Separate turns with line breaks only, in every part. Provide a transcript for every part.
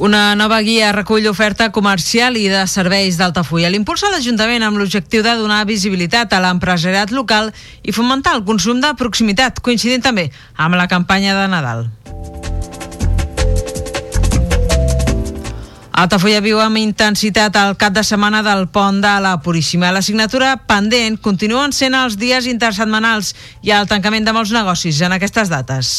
Una nova guia recull oferta comercial i de serveis d'Altafulla. L'impulsa l'Ajuntament amb l'objectiu de donar visibilitat a l'empresariat local i fomentar el consum de proximitat, coincidint també amb la campanya de Nadal. Altafulla viu amb intensitat el cap de setmana del pont de la Puríssima. La signatura pendent continuen sent els dies intersetmanals i el tancament de molts negocis en aquestes dates.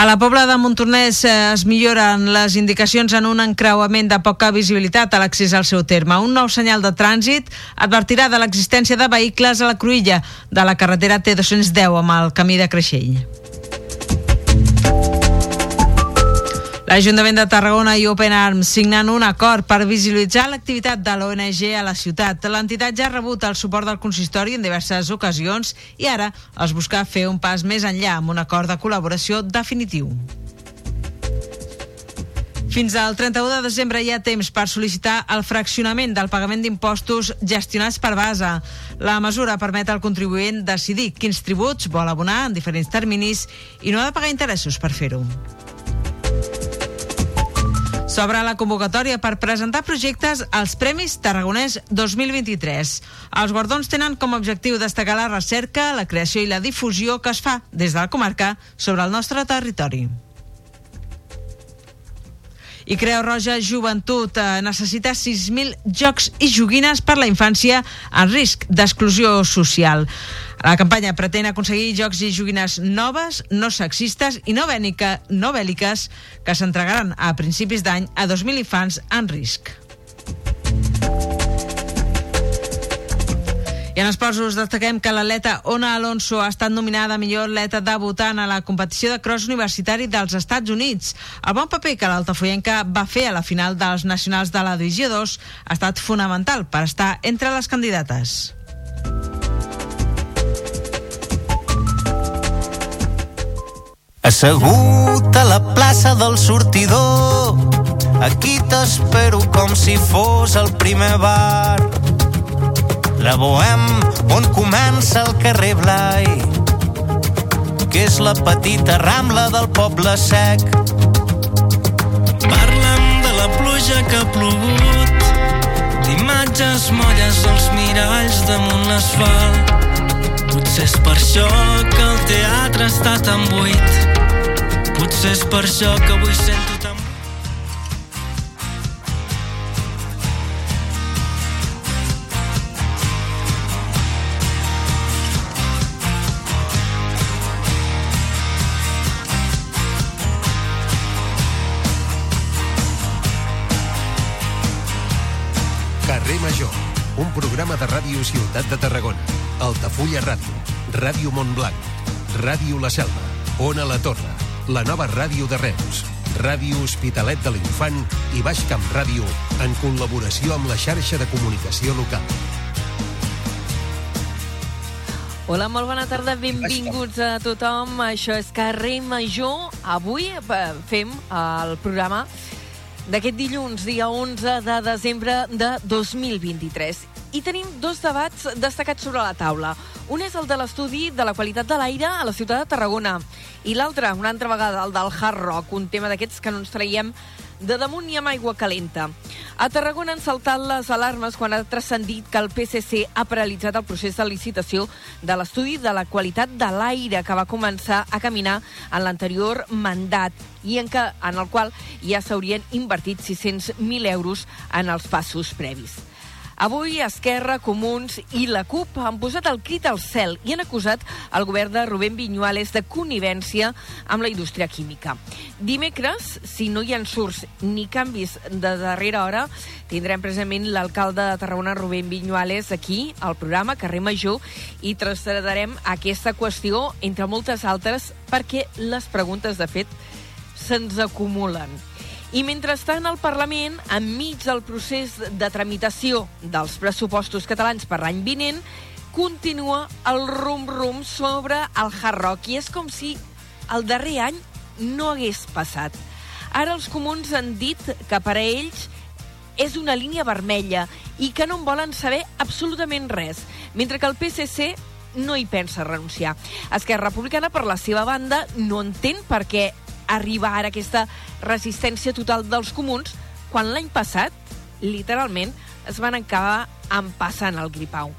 A la Pobla de Montornès eh, es milloren les indicacions en un encreuament de poca visibilitat a l'accés al seu terme. Un nou senyal de trànsit advertirà de l'existència de vehicles a la cruïlla de la carretera T210 amb el camí de Creixell. L'Ajuntament de Tarragona i Open Arms signen un acord per visibilitzar l'activitat de l'ONG a la ciutat. L'entitat ja ha rebut el suport del consistori en diverses ocasions i ara es busca fer un pas més enllà amb un acord de col·laboració definitiu. Fins al 31 de desembre hi ha temps per sol·licitar el fraccionament del pagament d'impostos gestionats per base. La mesura permet al contribuent decidir quins tributs vol abonar en diferents terminis i no ha de pagar interessos per fer-ho. S'obre la convocatòria per presentar projectes als Premis Tarragonès 2023. Els guardons tenen com a objectiu destacar la recerca, la creació i la difusió que es fa des de la comarca sobre el nostre territori. I Creu Roja Joventut eh, necessita 6.000 jocs i joguines per la infància en risc d'exclusió social. La campanya pretén aconseguir jocs i joguines noves, no sexistes i no, bènica, no bèl·liques que s'entregaran a principis d'any a 2.000 infants en risc. En esports us destaquem que l'atleta Ona Alonso ha estat nominada millor atleta debutant a la competició de cross universitari dels Estats Units. El bon paper que l'altafoyenca va fer a la final dels nacionals de la Divisió 2 ha estat fonamental per estar entre les candidates.
Assegut a la plaça del sortidor Aquí t'espero com si fos el primer bar La Bohem on comença el carrer Blai que és la petita rambla del poble sec.
Parlen de la pluja que ha plogut d'imatges molles als miralls damunt l'asfalt. Potser és per això que el teatre està tan buit Potser és per això que avui sento
Carrer Major, un programa de ràdio Ciutat de Tarragona. Altafulla Ràdio, Ràdio Montblanc, Ràdio La Selva, Ona la Torre, la nova ràdio de Reus, Ràdio Hospitalet de l'Infant i Baix Camp Ràdio en col·laboració amb la xarxa de comunicació local.
Hola, molt bona tarda, benvinguts a tothom. Això és Carrer Major. Avui eh, fem el programa d'aquest dilluns, dia 11 de desembre de 2023. I tenim dos debats destacats sobre la taula. Un és el de l'estudi de la qualitat de l'aire a la ciutat de Tarragona i l'altre, una altra vegada, el del hard rock, un tema d'aquests que no ens traiem de damunt i amb aigua calenta. A Tarragona han saltat les alarmes quan ha transcendit que el PSC ha paralitzat el procés de licitació de l'estudi de la qualitat de l'aire que va començar a caminar en l'anterior mandat i en, què, en el qual ja s'haurien invertit 600.000 euros en els passos previs. Avui Esquerra, Comuns i la CUP han posat el crit al cel i han acusat el govern de Rubén Viñuales de connivència amb la indústria química. Dimecres, si no hi ha surts ni canvis de darrera hora, tindrem precisament l'alcalde de Tarragona, Rubén Viñuales, aquí, al programa Carrer Major, i traslladarem aquesta qüestió, entre moltes altres, perquè les preguntes, de fet, se'ns acumulen. I mentrestant, el Parlament, enmig del procés de tramitació dels pressupostos catalans per l'any vinent, continua el rum-rum sobre el Hard Rock. I és com si el darrer any no hagués passat. Ara els comuns han dit que per a ells és una línia vermella i que no en volen saber absolutament res, mentre que el PSC no hi pensa renunciar. Esquerra Republicana, per la seva banda, no entén per què arriba ara aquesta resistència total dels comuns quan l'any passat, literalment, es van acabar empassant el gripau.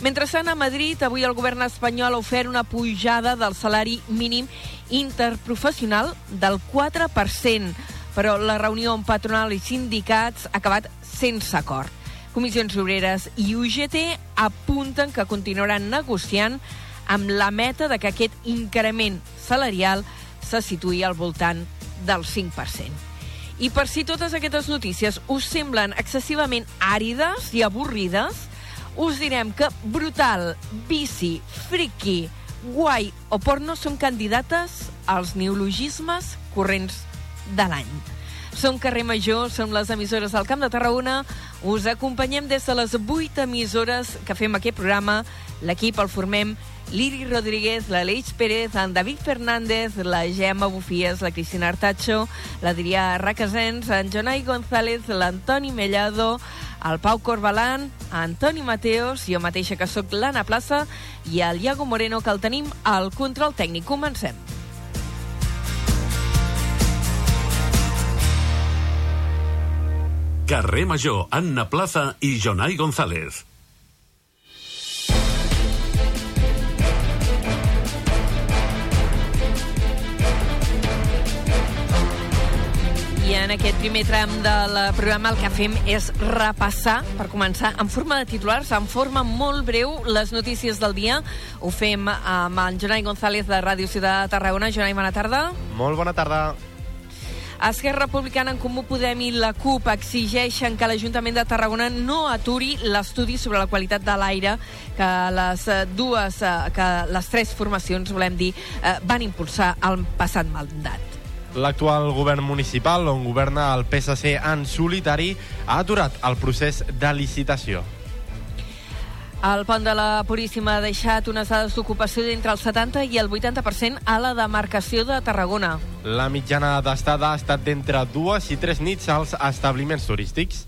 Mentrestant, a Madrid, avui el govern espanyol ha ofert una pujada del salari mínim interprofessional del 4%, però la reunió amb patronal i sindicats ha acabat sense acord. Comissions Obreres i UGT apunten que continuaran negociant amb la meta de que aquest increment salarial se situï al voltant del 5%. I per si totes aquestes notícies us semblen excessivament àrides i avorrides, us direm que brutal, bici, friki, guai o porno són candidates als neologismes corrents de l'any. Som Carrer Major, som les emissores del Camp de Tarragona. Us acompanyem des de les 8 emissores que fem aquest programa. L'equip el formem Liri Rodríguez, l'Aleix Pérez, en David Fernández, la Gemma Bufies, la Cristina Artacho, l'Adrià Racasens, en Jonai González, l'Antoni Mellado, el Pau Corbalan, Antoni Mateos, jo mateixa que sóc l'Anna Plaça i el Iago Moreno, que el tenim al control tècnic. Comencem.
Carrer Major, Anna Plaza i Jonai González.
En aquest primer tram del programa el que fem és repassar, per començar, en forma de titulars, en forma molt breu, les notícies del dia. Ho fem amb en Jonai González de Ràdio Ciutat de Tarragona. Jonai, bona tarda.
Molt bona tarda.
Esquerra Republicana, en Comú Podem i la CUP exigeixen que l'Ajuntament de Tarragona no aturi l'estudi sobre la qualitat de l'aire que les dues, eh, que les tres formacions, volem dir, eh, van impulsar al passat mandat.
L'actual govern municipal, on governa el PSC en solitari, ha aturat el procés de licitació.
El pont de la Puríssima ha deixat unes dades d'ocupació d'entre el 70 i el 80% a la demarcació de Tarragona.
La mitjana d'estada ha estat d'entre dues i tres nits als establiments turístics.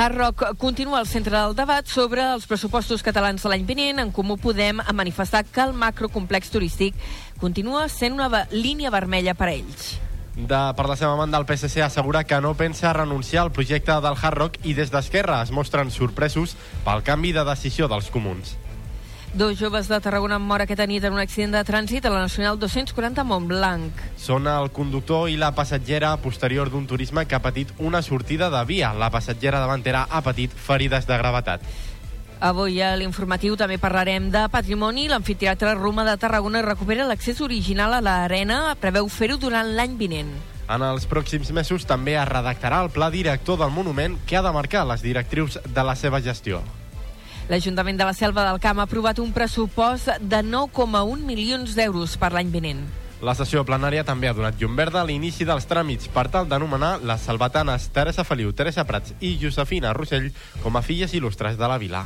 Hard Rock continua al centre del debat sobre els pressupostos catalans de l'any vinent. En Comú Podem ha manifestat que el macrocomplex turístic continua sent una línia vermella per a ells.
De, per la seva banda, el PSC assegura que no pensa renunciar al projecte del Hard Rock i des d'Esquerra es mostren sorpresos pel canvi de decisió dels comuns.
Dos joves de Tarragona han mort aquesta nit en un accident de trànsit a la Nacional 240 a Montblanc.
Són el conductor i la passatgera posterior d'un turisme que ha patit una sortida de via. La passatgera davantera ha patit ferides de gravetat.
Avui a l'informatiu també parlarem de patrimoni. L'amfiteatre Roma de Tarragona recupera l'accés original a l'arena. Preveu fer-ho durant l'any vinent.
En els pròxims mesos també es redactarà el pla director del monument que ha de marcar les directrius de la seva gestió.
L'Ajuntament de la Selva del Camp ha aprovat un pressupost de 9,1 milions d'euros per l'any vinent.
La sessió plenària també ha donat llum verda a l'inici dels tràmits per tal d'anomenar les salvatanes Teresa Feliu, Teresa Prats i Josefina Rossell com a filles il·lustres de la vila.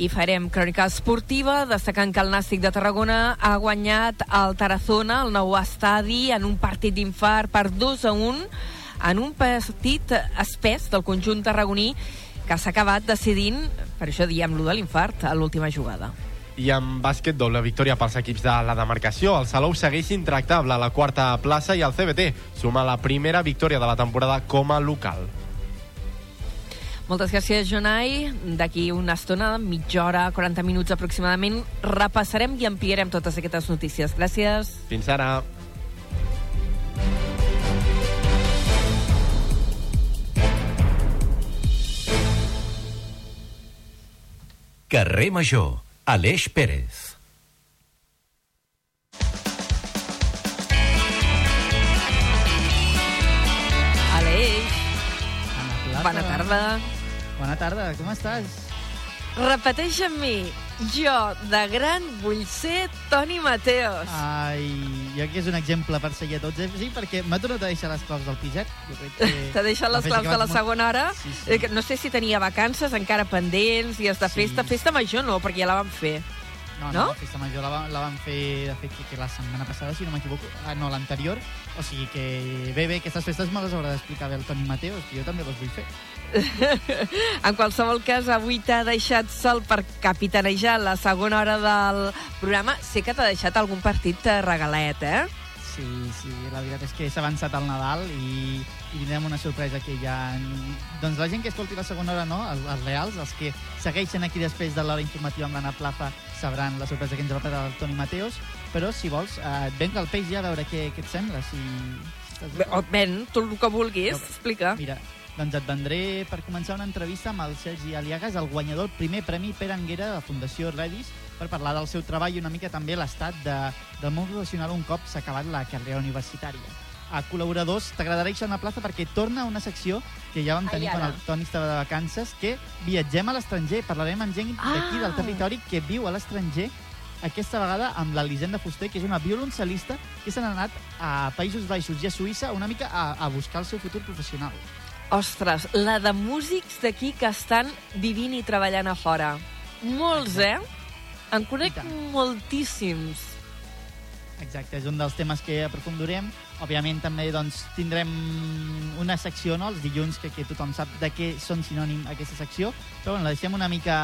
I farem crònica esportiva, destacant que el Nàstic de Tarragona ha guanyat el Tarazona, el nou estadi, en un partit d'infart per 2 a 1, en un partit espès del conjunt tarragoní que s'ha acabat decidint, per això diem lo de l'infart, a l'última jugada.
I en bàsquet, doble victòria pels equips de la demarcació. El Salou segueix intractable a la quarta plaça i el CBT suma la primera victòria de la temporada com a local.
Moltes gràcies, Jonai. D'aquí una estona, mitja hora, 40 minuts aproximadament, repassarem i ampliarem totes aquestes notícies. Gràcies.
Fins ara.
Carrer Major, Aleix Pérez.
Aleix, bona tarda.
Bona tarda, com estàs?
Repeteix amb mi. Jo, de gran, vull ser Toni Mateos.
Ai, jo que és un exemple per seguir a tots. Eh? Sí, perquè m'ha tornat a deixar les claus del piset. Jo crec que...
T'ha deixat les claus de la
molt-
segona hora.
Sí, sí.
Eh, No sé si tenia vacances encara pendents, dies de festa. Festa major no, perquè ja la vam fer.
No, no,
No?
la festa major la, va- la van fer, de fet, que, que la setmana passada, si no m'equivoco. Ah, no, l'anterior. O sigui que bé, bé, aquestes festes me les haurà d'explicar bé el Toni Mateos, que jo també les vull fer.
En qualsevol cas, avui t'ha deixat sol per capitanejar la segona hora del programa. Sé que t'ha deixat algun partit eh, regalet, eh?
Sí, sí, la veritat és que s'ha avançat el Nadal i, i tindrem una sorpresa que ja... Doncs la gent que escolti la segona hora, no? Els, els reals, els que segueixen aquí després de l'hora informativa amb l'Anna Plaza, sabran la sorpresa que ens va preparar el Toni Mateos, però si vols, eh, et venc al peix ja a veure què, què et sembla, si...
Ben, tu el que vulguis, explica.
Mira, doncs et vendré per començar una entrevista amb el Sergi Aliagas, el guanyador del primer Premi Pere Anguera de la Fundació Redis, per parlar del seu treball i una mica també l'estat de, del món professional un cop s'ha acabat la carrera universitària. A col·laboradors, t'agradarà això a la plaça perquè torna una secció que ja vam
Ai,
tenir quan
ara.
el Toni estava de vacances, que viatgem a l'estranger, parlarem amb gent d'aquí, del
Ah.
territori, que viu a l'estranger, aquesta vegada amb l'Elisenda Fuster, que és una violoncel·lista que se n'ha anat a Països Baixos i a Suïssa una mica a, a buscar el seu futur professional.
Ostres, la de músics d'aquí que estan vivint i treballant a fora. Molts, eh? En conec moltíssims.
Exacte, és un dels temes que aprofundirem. Òbviament també doncs, tindrem una secció, no? els dilluns, que, que tothom sap de què són sinònim aquesta secció, però bueno, la deixem una mica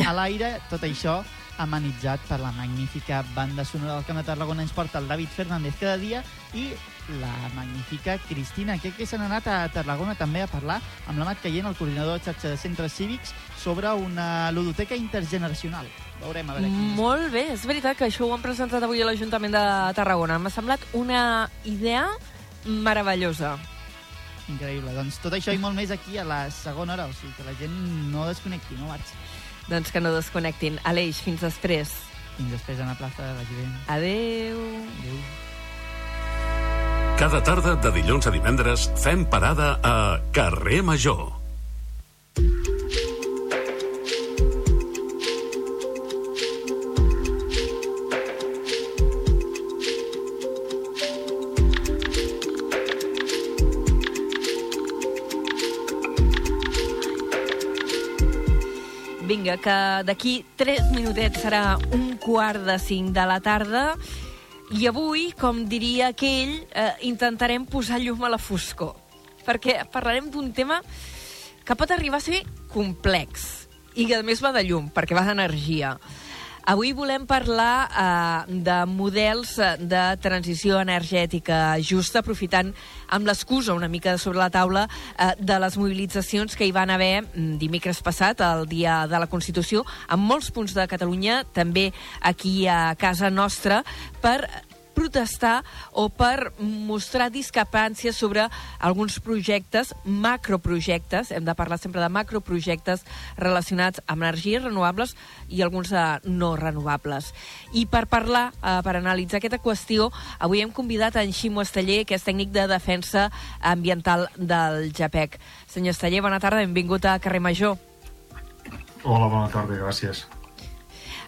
a l'aire, tot això amenitzat per la magnífica banda sonora del Camp de Tarragona ens porta el David Fernández cada dia i la magnífica Cristina, que, que s'han anat a Tarragona també a parlar amb la Mat Caient, el coordinador de xarxa de centres cívics, sobre una ludoteca intergeneracional. Veurem a veure quin
Molt bé, és veritat que això ho han presentat avui a l'Ajuntament de Tarragona. M'ha semblat una idea meravellosa.
Increïble. Doncs tot això i molt més aquí a la segona hora, o sigui que la gent no desconnecti, no marxi.
Doncs que no desconnectin. Aleix, fins després.
Fins després a la plaça, vagi bé.
Adeu.
Adeu.
Cada tarda de dilluns a divendres fem parada a Carrer Major.
Vinga, que d'aquí 3 minutets serà un quart de 5 de la tarda i avui, com diria aquell, eh, intentarem posar llum a la foscor. Perquè parlarem d'un tema que pot arribar a ser complex i que a més va de llum, perquè va d'energia. Avui volem parlar eh, de models eh, de transició energètica justa, aprofitant amb l'excusa una mica sobre la taula eh, de les mobilitzacions que hi van haver mm, dimecres passat, el dia de la Constitució, en molts punts de Catalunya, també aquí a casa nostra, per protestar o per mostrar discrepàncies sobre alguns projectes, macroprojectes, hem de parlar sempre de macroprojectes relacionats amb energies renovables i alguns eh, no renovables. I per parlar, eh, per analitzar aquesta qüestió, avui hem convidat en Ximo Esteller, que és tècnic de defensa ambiental del JAPEC. Senyor Esteller, bona tarda, benvingut a Carrer Major.
Hola, bona tarda, gràcies.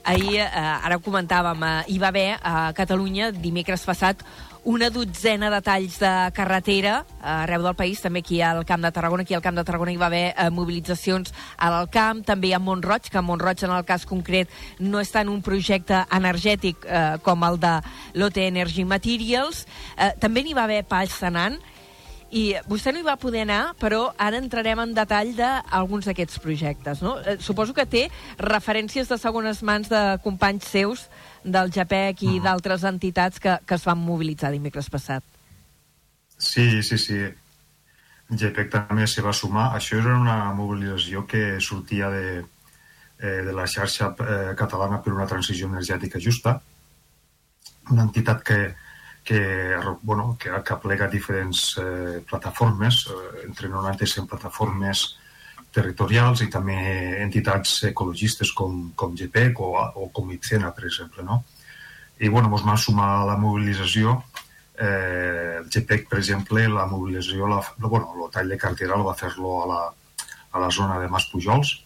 Ahir, eh, ara ho comentàvem, eh, hi va haver a Catalunya dimecres passat una dotzena de talls de carretera eh, arreu del país, també aquí al Camp de Tarragona. Aquí al Camp de Tarragona hi va haver eh, mobilitzacions a l'Alcamp, també a Montroig, que a Montroig en el cas concret no és tant un projecte energètic eh, com el de l'OT Energy Materials. Eh, també n'hi va haver a Senant, i vostè no hi va poder anar, però ara entrarem en detall d'alguns d'aquests projectes. No? Eh, suposo que té referències de segones mans de companys seus del JAPEC i d'altres entitats que, que es van mobilitzar dimecres passat.
Sí, sí, sí. GPEC també s'hi va sumar. Això era una mobilització que sortia de, eh, de la xarxa eh, catalana per una transició energètica justa, una entitat que, que, bueno, que, que aplega diferents eh, plataformes, eh, entre 90 i 100 plataformes territorials i també entitats ecologistes com, com GPEC o, o com ICENA, per exemple. No? I bueno, ens vam sumar a la mobilització. Eh, el GPEC, per exemple, la mobilització, la, bueno, el tall de cartera el va fer-lo a, la, a la zona de Mas Pujols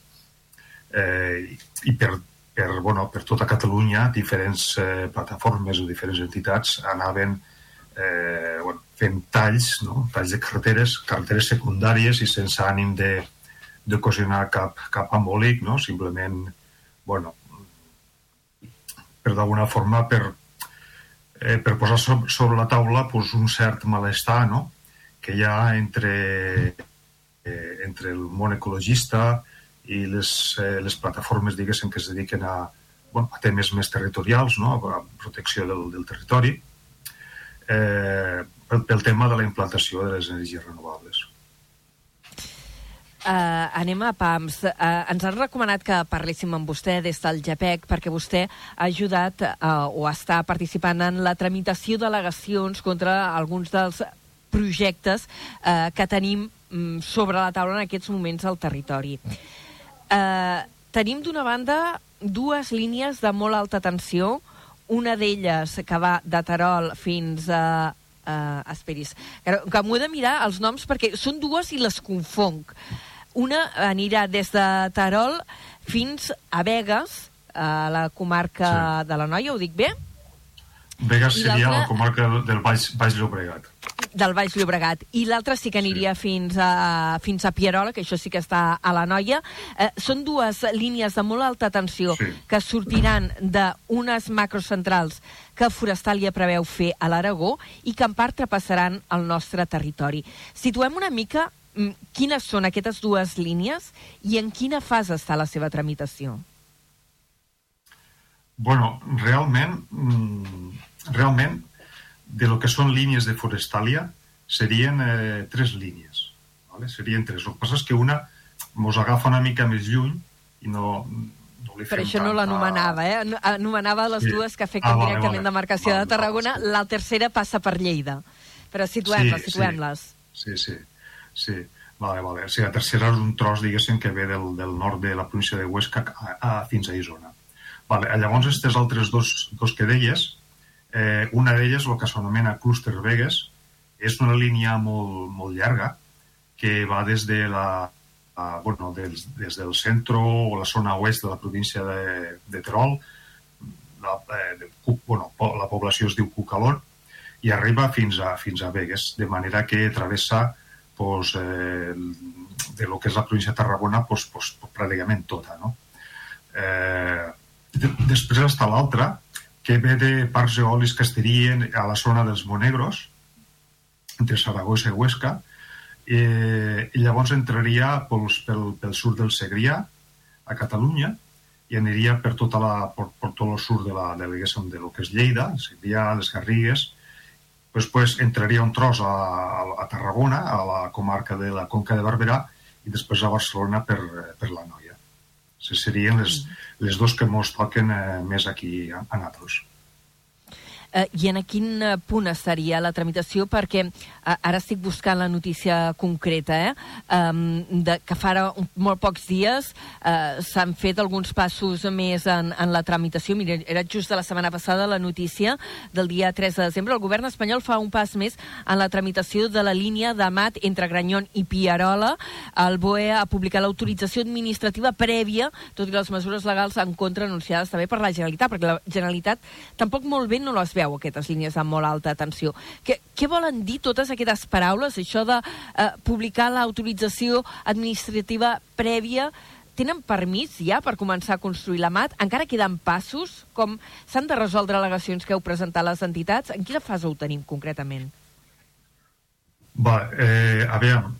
eh, i per per, bueno, per tota Catalunya diferents eh, plataformes o diferents entitats anaven eh, bueno, fent talls, no? talls de carreteres, carreteres secundàries i sense ànim de d'ocasionar cap, cap embolic, no? simplement bueno, per d'alguna forma per, eh, per posar so, sobre la taula pues, un cert malestar no? que hi ha entre, eh, entre el món ecologista i les, eh, les plataformes diguéssim que es dediquen a, bueno, a temes més territorials, no? a protecció del, del territori, eh, pel, pel tema de la implantació de les energies renovables.
Uh, anem a PAMS. Uh, ens han recomanat que parléssim amb vostè des del GEPEC perquè vostè ha ajudat uh, o està participant en la tramitació d'al·legacions contra alguns dels projectes uh, que tenim um, sobre la taula en aquests moments al territori. Uh, tenim d'una banda dues línies de molt alta tensió, una d'elles que va de Terol fins a... Uh, esperis, que, que m'ho he de mirar els noms perquè són dues i les confonc. Una anirà des de Terol fins a Vegas, a la comarca sí. de la Noia, ho dic bé?
Vegas seria la comarca del Baix, Baix Llobregat.
Del Baix Llobregat. I l'altra sí que aniria sí. fins, a, fins a Pierola, que això sí que està a la Noia. Eh, són dues línies de molt alta tensió sí. que sortiran d'unes macrocentrals que Forestalia preveu fer a l'Aragó i que en part trapassaran el nostre territori. Situem una mica mm, quines són aquestes dues línies i en quina fase està la seva tramitació.
Bueno, realment, realment, de lo que són línies de Forestalia, serien eh, tres línies. ¿vale? Serien tres. El que passa és que una mos agafa una mica més lluny i no, no li
Per això no l'anomenava, eh? Anomenava les sí. dues que afecten ah, vale, directament vale. demarcació vale, de Tarragona. Vale, la tercera passa per Lleida. Però situem-les, sí, situem-les.
Sí, sí, sí. Vale, vale. O sigui, la tercera és un tros, diguéssim, que ve del, del nord de la província de Huesca a, a, fins a Isona. Vale. Llavors, aquestes altres dos, dos que deies, eh, una d'elles, el que s'anomena Cluster Vegas, és una línia molt, molt llarga que va des de la, a, bueno, des, des del centre o la zona oest de la província de, de Terol, la, eh, de, bueno, la població es diu Cucalor, i arriba fins a, fins a Vegas, de manera que travessa pues, eh, de lo que és la província de Tarragona pues, pues, pràcticament tota. No? Eh, Després està l'altra, que ve de parcs eòlics que estarien a la zona dels Monegros, entre Saragossa i Huesca, eh, i llavors entraria pel, pel, pel sud del Segrià, a Catalunya, i aniria per, tota la, per, per tot el sud de, la, de, de lo que és Lleida, Segrià, les Garrigues, després entraria un tros a, a, a Tarragona, a la comarca de la Conca de Barberà, i després a Barcelona per, per la Noia. Serien les, les dos que mos toquen eh, més aquí a, a nosaltres.
Uh, I en quin eh, punt estaria la tramitació? Perquè ara estic buscant la notícia concreta, eh? Um, de, que fa un, molt pocs dies uh, s'han fet alguns passos més en, en la tramitació. Mira, era just de la setmana passada la notícia del dia 3 de desembre. El govern espanyol fa un pas més en la tramitació de la línia de mat entre Granyon i Piarola. El BOE ha publicat l'autorització administrativa prèvia, tot i les mesures legals en contra anunciades també per la Generalitat, perquè la Generalitat tampoc molt bé no les veu aquestes línies amb molt alta tensió. Què, què volen dir totes paraules? Això de eh, publicar l'autorització administrativa prèvia tenen permís ja per començar a construir la MAT? Encara queden passos? Com s'han de resoldre al·legacions que heu presentat les entitats? En quina fase ho tenim concretament?
Va, eh, a veure,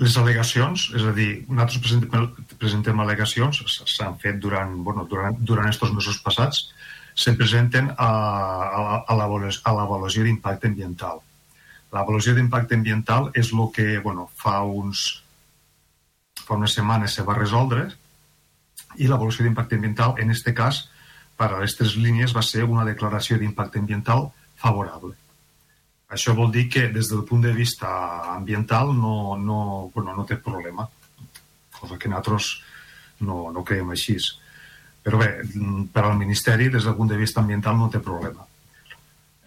les al·legacions, és a dir, nosaltres presentem, presentem al·legacions, s'han fet durant, bueno, durant, durant estos mesos passats, se presenten a, a, a l'avaluació d'impacte ambiental. L'avaluació d'impacte ambiental és el que bueno, fa, uns, fa unes setmanes se va resoldre i l'avaluació d'impacte ambiental, en aquest cas, per a les tres línies, va ser una declaració d'impacte ambiental favorable. Això vol dir que des del punt de vista ambiental no, no, bueno, no té problema, cosa que nosaltres no, no creiem així. Però bé, per al Ministeri, des del punt de vista ambiental, no té problema.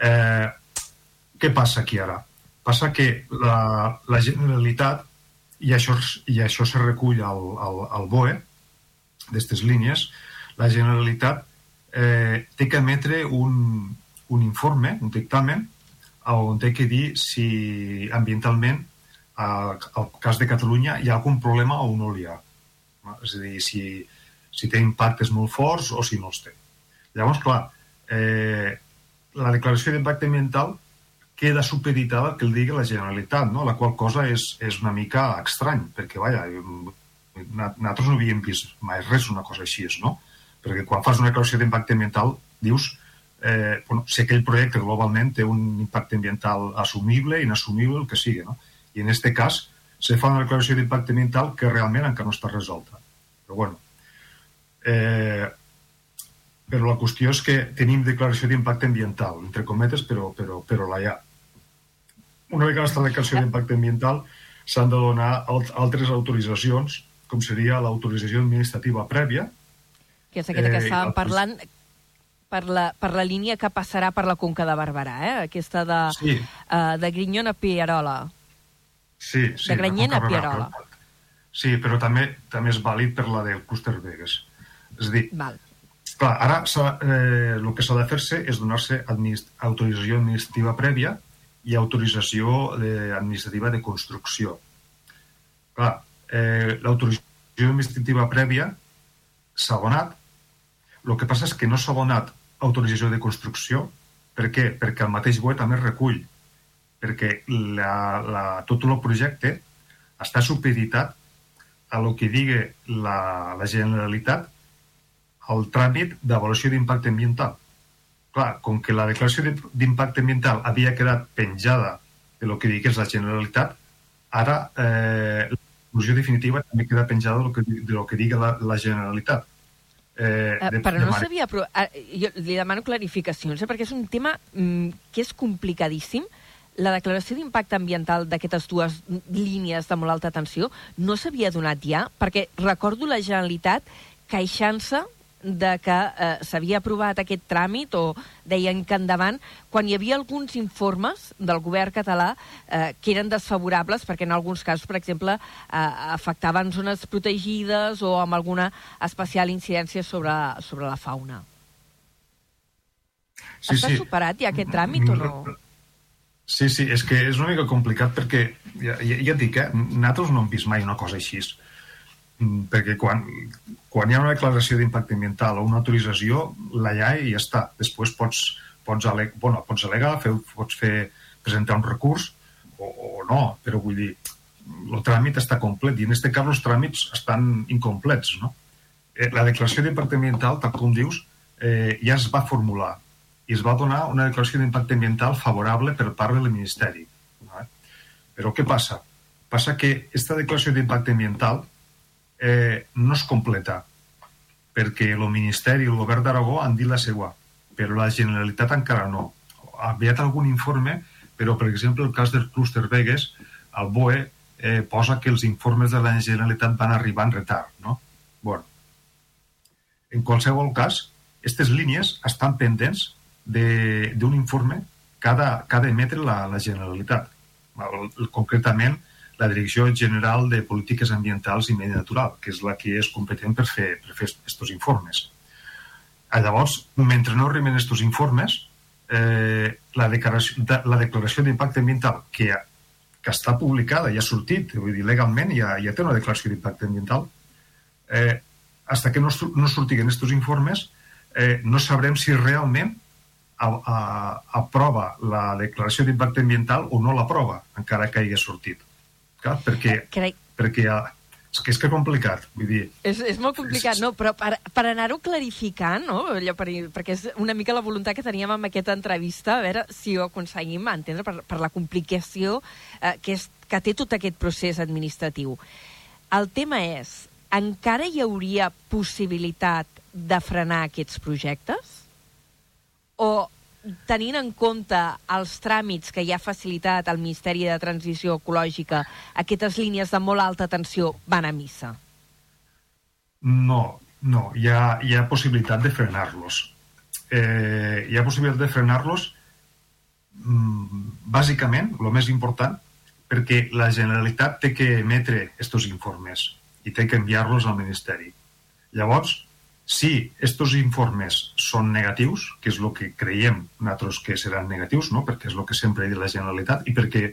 Eh, què passa aquí ara? Passa que la, la Generalitat, i això, i això se recull al, al, al BOE, d'aquestes línies, la Generalitat eh, té que emetre un, un informe, un dictamen, on té que dir si ambientalment, al, cas de Catalunya, hi ha algun problema o no hi ha. És a dir, si, si té impactes molt forts o si no els té. Llavors, clar, eh, la declaració d'impacte ambiental queda supeditada al que el digui la Generalitat, no? la qual cosa és, és una mica estrany, perquè, vaja, nosaltres no havíem vist mai res una cosa així, no? Perquè quan fas una declaració d'impacte ambiental dius eh, bueno, si aquell projecte globalment té un impacte ambiental assumible, inassumible, el que sigui, no? I en aquest cas se fa una declaració d'impacte ambiental que realment encara no està resolta. Però bueno, eh, però la qüestió és que tenim declaració d'impacte ambiental, entre cometes, però, però, però la hi ha. Una vegada està la declaració d'impacte ambiental, s'han de donar altres autoritzacions, com seria l'autorització administrativa prèvia.
Que és aquesta que eh, estàvem parlant per la, per la línia que passarà per la Conca de Barberà, eh? aquesta de, sí. uh, de Grinyona a Pierola.
Sí, sí.
De Granyena a Pierola.
Sí, però també també és vàlid per la del Clúster Vegas. És a dir,
Val.
clar, ara eh, el que s'ha de fer-se és donar-se administ autorització administrativa prèvia i autorització de, administrativa de construcció. Clar, eh, l'autorització administrativa prèvia s'ha donat, el que passa és que no s'ha donat autorització de construcció. Per què? Perquè el mateix BOE també recull. Perquè la, la, tot el projecte està supeditat a lo que digui la, la Generalitat al tràmit d'avaluació d'impacte ambiental. Clar, com que la declaració d'impacte ambiental havia quedat penjada de lo que digués la Generalitat, ara eh, la conclusió definitiva també queda penjada de lo que, de lo que digui la, la Generalitat.
Eh, de, però no. Però, eh, jo li demano clarificacions, eh, perquè és un tema mm, que és complicadíssim. La declaració d'impacte ambiental d'aquestes dues línies de molt alta tensió no s'havia donat ja, perquè recordo la Generalitat queixant-se de que eh, s'havia aprovat aquest tràmit o deien que endavant, quan hi havia alguns informes del govern català eh, que eren desfavorables perquè en alguns casos, per exemple, eh, afectaven zones protegides o amb alguna especial incidència sobre, sobre la fauna. Sí, Està sí. superat ja aquest tràmit o no?
Sí, sí, és que és una mica complicat perquè, ja, ja, ja et dic, eh, nosaltres no hem vist mai una cosa així. Mm, perquè quan, quan hi ha una declaració d'impacte ambiental o una autorització, la hi ja està. Després pots, pots, aleg bueno, pots alegar, fer, pots fer, presentar un recurs o, o no, però vull dir, el tràmit està complet i en aquest cas els tràmits estan incomplets. No? Eh, la declaració d'impacte ambiental, tal com dius, eh, ja es va formular i es va donar una declaració d'impacte ambiental favorable per part del Ministeri. No? Però què passa? Passa que aquesta declaració d'impacte ambiental eh, no es completa, perquè el Ministeri i el Govern d'Aragó han dit la seva, però la Generalitat encara no. Ha enviat algun informe, però, per exemple, el cas del clúster Vegas, el BOE eh, posa que els informes de la Generalitat van arribar en retard, no? Bueno, en qualsevol cas, aquestes línies estan pendents d'un informe que ha, d'emetre la, la Generalitat. Concretament, la Direcció General de Polítiques Ambientals i Medi Natural, que és la que és competent per fer, estos informes. A ah, llavors, mentre no arriben estos informes, eh, la declaració, la declaració d'impacte ambiental que, que està publicada i ha sortit, vull dir, legalment ja, ja té una declaració d'impacte ambiental, eh, hasta que no, no sortiguen estos informes, eh, no sabrem si realment a, a, aprova la declaració d'impacte ambiental o no l'aprova, encara que hagi sortit. Clar, perquè,
Carai.
perquè ha, és que és que complicat, vull dir...
És, és molt complicat, no? Però per, per anar-ho clarificant, no? Allò per, perquè és una mica la voluntat que teníem amb aquesta entrevista, a veure si ho aconseguim entendre per, per la complicació eh, que, és, que té tot aquest procés administratiu. El tema és, encara hi hauria possibilitat de frenar aquests projectes? O tenint en compte els tràmits que hi ha facilitat al Ministeri de Transició Ecològica, aquestes línies de molt alta tensió van a missa?
No, no, hi ha, hi ha possibilitat de frenar-los. Eh, hi ha possibilitat de frenar-los mm, bàsicament, el més important, perquè la Generalitat té que emetre aquests informes i té que enviar-los al Ministeri. Llavors, si estos informes són negatius, que és el que creiem nosaltres que seran negatius, no? perquè és el que sempre dit la Generalitat, i perquè,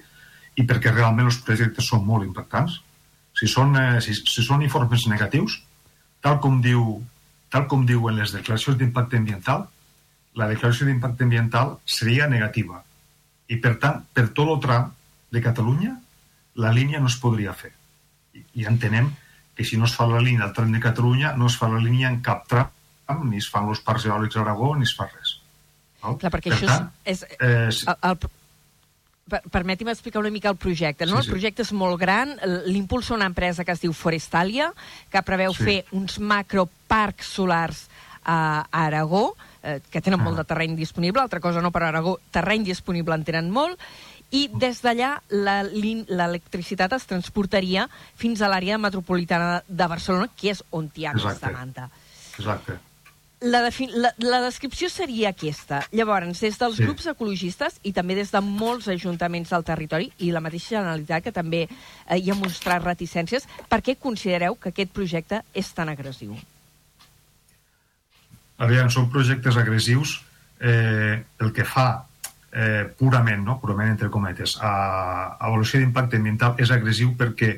i perquè realment els projectes són molt impactants, si són, eh, si, si són informes negatius, tal com, diu, tal com diuen les declaracions d'impacte ambiental, la declaració d'impacte ambiental seria negativa. I, per tant, per tot el tram de Catalunya, la línia no es podria fer. I, i entenem que si no es fa la línia del tren de Catalunya, no es fa la línia en cap tram, ni es fan els parcs eòlics d'Aragó, ni es fa res. Val?
Clar, perquè
per
això
tant,
és... és
eh,
el, el, per- Permeti'm explicar una mica el projecte. No?
Sí,
El
sí.
projecte és molt gran, l'impulsa una empresa que es diu Forestalia, que preveu
Sí.
fer uns macroparcs solars a Aragó, eh, que tenen
Ah.
molt de terreny disponible, altra cosa no per Aragó, terreny disponible en tenen molt, i des d'allà l'electricitat es transportaria fins a l'àrea metropolitana de Barcelona, que és on hi ha aquesta
Exacte.
manta.
Exacte.
La, la, la descripció seria aquesta. Llavors, des dels
Sí.
grups ecologistes i també des de molts ajuntaments del territori i la mateixa Generalitat, que també eh, hi ha mostrat reticències, per què considereu que aquest projecte és tan agressiu?
Aviam, són projectes agressius. Eh, el que fa eh, purament, no? purament entre cometes, a, a avaluació d'impacte ambiental és agressiu perquè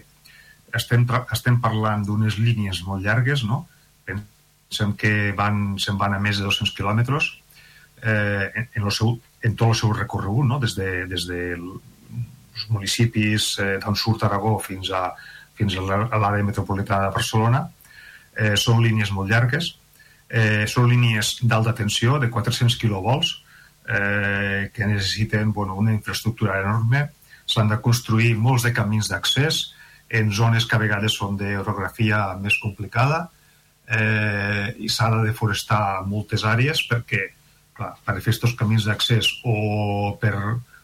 estem, estem parlant d'unes línies molt llargues, no? Pensem que van, se'n van a més de 200 quilòmetres eh, en, en, el seu, en tot el seu recorregut, no? des de, des de els municipis eh, d'on surt Aragó fins a, fins a l'àrea metropolitana de Barcelona. Eh, són línies molt llargues, eh, són línies d'alta tensió de 400 quilovolts eh, que necessiten bueno, una infraestructura enorme. S'han de construir molts de camins d'accés en zones que a vegades són d'orografia més complicada eh, i s'ha de deforestar moltes àrees perquè clar, per fer aquests camins d'accés o, per,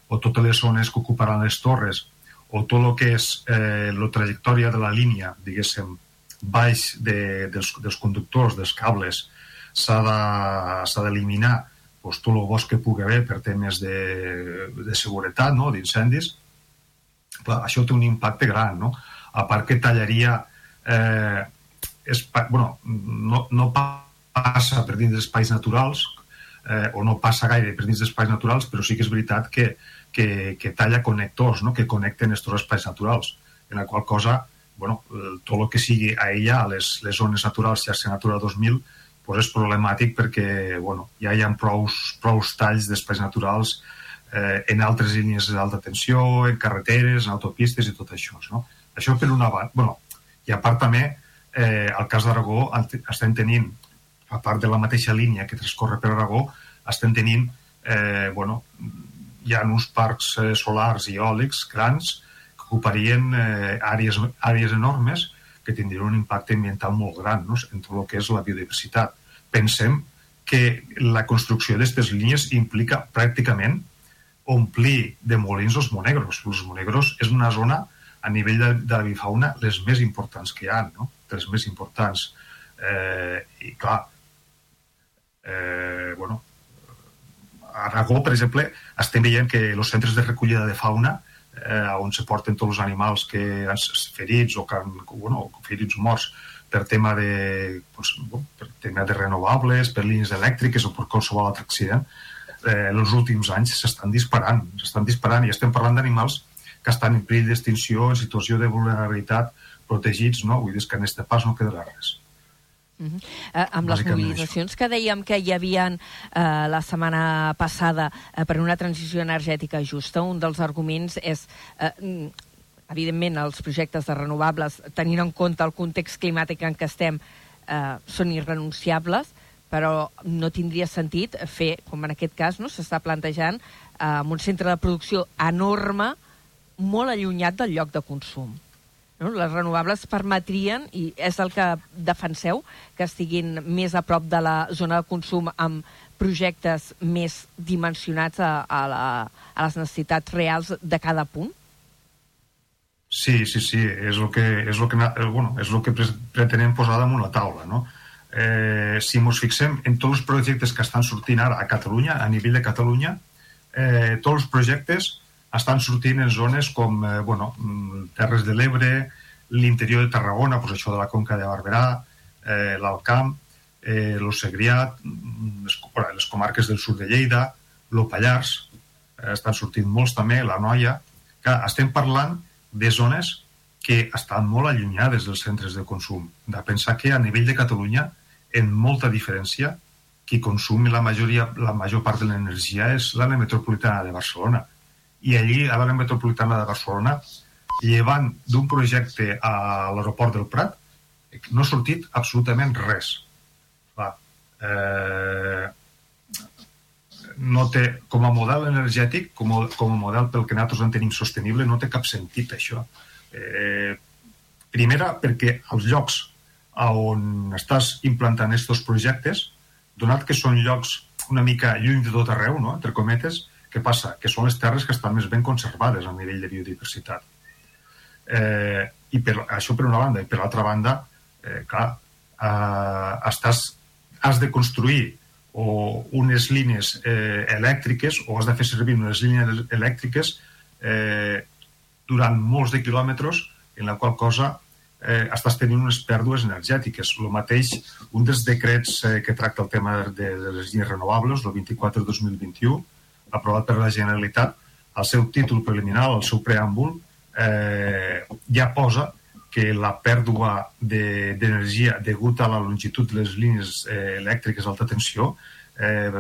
o totes les zones que ocuparan les torres o tot el que és eh, la trajectòria de la línia, diguéssim, baix de, dels, dels conductors, dels cables, s'ha de- doncs, tot el bosc que pugui haver per temes de, de seguretat, no? d'incendis. Això té un impacte gran, no? A part que tallaria... Eh, espai, bueno, no, no passa per dins d'espais naturals, eh, o no passa gaire per dins d'espais naturals, però sí que és veritat que, que, que talla connectors no? que connecten aquests espais naturals, en la qual cosa bueno, tot el que sigui a ella, a les, les zones naturals, xarxa Natura 2000, pues és problemàtic perquè bueno, ja hi ha prous, prous talls d'espais naturals eh, en altres línies d'alta tensió, en carreteres, en autopistes i tot això. No? Això per una banda. Bueno, I a part també, eh, al cas d'Aragó, estem tenint, a part de la mateixa línia que transcorre per Aragó, estem tenint, eh, bueno, hi ha uns parcs eh, solars i eòlics grans que ocuparien eh, àrees, àrees enormes que tindrien un impacte ambiental molt gran no? en tot el que és la biodiversitat. Pensem que la construcció d'aquestes línies implica pràcticament omplir de molins els monegros. Els monegros és una zona a nivell de, de la bifauna les més importants que hi ha, no? les més importants. Eh, I clar, eh, bueno, a Aragó, per exemple, estem veient que els centres de recollida de fauna eh, on se porten tots els animals que han ferits o que han, bueno, ferits morts per tema de, bueno, per tema de renovables, per línies elèctriques o per qualsevol altre accident, eh, els últims anys s'estan disparant, s'estan disparant i estem parlant d'animals que estan en perill d'extinció, en situació de vulnerabilitat, protegits, no? Vull dir que en este pas no quedarà res.
Uh -huh. eh, amb les mobilitzacions que dèiem que hi havia eh, la setmana passada eh, per una transició energètica justa, un dels arguments és... Eh, mm, evidentment, els projectes de renovables, tenint en compte el context climàtic en què estem, eh, són irrenunciables, però no tindria sentit fer, com en aquest cas no s'està plantejant, eh, amb un centre de producció enorme, molt allunyat del lloc de consum. No? Les renovables permetrien, i és el que defenseu, que estiguin més a prop de la zona de consum amb projectes més dimensionats a, a, la, a les necessitats reals de cada punt?
Sí, sí, sí, és el que, és el que, eh, bueno, és el que pretenem posar damunt la taula, no? Eh, si ens fixem en tots els projectes que estan sortint ara a Catalunya, a nivell de Catalunya, eh, tots els projectes estan sortint en zones com, eh, bueno, mm, Terres de l'Ebre, l'interior de Tarragona, pues això de la Conca de Barberà, eh, l'Alt Camp, eh, lo Segrià, mm, les, les comarques del sud de Lleida, lo Pallars, eh, estan sortint molts també, la Noia, que estem parlant de zones que estan molt allunyades dels centres de consum. De pensar que a nivell de Catalunya, en molta diferència, qui consum la, majoria, la major part de l'energia és l'àrea metropolitana de Barcelona. I allí, a l'àrea metropolitana de Barcelona, llevant d'un projecte a l'aeroport del Prat, no ha sortit absolutament res. Va, eh, no té, com a model energètic, com a, com a model pel que nosaltres en tenim sostenible, no té cap sentit això. Eh, primera, perquè els llocs on estàs implantant aquests projectes, donat que són llocs una mica lluny de tot arreu, no? entre cometes, què passa? Que són les terres que estan més ben conservades a nivell de biodiversitat. Eh, I per, això per una banda. I per l'altra banda, eh, clar, eh, estàs, has de construir o unes línies eh, elèctriques o has de fer servir unes línies elèctriques eh, durant molts de quilòmetres en la qual cosa eh, estàs tenint unes pèrdues energètiques. El mateix, un dels decrets eh, que tracta el tema de, de les línies renovables, el 24 2021, aprovat per la Generalitat, el seu títol preliminar, el seu preàmbul, eh, ja posa que la pèrdua d'energia de, degut a la longitud de les línies eh, elèctriques d'alta tensió eh,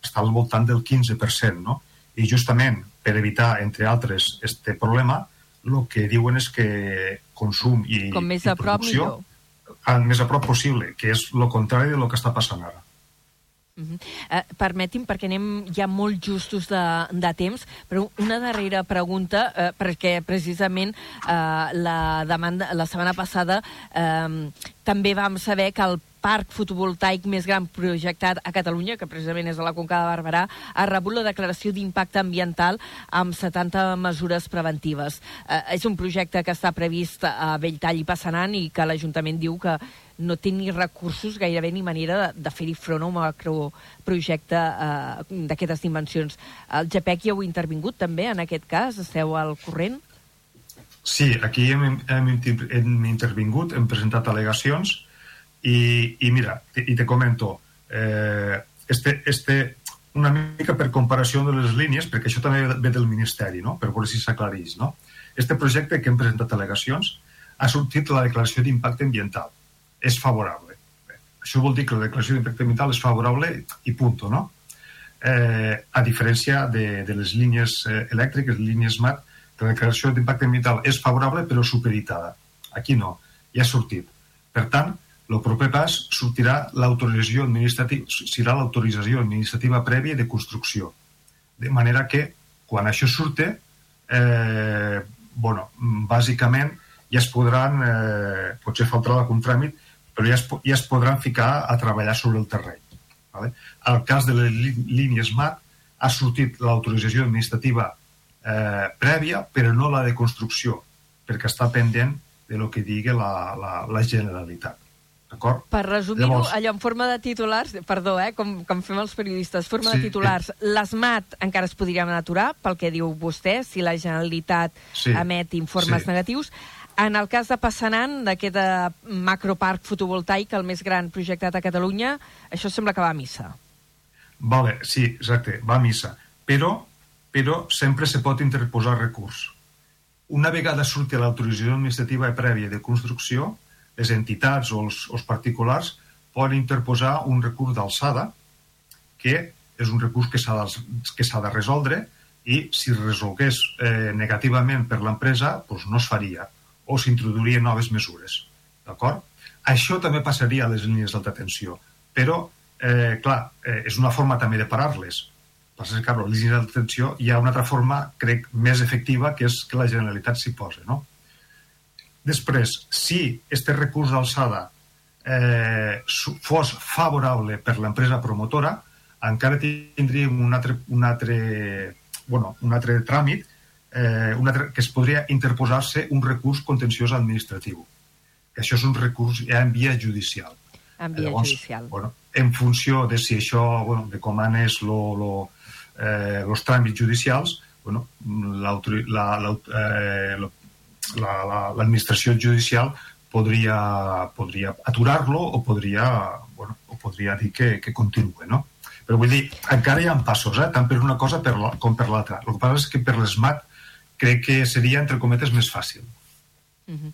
està al voltant del 15%, no? I justament per evitar, entre altres, este problema, el que diuen és que consum i,
Com més a prop,
millor. el més a prop possible, que és el contrari de lo que està passant ara.
Uh -huh. uh, permeti'm, perquè anem ja molt justos de, de temps, però una darrera pregunta, uh, perquè precisament uh, la, demanda, la setmana passada uh, també vam saber que el parc fotovoltaic més gran projectat a Catalunya, que precisament és a la Conca de Barberà, ha rebut la declaració d'impacte ambiental amb 70 mesures preventives. Eh, és un projecte que està previst a Belltall i Passanant i que l'Ajuntament diu que no té ni recursos, gairebé ni manera de, de fer-hi front a un macroprojecte eh, d'aquestes dimensions. El GPEC ja heu intervingut també en aquest cas? Esteu al corrent?
Sí, aquí hem, hem, hem intervingut, hem presentat al·legacions i, i mira, i te comento, eh, este, este, una mica per comparació de les línies, perquè això també ve del Ministeri, no? per veure si s'aclareix. No? Este projecte que hem presentat al·legacions ha sortit la declaració d'impacte ambiental. És favorable. Això vol dir que la declaració d'impacte ambiental és favorable i punt, no? Eh, a diferència de, de les línies eh, elèctriques, línies MAT, que la declaració d'impacte ambiental és favorable però superitada. Aquí no, ja ha sortit. Per tant, el proper pas sortirà l'autorització administrativa, serà l'autorització administrativa prèvia de construcció. De manera que, quan això surte, eh, bueno, bàsicament ja es podran, eh, potser faltarà algun tràmit, però ja es, ja es podran ficar a treballar sobre el terreny. Vale? El cas de les línies MAT ha sortit l'autorització administrativa eh, prèvia, però no la de construcció, perquè està pendent de lo que digui la, la, la Generalitat. D'acord?
Per resumir-ho, Llavors... allò en forma de titulars, perdó, eh, com, com fem els periodistes, forma sí, de titulars, eh... les MAT encara es podrien aturar, pel que diu vostè, si la Generalitat sí, emet informes sí. negatius. En el cas de Passanant, d'aquest eh, macroparc fotovoltaic, el més gran projectat a Catalunya, això sembla que va a missa.
Vale, sí, exacte, va a missa. Però, però sempre se pot interposar recurs. Una vegada surti l'autorització administrativa prèvia de construcció, les entitats o els, els particulars poden interposar un recurs d'alçada que és un recurs que s'ha de, de resoldre i si resolgués eh, negativament per l'empresa doncs no es faria o s'introduirien noves mesures. D'acord? Això també passaria a les línies d'alta tensió, però, eh, clar, eh, és una forma també de parar-les. Passa que, clar, les línies d'alta tensió hi ha una altra forma, crec, més efectiva, que és que la Generalitat s'hi posa, no? Després, si este recurs d'alçada eh, fos favorable per l'empresa promotora, encara tindríem un altre, un altre, bueno, un altre tràmit eh, un altre, que es podria interposar-se un recurs contenciós administratiu. Que això és un recurs ja en via judicial.
En via Llavors, judicial.
Bueno, en funció de si això, bueno, de com anés lo, lo, eh, los tràmits judicials, bueno, la, la, la, eh, l'administració la, la, judicial podria, podria aturar-lo o podria bueno, podria dir que, que continua, no? Però vull dir, encara hi ha passos, eh? tant per una cosa per la, com per l'altra. El que passa és que per l'ESMAT crec que seria, entre cometes, més fàcil.
Uh -huh.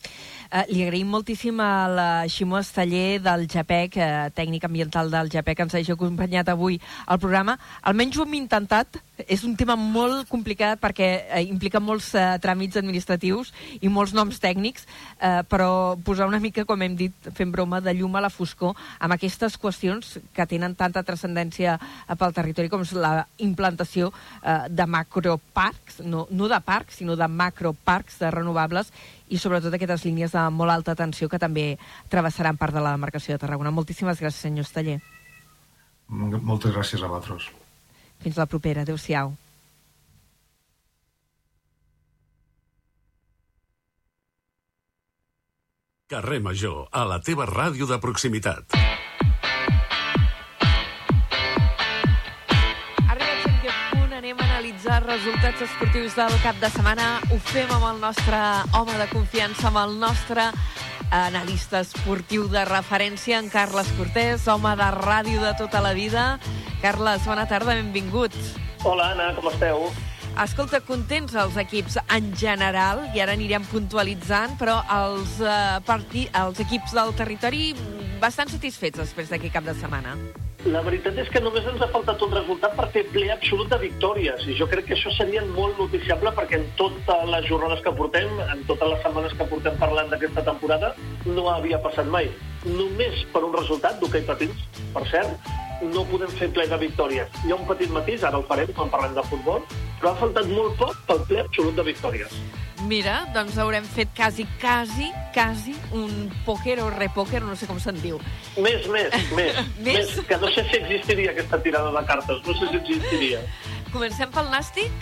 Uh, li agraïm moltíssim a la Ximó Esteller del JAPEC, uh, tècnic ambiental del JAPEC, que ens hagi acompanyat avui al programa. Almenys ho hem intentat. És un tema molt complicat perquè uh, implica molts uh, tràmits administratius i molts noms tècnics, uh, però posar una mica, com hem dit, fent broma, de llum a la foscor amb aquestes qüestions que tenen tanta transcendència uh, pel territori com és la implantació uh, de macroparcs, no, no de parcs, sinó de macroparcs de renovables i sobretot aquestes línies de molt alta tensió que també travessaran part de la demarcació de Tarragona. Moltíssimes gràcies, senyor Esteller.
Moltes gràcies a vosaltres.
Fins la propera. Adéu-siau.
Carrer Major, a la teva ràdio de proximitat.
Resultats esportius del cap de setmana. Ho fem amb el nostre home de confiança, amb el nostre analista esportiu de referència, en Carles Cortés, home de ràdio de tota la vida. Carles, bona tarda, benvingut.
Hola, Anna, com esteu?
Escolta, contents els equips en general, i ara anirem puntualitzant, però els, eh, partid, els equips del territori bastant satisfets després d'aquest cap de setmana.
La veritat és que només ens ha faltat un resultat per fer ple absolut de victòries, i jo crec que això seria molt noticiable perquè en totes les jornades que portem, en totes les setmanes que portem parlant d'aquesta temporada, no havia passat mai. Només per un resultat d'hoquei patins, per cert, no podem fer ple de victòries. Hi ha un petit matís, ara el farem quan parlem de futbol, però ha faltat molt poc pel ple absolut de victòries.
Mira, doncs haurem fet quasi, quasi, quasi un pòquer o repòquer, no sé com se'n diu.
Més, més, més,
Més?
que no sé si existiria aquesta tirada de cartes, no sé si existiria.
Comencem pel nàstic?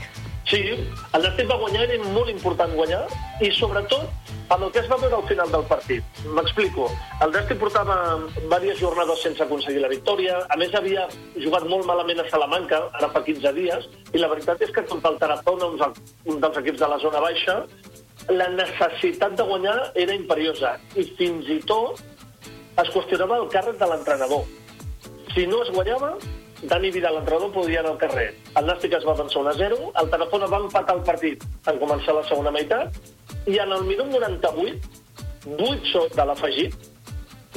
Sí, el Nàstic va guanyar, era molt important guanyar, i sobretot amb el que es va veure al final del partit. M'explico. El Nàstic portava diverses jornades sense aconseguir la victòria, a més havia jugat molt malament a Salamanca, ara fa 15 dies, i la veritat és que contra el Tarazona, un dels- equips de la zona baixa, la necessitat de guanyar era imperiosa, i fins i tot es qüestionava el càrrec de l'entrenador. Si no es guanyava, Dani Vidal, l'entrenador, podia anar al carrer. El Nàstic es va avançar 1 a 0, el Tarragona va empatar el partit en començar la segona meitat, i en el minut 98, 8 sot de l'afegit,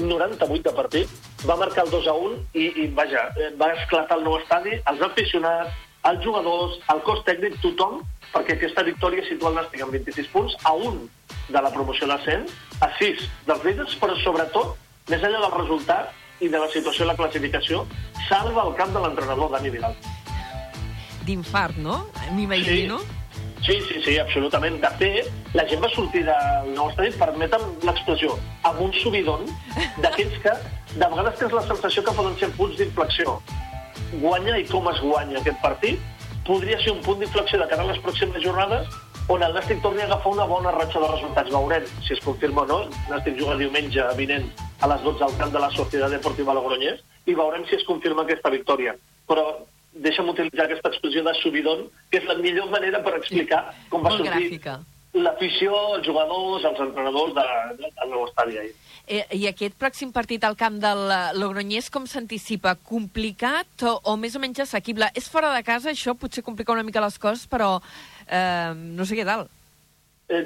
98 de partit, va marcar el 2 a 1 i, i vaja, va esclatar el nou estadi, els aficionats, els jugadors, el cos tècnic, tothom, perquè aquesta victòria situa el Nàstic amb 26 punts, a un de la promoció d'ascens, a 6 dels líders, però sobretot, més enllà del resultat i de la situació de la classificació, salva el camp de l'entrenador, Dani Vidal.
D'infart, no? M'imagino.
Sí, sí, sí, absolutament. De fet, la gent va sortir del nou estadi, permetem l'expressió, amb un subidon d'aquells que de vegades tens la sensació que poden ser punts d'inflexió. Guanya i com es guanya aquest partit podria ser un punt d'inflexió de cara a les pròximes jornades on el Nàstic torni a agafar una bona ratxa de resultats. Veurem si es confirma o no. El Nàstic juga diumenge vinent a les 12 al camp de la Societat Deportiva Logroñés i veurem si es confirma aquesta victòria. Però deixa'm utilitzar aquesta expressió de subidon, que és la millor manera per explicar com va
Molt
sortir
gràfica.
l'afició, els jugadors, els entrenadors de, de, del nou estadi ahir.
Eh, I aquest pròxim partit al camp del eh, Logroñés com s'anticipa? Complicat o, o més o menys assequible? És fora de casa, això potser complica una mica les coses, però eh, no sé què tal.
Eh,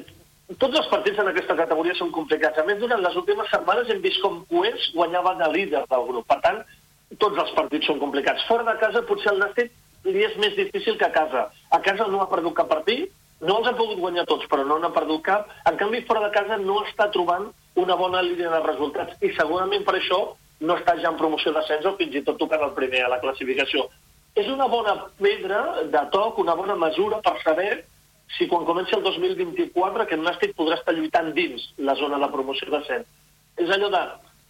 tots els partits en aquesta categoria són complicats. A més, durant les últimes setmanes hem vist com Cuers guanyaven el líder del grup. Per tant, tots els partits són complicats. Fora de casa, potser el Nàstic li és més difícil que a casa. A casa no ha perdut cap partit, no els ha pogut guanyar tots, però no n'ha perdut cap. En canvi, fora de casa no està trobant una bona línia de resultats i segurament per això no està ja en promoció d'ascens o fins i tot tocant el primer a la classificació. És una bona pedra de toc, una bona mesura per saber si quan comenci el 2024 aquest Nàstic podrà estar lluitant dins la zona de promoció d'ascens. És allò de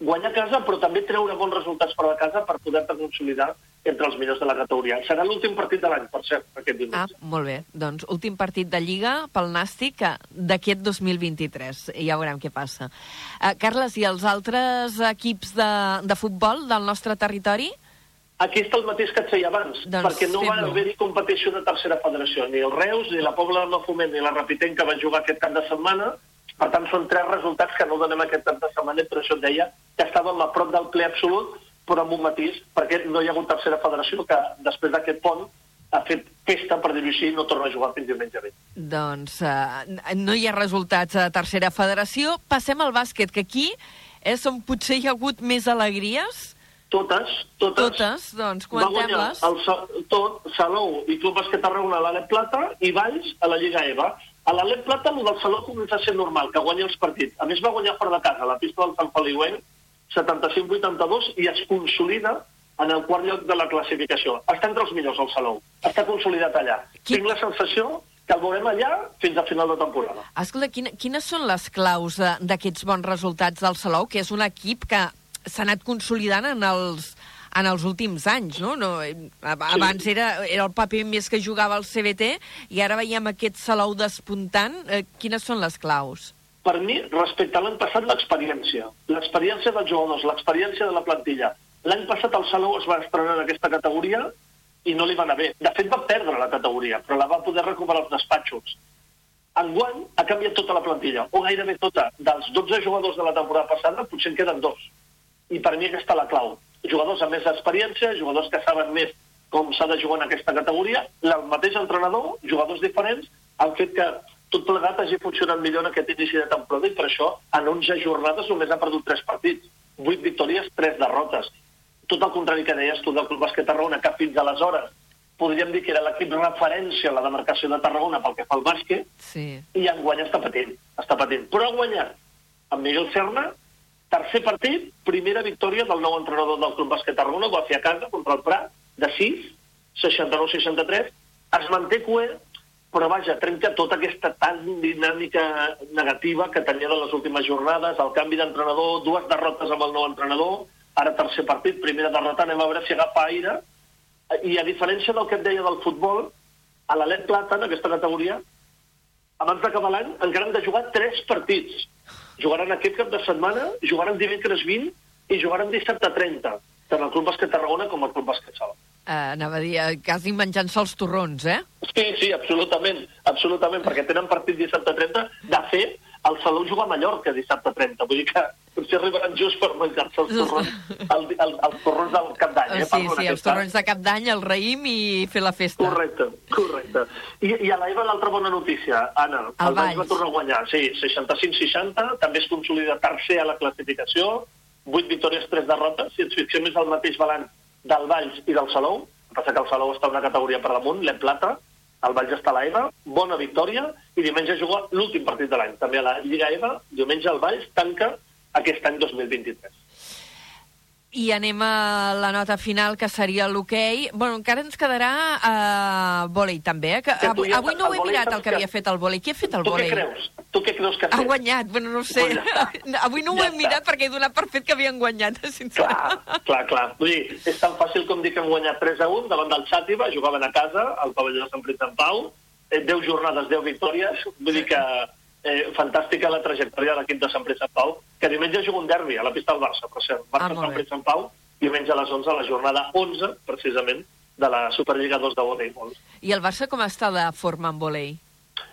guanyar casa, però també treure bons resultats per a casa per poder-te consolidar entre els millors de la categoria. Serà l'últim partit de l'any, per cert, aquest
Ah,
diumenge.
molt bé. Doncs últim partit de Lliga pel Nàstic d'aquest 2023. I ja veurem què passa. Uh, Carles, i els altres equips de, de futbol del nostre territori?
Aquí està el mateix que et feia abans,
Doncs
perquè no va haver-hi competició de tercera federació. Ni el Reus, ni la Pobla de Mafumet, ni la Rapitenc que van jugar aquest cap de setmana. Per tant, són tres resultats que no donem aquest cap de setmana, i per això et deia que estàvem a prop del ple absolut, però amb un matís, perquè no hi ha hagut tercera federació que després d'aquest pont ha fet festa, per dir-ho així, no torna a jugar fins diumenge vint.
Doncs uh, no hi ha resultats a tercera federació. Passem al bàsquet, que aquí és on potser hi ha hagut més alegries.
Totes, totes.
Totes, doncs
Va guanyar el, tot, Salou i Club Bàsquet Tarragona a l'Alep Plata i Valls a la Lliga EVA. A l'Alep Plata, el del Salou comença a ser normal, que guanya els partits. A més, va guanyar fora de casa, a la pista del Sant Feliuenc, 75-82, i es consolida en el quart lloc de la classificació. Està entre els millors, el Salou. Està consolidat allà.
Qui-
Tinc la sensació que el veurem allà fins a final de temporada.
Escolta, quina, quines són les claus d'aquests bons resultats del Salou, que és un equip que s'ha anat consolidant en els, en els últims anys, no? no eh, ab- abans era, era el paper més que jugava el CBT i ara veiem aquest Salou despuntant. Eh, quines són les claus?
per mi, respecte a l'any passat, l'experiència. L'experiència dels jugadors, l'experiència de la plantilla. L'any passat el Salou es va estrenar en aquesta categoria i no li va anar bé. De fet, va perdre la categoria, però la va poder recuperar als despatxos. Enguany ha canviat tota la plantilla, o gairebé tota. Dels 12 jugadors de la temporada passada, potser en queden dos. I per mi aquesta la clau. Jugadors amb més experiència, jugadors que saben més com s'ha de jugar en aquesta categoria, el mateix entrenador, jugadors diferents, han fet que tot plegat hagi funcionat millor en aquest inici de temporada i per això en 11 jornades només ha perdut 3 partits. 8 victòries, 3 derrotes. Tot el contrari que deies tu del Club Bàsquet Tarragona, que fins aleshores podríem dir que era l'equip referència a la demarcació de Tarragona pel que fa al bàsquet,
Sí.
i enguany està patint, està patint. Però ha guanyat amb Miguel Serna, tercer partit, primera victòria del nou entrenador del Club Bàsquet Tarragona, ho va fer a casa contra el Prat, de 6, 69-63, es manté cué, però vaja, trenca tota aquesta tan dinàmica negativa que tenia de les últimes jornades, el canvi d'entrenador, dues derrotes amb el nou entrenador, ara tercer partit, primera derrota, anem a veure si agafa aire, i a diferència del que et deia del futbol, a l'Alet Plata, en aquesta categoria, abans d'acabar l'any, encara han de jugar tres partits. Jugaran aquest cap de setmana, jugaran dimecres 20 i jugaran dissabte 30, tant el Club Bàsquet Tarragona com el Club Bàsquet Sala.
Eh, anava a dir, eh, quasi menjant-se els torrons, eh?
Sí, sí, absolutament, absolutament, perquè tenen partit dissabte 30. De fet, el Salou juga a Mallorca dissabte 30, vull dir que potser arribaran just per menjar-se els torrons, el, el, els torrons del cap d'any. Eh?
sí,
Parlo
sí, els torrons de cap d'any, el raïm i fer la festa.
Correcte, correcte. I, i a l'EVA l'altra bona notícia, Anna.
El
El Valls va tornar a guanyar, sí, 65-60, també es consolida tercer a la classificació, 8 victòries, 3 derrotes, si ens fixem és el mateix balanç del Valls i del Salou, el que passa que el Salou està una categoria per damunt, l'Em Plata, el Valls està a l'EVA, bona victòria, i diumenge juga l'últim partit de l'any, també a la Lliga EVA, diumenge el Valls tanca aquest any 2023.
I anem a la nota final, que seria l'hoquei. Bueno, encara ens quedarà uh, vòlei, també, eh? Que avui, avui no ho he
vòlei
mirat, el que havia fet el vòlei. Qui ha fet el
Tu què
vòlei?
creus? Tu què creus que ha
Ha
fet?
guanyat, bueno, no ho sé.
Pues
avui no ho
Ja
he
està.
mirat perquè he donat per fet que havien guanyat, sincerament.
Clar, clar, clar. Vull dir, és tan fàcil com dir que hem guanyat 3 a 1 davant del Xàtiva, jugaven a casa, al pavelló de Sant Prit en Pau, eh, 10 jornades, 10 victòries, vull dir que eh, fantàstica la trajectòria de l'equip de Sant Prit Sant Pau, que diumenge juga un derbi a la pista del Barça, per cert.
Ah,
Barça
molt
Sant. Prit Sant Pau, diumenge a les 11, a la jornada 11, precisament, de la Superliga 2 de voleibol.
I el Barça com està de forma en vòlei?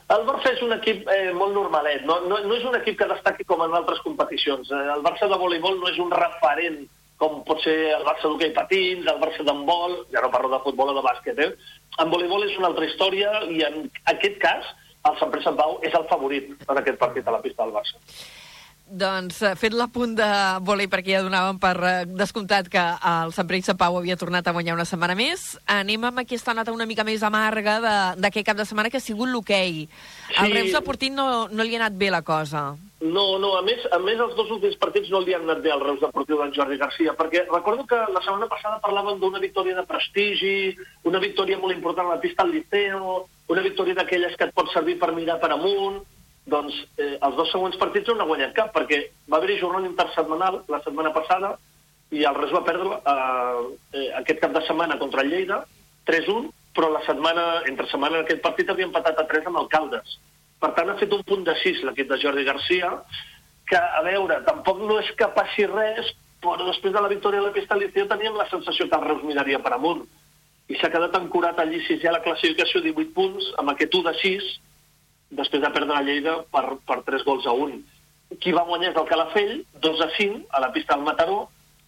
El Barça és un equip eh, molt normalet, no, no, no és un equip que destaqui com en altres competicions. Eh, el Barça de voleibol no és un referent com pot ser el Barça d'hoquei patins, el Barça d'handbol, ja no parlo de futbol o de bàsquet, eh? En voleibol és una altra història i en aquest cas el Sant Pere Sant Pau és el favorit en aquest partit a la pista del Barça.
Doncs eh, fet l'apunt de vòlei perquè ja donàvem per eh, descomptat que el Sant Pere Sant Pau havia tornat a guanyar una setmana més. Anem amb aquesta nota una mica més amarga d'aquest cap de setmana que ha sigut l'hoquei. Al
Sí.
Reus de Portint no, no li ha anat bé la cosa.
No, no, a més, a més els dos últims partits no li han anat bé al Reus Deportiu d'en Jordi Garcia, perquè recordo que la setmana passada parlàvem d'una victòria de prestigi, una victòria molt important a la pista al Liceo, una victòria d'aquelles que et pot servir per mirar per amunt, doncs eh, els dos següents partits no n'ha guanyat cap, perquè va haver-hi jornada intersetmanal la setmana passada i el Reus va perdre eh, eh, aquest cap de setmana contra el Lleida, 3-1, però la setmana, entre setmana en aquest partit havia empatat a 3 amb el Caldes. Per tant, ha fet un punt de 6 l'equip de Jordi Garcia, que, a veure, tampoc no és que passi res, però després de la victòria a la pista al Liceo teníem la sensació que el Reus miraria per amunt. I s'ha quedat ancorat allí sisè a la classificació 18 punts, amb aquest 1 de 6, després de perdre la Lleida per, per 3 gols a 1. Qui va guanyar és el Calafell, 2 a 5, a la pista del Mataró,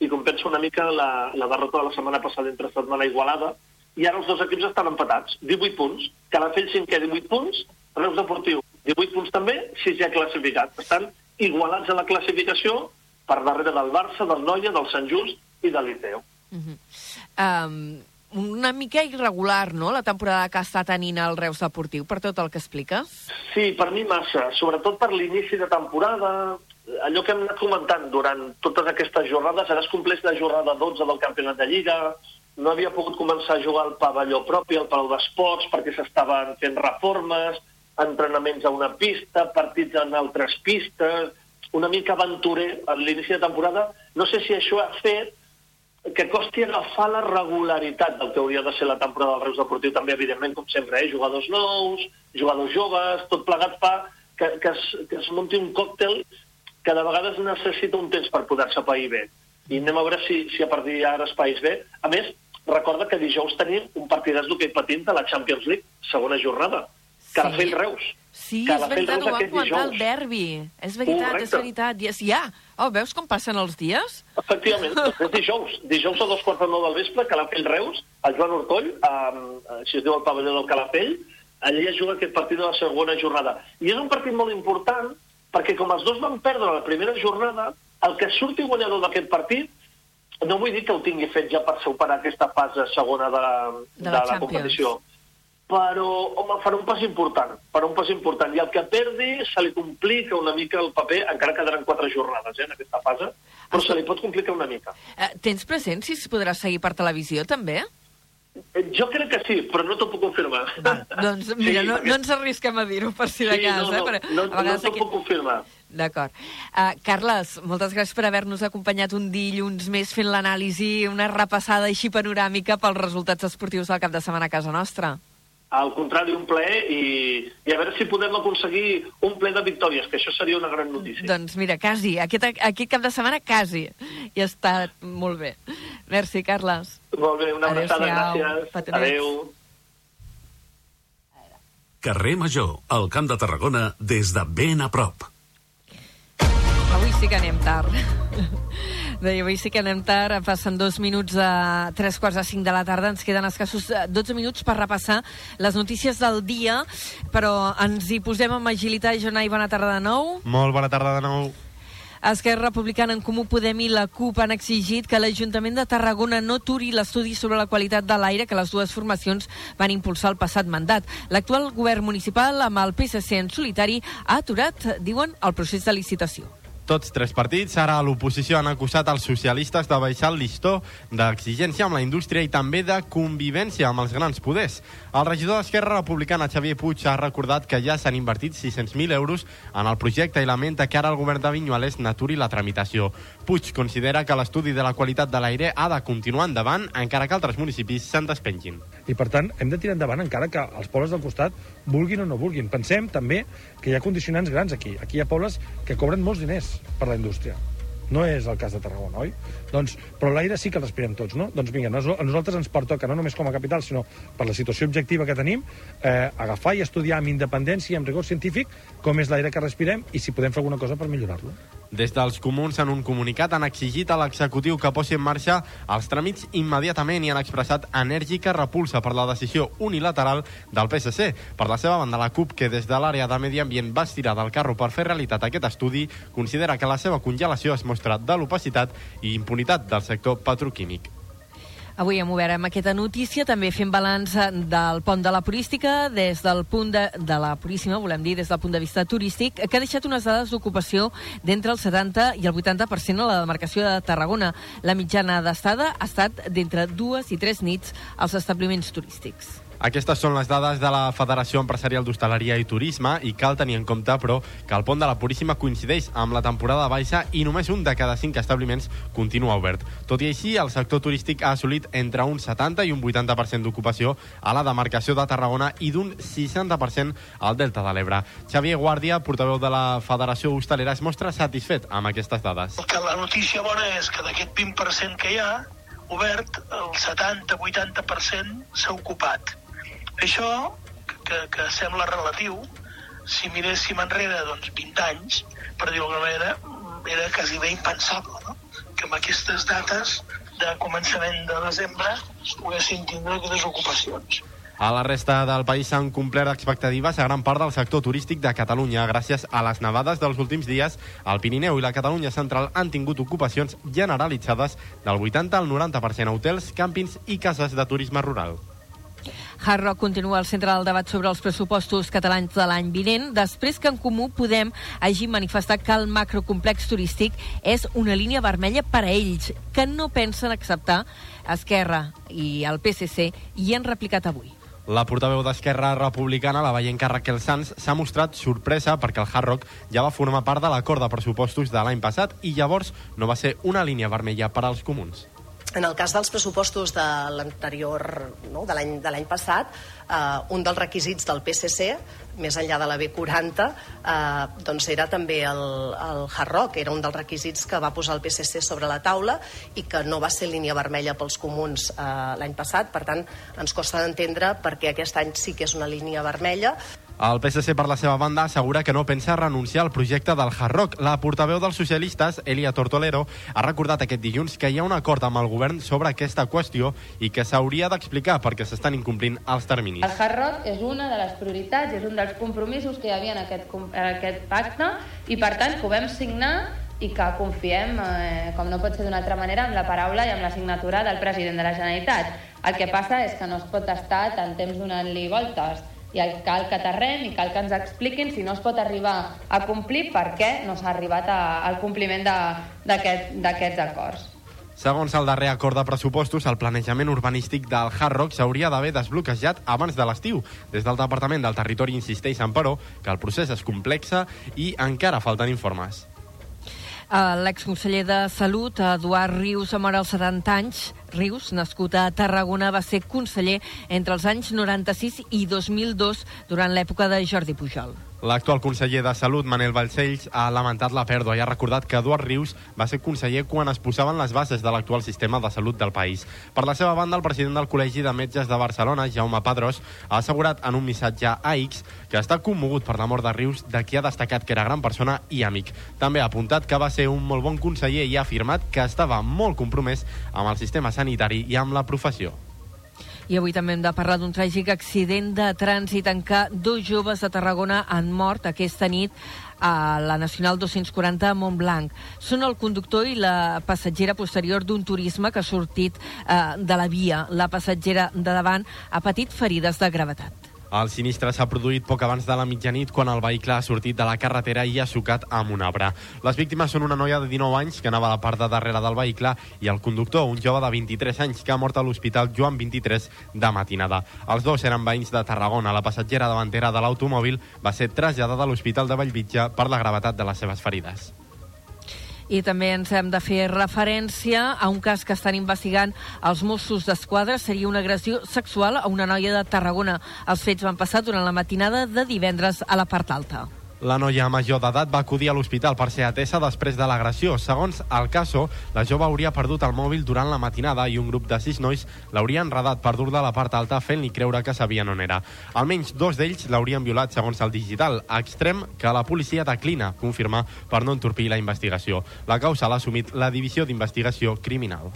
i compensa una mica la, la derrota de la setmana passada entre Setmana Igualada, i ara els dos equips estan empatats, 18 punts. Calafell cinquè, 18 punts, Reus Deportiu, 18 punts també, si ja classificat. Estan igualats a la classificació per darrere del Barça, del Noia, del Sant Just i de l'Iceo.
Uh -huh. um, una mica irregular, no?, la temporada que està tenint el Reus Deportiu, per tot el que expliques?
Sí, per mi massa, sobretot per l'inici de temporada, allò que hem anat comentant durant totes aquestes jornades, ara es compleix la jornada 12 del Campionat de Lliga, no havia pogut començar a jugar al pavelló propi, al Palau d'Esports, perquè s'estaven fent reformes, entrenaments a una pista, partits en altres pistes, una mica aventurer a l'inici de temporada. No sé si això ha fet que costi agafar la regularitat del que hauria de ser la temporada del Reus Deportiu, també, evidentment, com sempre, eh? jugadors nous, jugadors joves, tot plegat fa que, que, es, que es munti un còctel que de vegades necessita un temps per poder-se pair bé. I anem a veure si, si a partir d'ara es país bé. A més, recorda que dijous tenim un partidàs d'hoquei patint de la Champions League, segona jornada. Calafell-Reus.
Sí, és veritat, ho vam comentar al derbi. És veritat,
Correcte.
és veritat. Yes, ja. Oh, veus com passen els dies?
Efectivament, és dijous. Dijous a dos quarts de nou del vespre, Calafell-Reus, el Joan Ortoll, um, així es diu el pavelló del Calafell, allà es juga aquest partit de la segona jornada. I és un partit molt important perquè com els dos van perdre la primera jornada, el que surti guanyador d'aquest partit no vull dir que ho tingui fet ja per superar aquesta fase segona de,
De
de,
la
la
Champions.
competició. Però, home, farà un pas important, farà un pas important. I el que perdi se li complica una mica el paper, encara quedaran quatre jornades eh, en aquesta fase, però se li pot complicar una mica.
Eh, tens present si es podrà seguir per televisió, també?
Eh, Jo crec que sí, però no t'ho puc confirmar. Va,
Doncs mira, no, no ens arrisquem a dir-ho per si de
sí,
cas,
no,
eh?
no,
Però
no, no
vegades
t'ho
aquí...
puc confirmar.
D'acord. Uh, Carles, moltes gràcies per haver-nos acompanyat un dilluns més fent l'anàlisi, una repassada així panoràmica pels resultats esportius del cap de setmana a casa nostra.
Al contrari, un plaer i, i a veure si podem aconseguir un ple de victòries, que això seria una gran notícia.
Doncs mira, quasi. Aquest, aquest cap de setmana, quasi. I està molt bé. Merci, Carles.
Molt bé, una abraçada, gràcies.
Petonets.
Adéu.
Carrer Major, al Camp de Tarragona, des de ben a prop.
Avui sí que anem tard. Deia, avui sí que anem tard, passen dos minuts a tres quarts de cinc de la tarda, ens queden escassos eh, 12 minuts per repassar les notícies del dia, però ens hi posem amb agilitat. Jonai, bona tarda de nou.
Molt bona tarda de nou.
Esquerra Republicana en Comú Podem i la CUP han exigit que l'Ajuntament de Tarragona no turi l'estudi sobre la qualitat de l'aire que les dues formacions van impulsar el passat mandat. L'actual govern municipal, amb el PSC en solitari, ha aturat, diuen, el procés de licitació.
Tots tres partits, ara l'oposició, han acusat els socialistes de baixar el listó d'exigència amb la indústria i també de convivència amb els grans poders. El regidor d'Esquerra Republicana, Xavier Puig, ha recordat que ja s'han invertit 600.000 euros en el projecte i lamenta que ara el govern de Vinyuales n'aturi la tramitació. Puig considera que l'estudi de la qualitat de l'aire ha de continuar endavant, encara que altres municipis se'n despengin.
i per tant hem de tirar endavant encara que els pobles del costat vulguin o no vulguin. Pensem també que hi ha condicionants grans aquí. Aquí hi ha pobles que cobren molts diners per la indústria. No és el cas de Tarragona, oi? Doncs, però l'aire sí que el respirem tots, no? Doncs vinga, a nosaltres ens pertoca, no només com a capital, sinó per la situació objectiva que tenim, eh, agafar i estudiar amb independència i amb rigor científic com és l'aire que respirem i si podem fer alguna cosa per millorar-lo.
Des dels comuns, en un comunicat, han exigit a l'executiu que posi en marxa els tràmits immediatament i han expressat enèrgica repulsa per la decisió unilateral del PSC. Per la seva banda, la CUP, que des de l'àrea de Medi Ambient va estirar del carro per fer realitat aquest estudi, considera que la seva congelació es mostra de l'opacitat i impunitat del sector petroquímic.
Avui hem obert amb aquesta notícia, també fent balanç eh, del pont de la Purística, des del punt de, de la Puríssima, volem dir, des del punt de vista turístic, que ha deixat unes dades d'ocupació d'entre el 70 i el 80% a la demarcació de Tarragona. La mitjana d'estada ha estat d'entre dues i tres nits als establiments turístics.
Aquestes són les dades de la Federació Empresarial d'Hostaleria i Turisme i cal tenir en compte, però, que el pont de la Puríssima coincideix amb la temporada baixa i només un de cada cinc establiments continua obert. Tot i així, el sector turístic ha assolit entre un 70 i un 80% d'ocupació a la demarcació de Tarragona i d'un 60% al Delta de l'Ebre. Xavier Guàrdia, portaveu de la Federació Hostalera, es mostra satisfet amb aquestes dades.
que la notícia bona és que d'aquest 20% que hi ha, obert, el 70-80% s'ha ocupat. Això, que, que sembla relatiu, si miréssim enrere doncs, 20 anys, per dir-ho d'alguna manera, era quasi bé impensable, no? que amb aquestes dates de començament de desembre poguessin tindre aquestes ocupacions.
A la resta del país s'han complert expectatives a gran part del sector turístic de Catalunya. Gràcies a les nevades dels últims dies, el Pirineu i la Catalunya central han tingut ocupacions generalitzades del 80 al 90% a hotels, càmpings i cases de turisme rural.
Hard Rock continua al centre del debat sobre els pressupostos catalans de l'any vinent, després que en Comú Podem hagi manifestat que el macrocomplex turístic és una línia vermella per a ells, que no pensen acceptar Esquerra i el PSC i han replicat avui.
La portaveu d'Esquerra Republicana, la veienca Raquel Sanz, s'ha mostrat sorpresa perquè el Hard Rock ja va formar part de l'acord de pressupostos de l'any passat i llavors no va ser una línia vermella per als comuns.
En el cas dels pressupostos de l'anterior, no, de l'any de l'any passat, eh, un dels requisits del PSC, més enllà de la B40, eh, doncs era també el, el Hard Rock, era un dels requisits que va posar el PSC sobre la taula i que no va ser línia vermella pels comuns eh, l'any passat, per tant ens costa d'entendre perquè aquest any sí que és una línia vermella.
El PSC, per la seva banda, assegura que no pensa renunciar al projecte del Hard Rock. La portaveu dels socialistes, Elia Tortolero, ha recordat aquest dilluns que hi ha un acord amb el govern sobre aquesta qüestió i que s'hauria d'explicar perquè s'estan incomplint els terminis.
El Hard Rock és una de les prioritats, és un dels compromisos que hi havia en aquest, en aquest pacte i, per tant, que ho vam signar i que confiem, eh, com no pot ser d'una altra manera, amb la paraula i amb la signatura del president de la Generalitat. El que passa és que no es pot estar tant temps donant-li voltes i cal que aterrem i cal que ens expliquin si no es pot arribar a complir per què no s'ha arribat a, al compliment d'aquests aquest, acords.
Segons el darrer acord de pressupostos, el planejament urbanístic del Hard Rock s'hauria d'haver desbloquejat abans de l'estiu. Des del Departament del Territori insisteixen, però, que el procés és complexa i encara falten informes.
L'exconseller de Salut, Eduard Rius, mort als 70 anys. Rius, nascut a Tarragona, va ser conseller entre els anys 96 i 2002 durant l'època de Jordi Pujol.
L'actual conseller de Salut, Manel Balcells, ha lamentat la pèrdua i ha recordat que Eduard Rius va ser conseller quan es posaven les bases de l'actual sistema de salut del país. Per la seva banda, el president del Col·legi de Metges de Barcelona, Jaume Padrós, ha assegurat en un missatge a X que està commogut per la mort de Rius, de qui ha destacat que era gran persona i amic. També ha apuntat que va ser un molt bon conseller i ha afirmat que estava molt compromès amb el sistema sanitari i amb la professió.
I avui també hem de parlar d'un tràgic accident de trànsit en què dos joves de Tarragona han mort aquesta nit a la Nacional 240 a Montblanc. Són el conductor i la passatgera posterior d'un turisme que ha sortit eh, de la via. La passatgera de davant ha patit ferides de gravetat.
El sinistre s'ha produït poc abans de la mitjanit quan el vehicle ha sortit de la carretera i ha xocat amb un arbre. Les víctimes són una noia de 19 anys que anava a la part de darrere del vehicle i el conductor, un jove de 23 anys que ha mort a l'Hospital Joan 23 de matinada. Els dos eren veïns de Tarragona. La passatgera davantera de l'automòbil va ser traslladada a l'Hospital de Vallvitge per la gravetat de les seves ferides.
I també ens hem de fer referència a un cas que estan investigant els Mossos d'Esquadra. Seria una agressió sexual a una noia de Tarragona. Els fets van passar durant la matinada de divendres a la part alta.
La noia major d'edat va acudir a l'hospital per ser atesa després de l'agressió. Segons el caso, la jove hauria perdut el mòbil durant la matinada i un grup de sis nois l'hauria enredat per dur de la part alta fent-li creure que sabien on era. Almenys dos d'ells l'haurien violat segons el digital, extrem que la policia declina confirmar per no entorpir la investigació. La causa l'ha assumit la Divisió d'Investigació Criminal.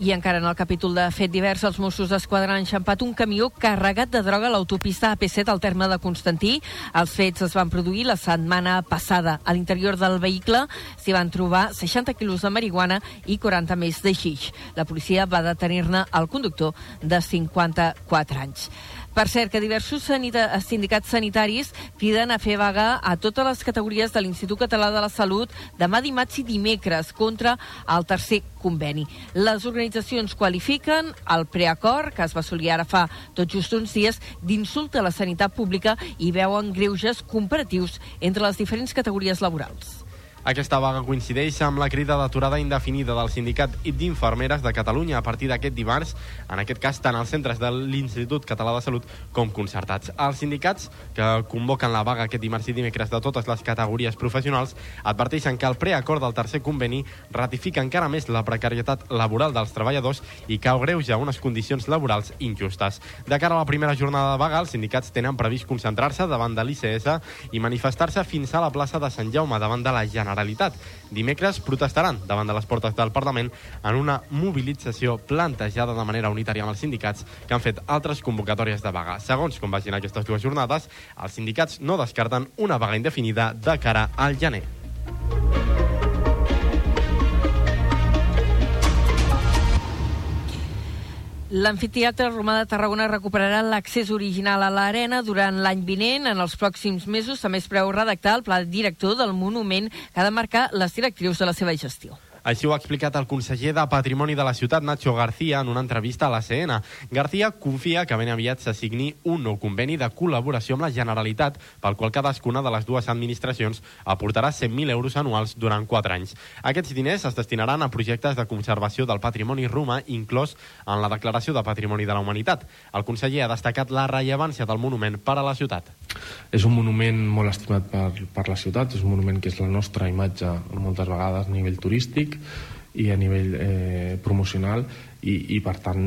I encara en el capítol de fet divers, els Mossos d'Esquadra han enxampat un camió carregat de droga a l'autopista AP7 al terme de Constantí. Els fets es van produir la setmana passada. A l'interior del vehicle s'hi van trobar 60 quilos de marihuana i 40 més de xix. La policia va detenir-ne el conductor de 54 anys. Per cert, que diversos sanita sindicats sanitaris criden a fer vaga a totes les categories de l'Institut Català de la Salut demà dimarts i dimecres contra el tercer conveni. Les organitzacions qualifiquen el preacord, que es va assolir ara fa tot just uns dies, d'insult a la sanitat pública i veuen greuges comparatius entre les diferents categories laborals.
Aquesta vaga coincideix amb la crida d'aturada indefinida del sindicat d'infermeres de Catalunya a partir d'aquest dimarts, en aquest cas tant als centres de l'Institut Català de Salut com concertats. Els sindicats que convoquen la vaga aquest dimarts i dimecres de totes les categories professionals adverteixen que el preacord del tercer conveni ratifica encara més la precarietat laboral dels treballadors i que agreuja unes condicions laborals injustes. De cara a la primera jornada de vaga, els sindicats tenen previst concentrar-se davant de l'ICS i manifestar-se fins a la plaça de Sant Jaume davant de la Generalitat Generalitat. Dimecres protestaran davant de les portes del Parlament en una mobilització plantejada de manera unitària amb els sindicats que han fet altres convocatòries de vaga. Segons com vagin aquestes dues jornades, els sindicats no descarten una vaga indefinida de cara al gener.
L'Amfiteatre Romà de Tarragona recuperarà l'accés original a l'arena durant l'any vinent. En els pròxims mesos també es preveu redactar el pla director del monument que ha de marcar les directrius de la seva gestió.
Així ho ha explicat el conseller de Patrimoni de la ciutat, Nacho García, en una entrevista a la CN. García confia que ben aviat se signi un nou conveni de col·laboració amb la Generalitat, pel qual cadascuna de les dues administracions aportarà 100.000 euros anuals durant 4 anys. Aquests diners es destinaran a projectes de conservació del patrimoni romà, inclòs en la Declaració de Patrimoni de la Humanitat. El conseller ha destacat la rellevància del monument per a la ciutat.
És un monument molt estimat per, per la ciutat, és un monument que és la nostra imatge moltes vegades a nivell turístic i a nivell eh, promocional i, i per tant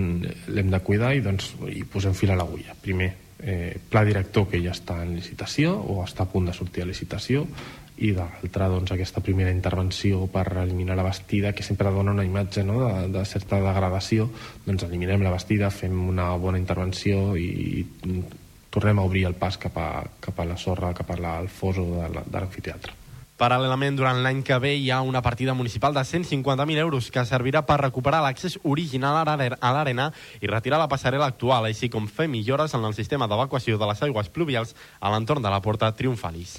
l'hem de cuidar i, doncs, i posem fil a l'agulla. Primer, eh, pla director que ja està en licitació o està a punt de sortir a licitació i d'altra doncs, aquesta primera intervenció per eliminar la vestida que sempre dona una imatge no, de, de certa degradació doncs eliminem la vestida, fem una bona intervenció i, i tornem a obrir el pas cap a, cap a la sorra, cap a la, al foso de l'amfiteatre.
Paral·lelament, durant l'any que ve hi ha una partida municipal de 150.000 euros que servirà per recuperar l'accés original a l'arena i retirar la passarel·la actual, així com fer millores en el sistema d'evacuació de les aigües pluvials a l'entorn de la porta Triomfalis.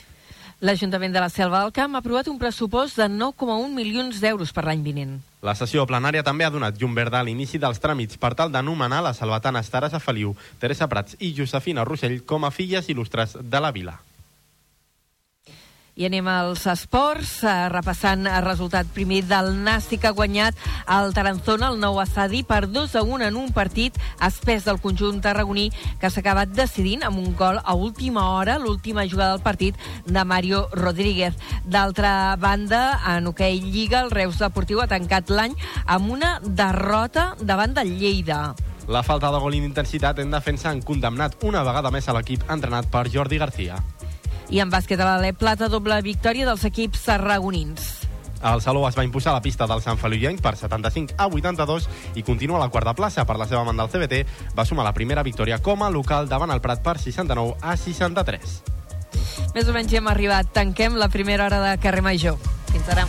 L'Ajuntament de la Selva del Camp ha aprovat un pressupost de 9,1 milions d'euros per l'any vinent.
La sessió plenària també ha donat llum verda a l'inici dels tràmits per tal d'anomenar les salvatanes Teresa Feliu, Teresa Prats i Josefina Rossell com a filles il·lustres de la vila.
I anem als esports, eh, repassant el resultat primer del Nàstic ha guanyat el Taranzona, el nou assadi, per 2 a 1 en un partit espès del conjunt tarragoní que s'ha acabat decidint amb un gol a última hora, l'última jugada del partit de Mario Rodríguez. D'altra banda, en hoquei Lliga, el Reus Deportiu ha tancat l'any amb una derrota davant del Lleida.
La falta de gol i d'intensitat en defensa han condemnat una vegada més a l'equip entrenat per Jordi García.
I en bàsquet a l'Ale Plata, doble victòria dels equips sarragonins.
El Salou es va imposar a la pista del Sant Feliuenc per 75 a 82 i continua a la quarta plaça per la seva banda el CBT. Va sumar la primera victòria com a local davant el Prat per 69 a 63.
Més o menys hem arribat. Tanquem la primera hora de carrer Major. Fins ara.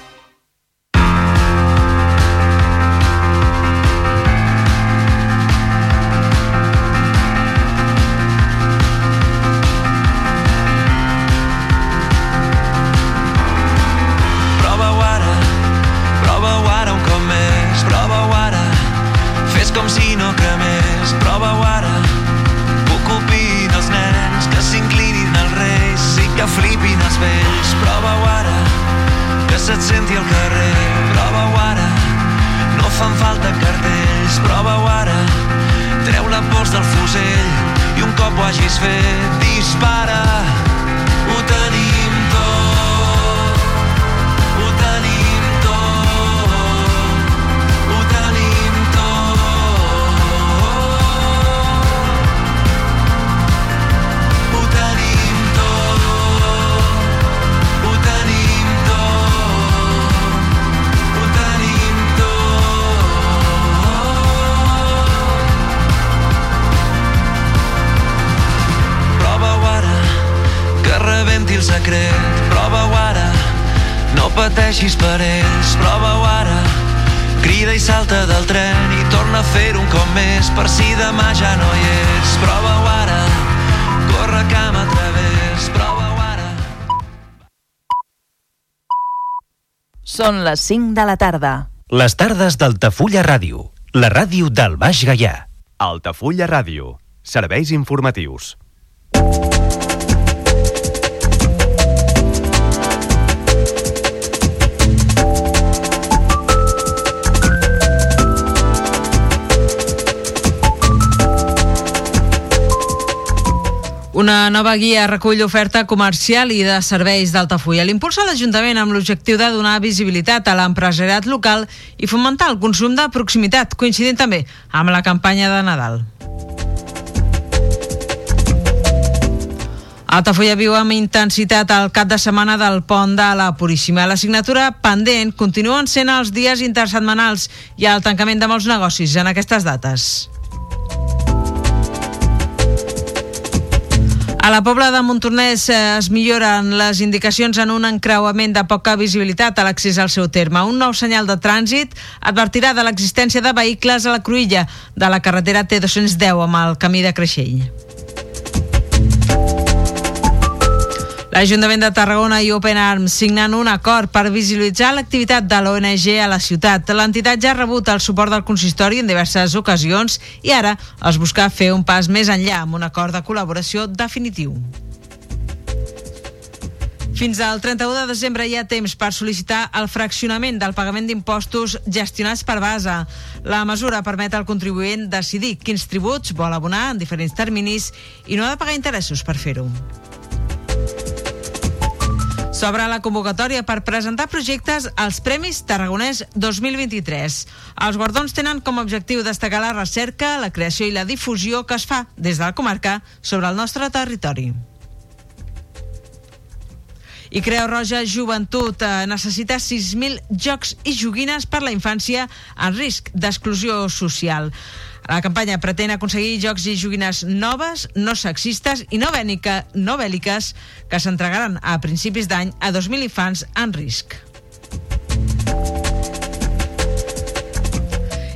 Se't senti al carrer, prova-ho ara, no fan falta cartells, prova-ho ara, treu la pols del fusell i un cop ho hagis fet, dispara, ho
secret. Prova-ho ara, no pateixis per ells. Prova-ho ara, crida i salta del tren i torna a fer un cop més per si demà ja no hi ets. Prova-ho ara, corre cam a través. Prova-ho ara.
Són les 5 de la tarda.
Les tardes d'Altafulla Ràdio, la ràdio del Baix Gaià.
Altafulla Ràdio. Serveis informatius.
Una nova guia recull l'oferta comercial i de serveis d'Altafulla. L'impulsa l'Ajuntament amb l'objectiu de donar visibilitat a l'empresariat local i fomentar el consum de proximitat, coincidint també amb la campanya de Nadal. Altafulla viu amb intensitat el cap de setmana del pont de la Puríssima. La signatura pendent continuen sent els dies intersetmanals i el tancament de molts negocis en aquestes dates. A la Pobla de Montornès eh, es milloren les indicacions en un encreuament de poca visibilitat a l'accés al seu terme. Un nou senyal de trànsit advertirà de l'existència de vehicles a la cruïlla de la carretera T210 amb el camí de Creixell. L'Ajuntament de Tarragona i Open Arms signen un acord per visibilitzar l'activitat de l'ONG a la ciutat. L'entitat ja ha rebut el suport del consistori en diverses ocasions i ara es busca fer un pas més enllà amb un acord de col·laboració definitiu. Fins al 31 de desembre hi ha temps per sol·licitar el fraccionament del pagament d'impostos gestionats per base. La mesura permet al contribuent decidir quins tributs vol abonar en diferents terminis i no ha de pagar interessos per fer-ho. S'obre la convocatòria per presentar projectes als Premis Tarragonès 2023. Els guardons tenen com a objectiu destacar la recerca, la creació i la difusió que es fa des de la comarca sobre el nostre territori. I Creu Roja Joventut eh, necessita 6.000 jocs i joguines per la infància en risc d'exclusió social. La campanya pretén aconseguir jocs i joguines noves, no sexistes i no, bènica, no bèl·liques que s'entregaran a principis d'any a 2.000 infants en risc.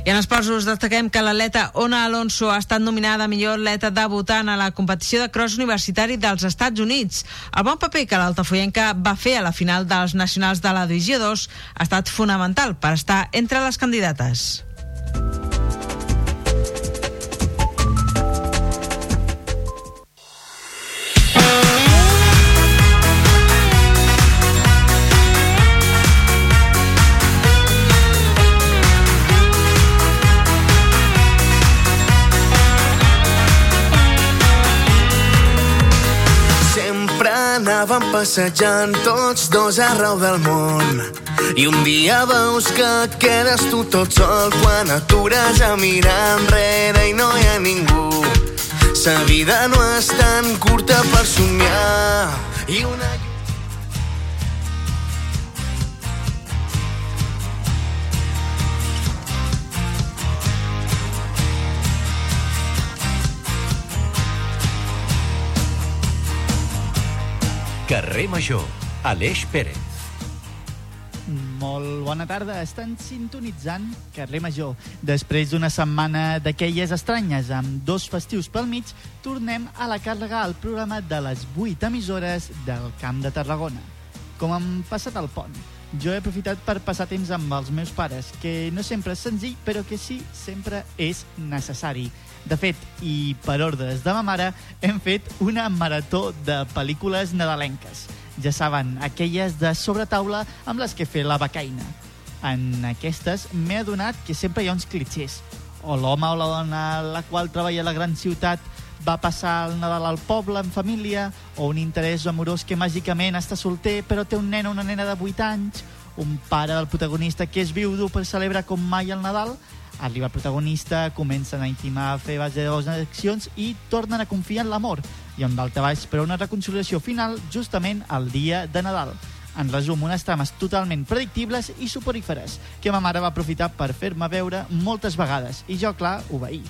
I en esports us destaquem que l'atleta Ona Alonso ha estat nominada millor atleta debutant a la competició de cross universitari dels Estats Units. El bon paper que l'altafoyenca va fer a la final dels nacionals de la Divisió 2 ha estat fonamental per estar entre les candidates.
Anàvem passejant tots dos arreu del món i un dia veus que quedes tu tot sol quan atures a mirar enrere i no hi ha ningú. Sa vida no és tan curta per somiar i una
Carrer Major, Aleix Pérez.
Molt bona tarda. Estan sintonitzant Carrer Major. Després d'una setmana d'aquelles estranyes amb dos festius pel mig, tornem a la càrrega al programa de les 8 emissores del Camp de Tarragona. Com han passat el pont? Jo he aprofitat per passar temps amb els meus pares, que no sempre és senzill, però que sí, sempre és necessari. De fet, i per ordres de ma mare, hem fet una marató de pel·lícules nadalenques. Ja saben, aquelles de sobretaula amb les que fer la becaina. En aquestes m'he adonat que sempre hi ha uns clitxers. O l'home o la dona la qual treballa a la gran ciutat va passar el Nadal al poble en família, o un interès amorós que màgicament està solter però té un nen o una nena de 8 anys, un pare del protagonista que és viudo per celebrar com mai el Nadal, arriba el protagonista, comencen a intimar, a fer base de les accions i tornen a confiar en l'amor i amb baix per una reconciliació final justament el dia de Nadal. En resum, unes trames totalment predictibles i soporíferes que ma mare va aprofitar per fer-me veure moltes vegades i jo, clar, obeir.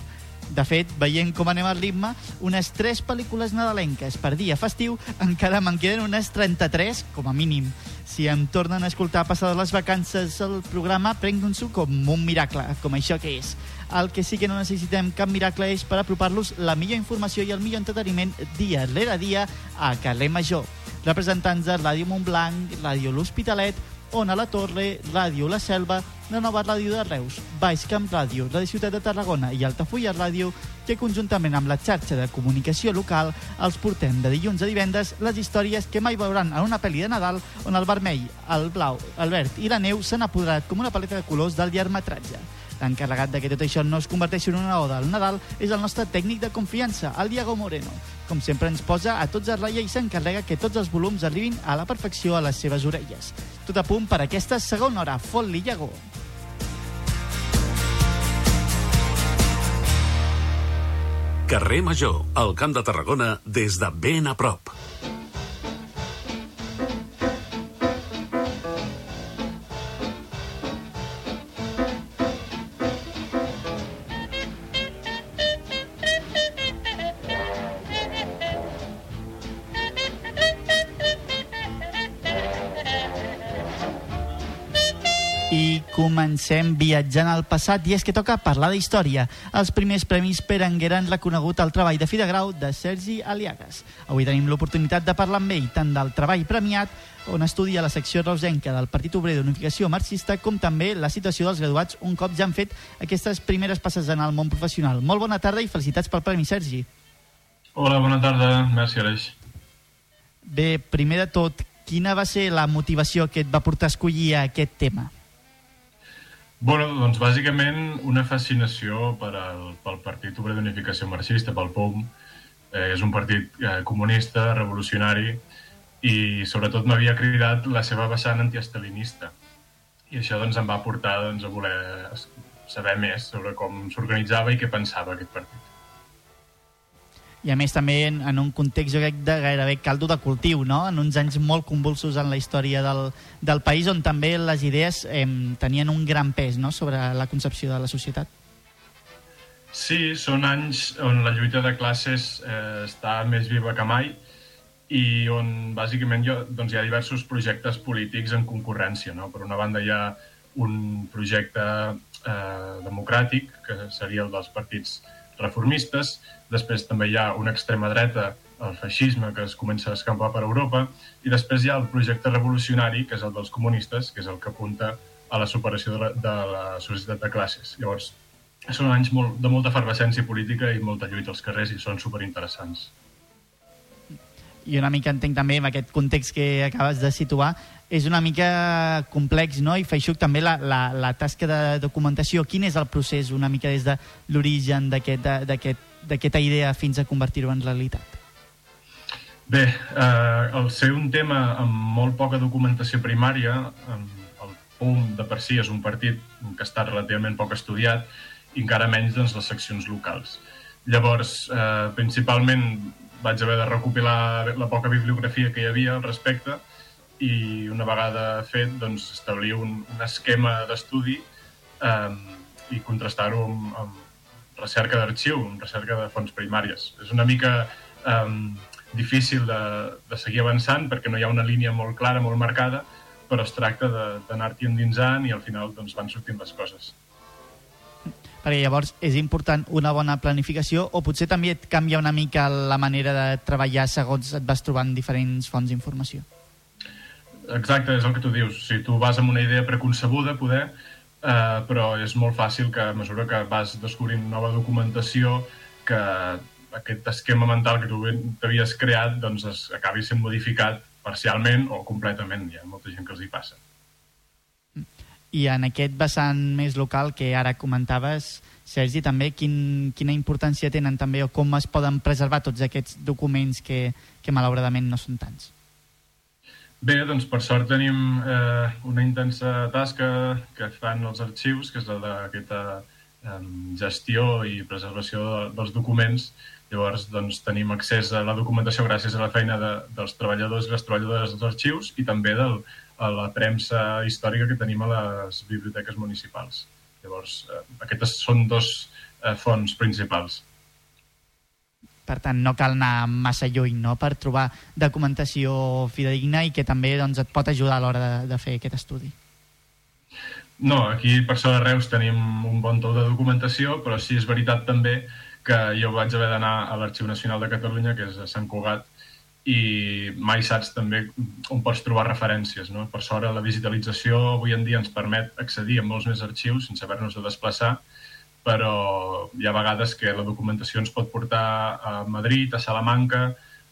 De fet, veient com anem al ritme, unes 3 pel·lícules nadalenques per dia festiu, encara me'n queden unes 33, com a mínim. Si em tornen a escoltar passades les vacances al programa, prenguin-s'ho com un miracle, com això que és. El que sí que no necessitem cap miracle és per apropar-los la millor informació i el millor entreteniment dia rere dia a Carrer Major. Representants de Ràdio Montblanc, Ràdio L'Hospitalet, Ona la Torre, Ràdio La Selva, la nova ràdio de Reus, Baix Camp Ràdio, Ràdio Ciutat de Tarragona i Altafulla Ràdio, que conjuntament amb la xarxa de comunicació local els portem de dilluns a divendres les històries que mai veuran en una pel·li de Nadal on el vermell, el blau, el verd i la neu s'han apoderat com una paleta de colors del llargmetratge. L'encarregat de que tot això no es converteixi en una oda al Nadal és el nostre tècnic de confiança, el Diego Moreno. Com sempre ens posa a tots a ratlla i s'encarrega que tots els volums arribin a la perfecció a les seves orelles. Tot a punt per aquesta segona hora. Fot-li, Diego.
Carrer Major, al Camp de Tarragona, des de ben a prop.
Comencem viatjant al passat i és que toca parlar d'història. Els primers premis Berenguer han reconegut el treball de fi de grau de Sergi Aliagas. Avui tenim l'oportunitat de parlar amb ell tant del treball premiat on estudia la secció reusenca del Partit Obrer d'Unificació Marxista, com també la situació dels graduats un cop ja han fet aquestes primeres passes en el món professional. Molt bona tarda i felicitats pel Premi, Sergi.
Hola, bona tarda. Merci, Aleix.
Bé, primer de tot, quina va ser la motivació que et va portar a escollir aquest tema?
Bueno, doncs bàsicament una fascinació per al, pel Partit Obrer d'Unificació Marxista, pel POM. Eh, és un partit eh, comunista, revolucionari, i sobretot m'havia cridat la seva vessant antiestalinista. I això doncs, em va portar doncs, a voler saber més sobre com s'organitzava i què pensava aquest partit.
I a més també en, en un context jo crec de gairebé caldo de cultiu, no? en uns anys molt convulsos en la història del, del país on també les idees eh, tenien un gran pes no? sobre la concepció de la societat.
Sí, són anys on la lluita de classes eh, està més viva que mai i on bàsicament ha, doncs hi ha diversos projectes polítics en concurrència. No? Per una banda hi ha un projecte eh, democràtic, que seria el dels partits reformistes, després també hi ha una extrema dreta, el feixisme, que es comença a escampar per Europa, i després hi ha el projecte revolucionari, que és el dels comunistes, que és el que apunta a la superació de la, de la societat de classes. Llavors, són anys molt, de molta efervescència política i molta lluita als carrers i són superinteressants.
I una mica entenc també en aquest context que acabes de situar, és una mica complex, no? I Feixuc també la, la, la tasca de documentació. Quin és el procés una mica des de l'origen d'aquesta aquest, idea fins a convertir-ho en realitat?
Bé, eh, el ser un tema amb molt poca documentació primària, el PUM de per si és un partit que està relativament poc estudiat, i encara menys doncs, les seccions locals. Llavors, eh, principalment vaig haver de recopilar la poca bibliografia que hi havia al respecte i una vegada fet doncs, establir un, un esquema d'estudi eh, i contrastar-ho amb, amb recerca d'arxiu, amb recerca de fonts primàries. És una mica eh, difícil de, de seguir avançant perquè no hi ha una línia molt clara, molt marcada, però es tracta d'anar-t'hi endinsant i al final doncs, van sortint les coses
perquè llavors és important una bona planificació o potser també et canvia una mica la manera de treballar segons et vas trobant diferents fonts d'informació.
Exacte, és el que tu dius. Si tu vas amb una idea preconcebuda, poder, eh, però és molt fàcil que a mesura que vas descobrint nova documentació, que aquest esquema mental que tu t'havies creat doncs es, acabi sent modificat parcialment o completament. Hi ha molta gent que els hi passa.
I en aquest vessant més local que ara comentaves, Sergi, també quin, quina importància tenen també o com es poden preservar tots aquests documents que, que malauradament no són tants?
Bé, doncs per sort tenim eh, una intensa tasca que fan els arxius, que és la d'aquesta eh, gestió i preservació de, dels documents. Llavors, doncs, tenim accés a la documentació gràcies a la feina de, dels treballadors i les treballadores dels arxius i també del, a la premsa històrica que tenim a les biblioteques municipals. Llavors, eh, aquests són dos eh, fonts principals.
Per tant, no cal anar massa lluny no? per trobar documentació fidedigna i que també doncs, et pot ajudar a l'hora de, de fer aquest estudi.
No, aquí per sort Reus tenim un bon tou de documentació, però sí és veritat també que jo vaig haver d'anar a l'Arxiu Nacional de Catalunya, que és a Sant Cugat, i mai saps també on pots trobar referències. No? Per sort, la digitalització avui en dia ens permet accedir a molts més arxius sense haver-nos de desplaçar, però hi ha vegades que la documentació ens pot portar a Madrid, a Salamanca,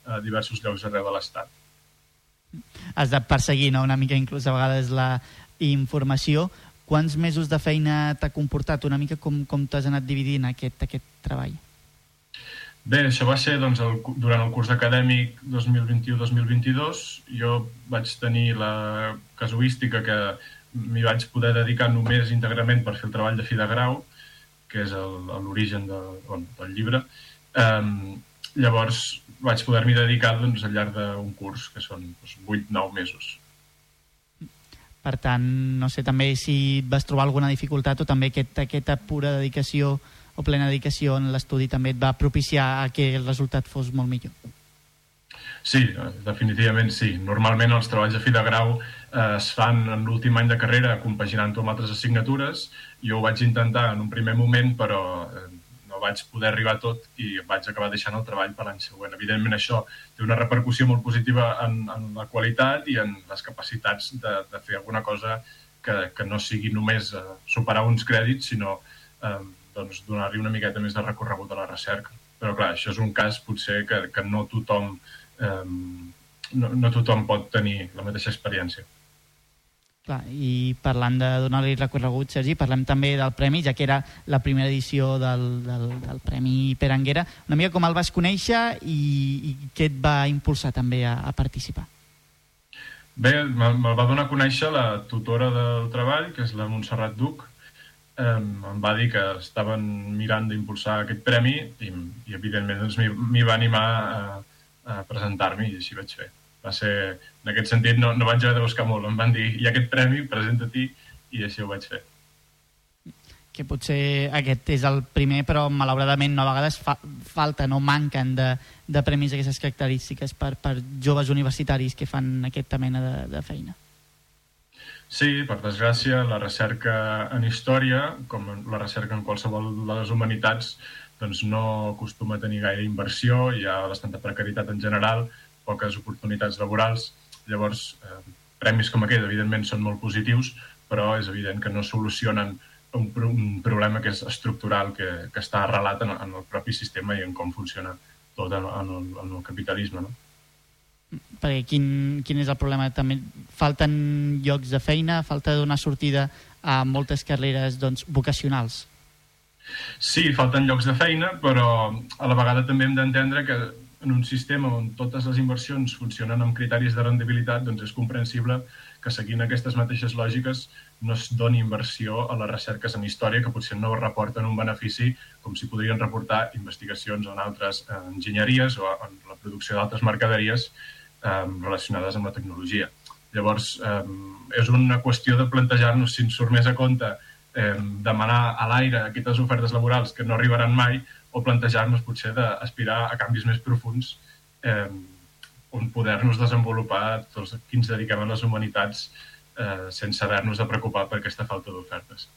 a diversos llocs arreu de l'Estat.
Has de perseguir no? una mica inclús a vegades la informació. Quants mesos de feina t'ha comportat? Una mica com, com t'has anat dividint aquest, aquest treball?
Bé, això va ser doncs, el, durant el curs acadèmic 2021-2022. Jo vaig tenir la casuística que m'hi vaig poder dedicar només íntegrament per fer el treball de fi de grau, que és l'origen de, bueno, del llibre. Um, llavors vaig poder-m'hi dedicar doncs, al llarg d'un curs, que són doncs, 8-9 mesos.
Per tant, no sé també si vas trobar alguna dificultat o també aquest, aquesta pura dedicació o plena dedicació en l'estudi també et va propiciar a que el resultat fos molt millor.
Sí, definitivament sí. Normalment els treballs de fi de grau eh, es fan en l'últim any de carrera compaginant-ho amb altres assignatures. Jo ho vaig intentar en un primer moment, però eh, no vaig poder arribar tot i vaig acabar deixant el treball per l'any següent. Evidentment això té una repercussió molt positiva en, en la qualitat i en les capacitats de, de fer alguna cosa que, que no sigui només eh, superar uns crèdits, sinó eh, doncs, donar-li una miqueta més de recorregut a la recerca. Però clar, això és un cas potser que, que no tothom eh, no, no tothom pot tenir la mateixa experiència.
Clar, i parlant de donar-li recorregut, Sergi, parlem també del premi, ja que era la primera edició del, del, del Premi Pere Anguera. Una mica com el vas conèixer i, i què et va impulsar també a, a participar?
Bé, me'l va donar a conèixer la tutora del treball, que és la Montserrat Duc. Eh, em va dir que estaven mirant d'impulsar aquest premi i, i evidentment doncs, m'hi va animar a, a presentar-m'hi i així vaig fer. Va ser, en aquest sentit, no, no vaig haver de buscar molt. Em van dir, hi ha aquest premi, presenta-t'hi, i així ho vaig fer.
Que potser aquest és el primer, però malauradament no, a vegades fa, falten o manquen de, de premis d'aquestes característiques per, per joves universitaris que fan aquesta mena de, de feina.
Sí, per desgràcia, la recerca en història, com la recerca en qualsevol de les humanitats, doncs no acostuma a tenir gaire inversió, hi ha bastanta precarietat en general, poques oportunitats laborals. Llavors, eh, premis com aquest, evidentment, són molt positius, però és evident que no solucionen un, un problema que és estructural, que, que està arrelat en, en el propi sistema i en com funciona tot en, en, el, en el capitalisme. No?
Perquè quin, quin és el problema? També falten llocs de feina, falta donar sortida a moltes carreres doncs, vocacionals.
Sí, falten llocs de feina, però a la vegada també hem d'entendre que en un sistema on totes les inversions funcionen amb criteris de rendibilitat, doncs és comprensible que seguint aquestes mateixes lògiques no es doni inversió a les recerques en història que potser no reporten un benefici com si podrien reportar investigacions en altres eh, enginyeries o en la producció d'altres mercaderies eh, relacionades amb la tecnologia. Llavors, eh, és una qüestió de plantejar-nos si ens surt més a compte eh, demanar a l'aire aquestes ofertes laborals que no arribaran mai o plantejar-nos potser d'aspirar a canvis més profuns eh, on poder-nos desenvolupar tots qui ens dediquem a les humanitats eh, sense haver-nos de preocupar per aquesta falta d'ofertes.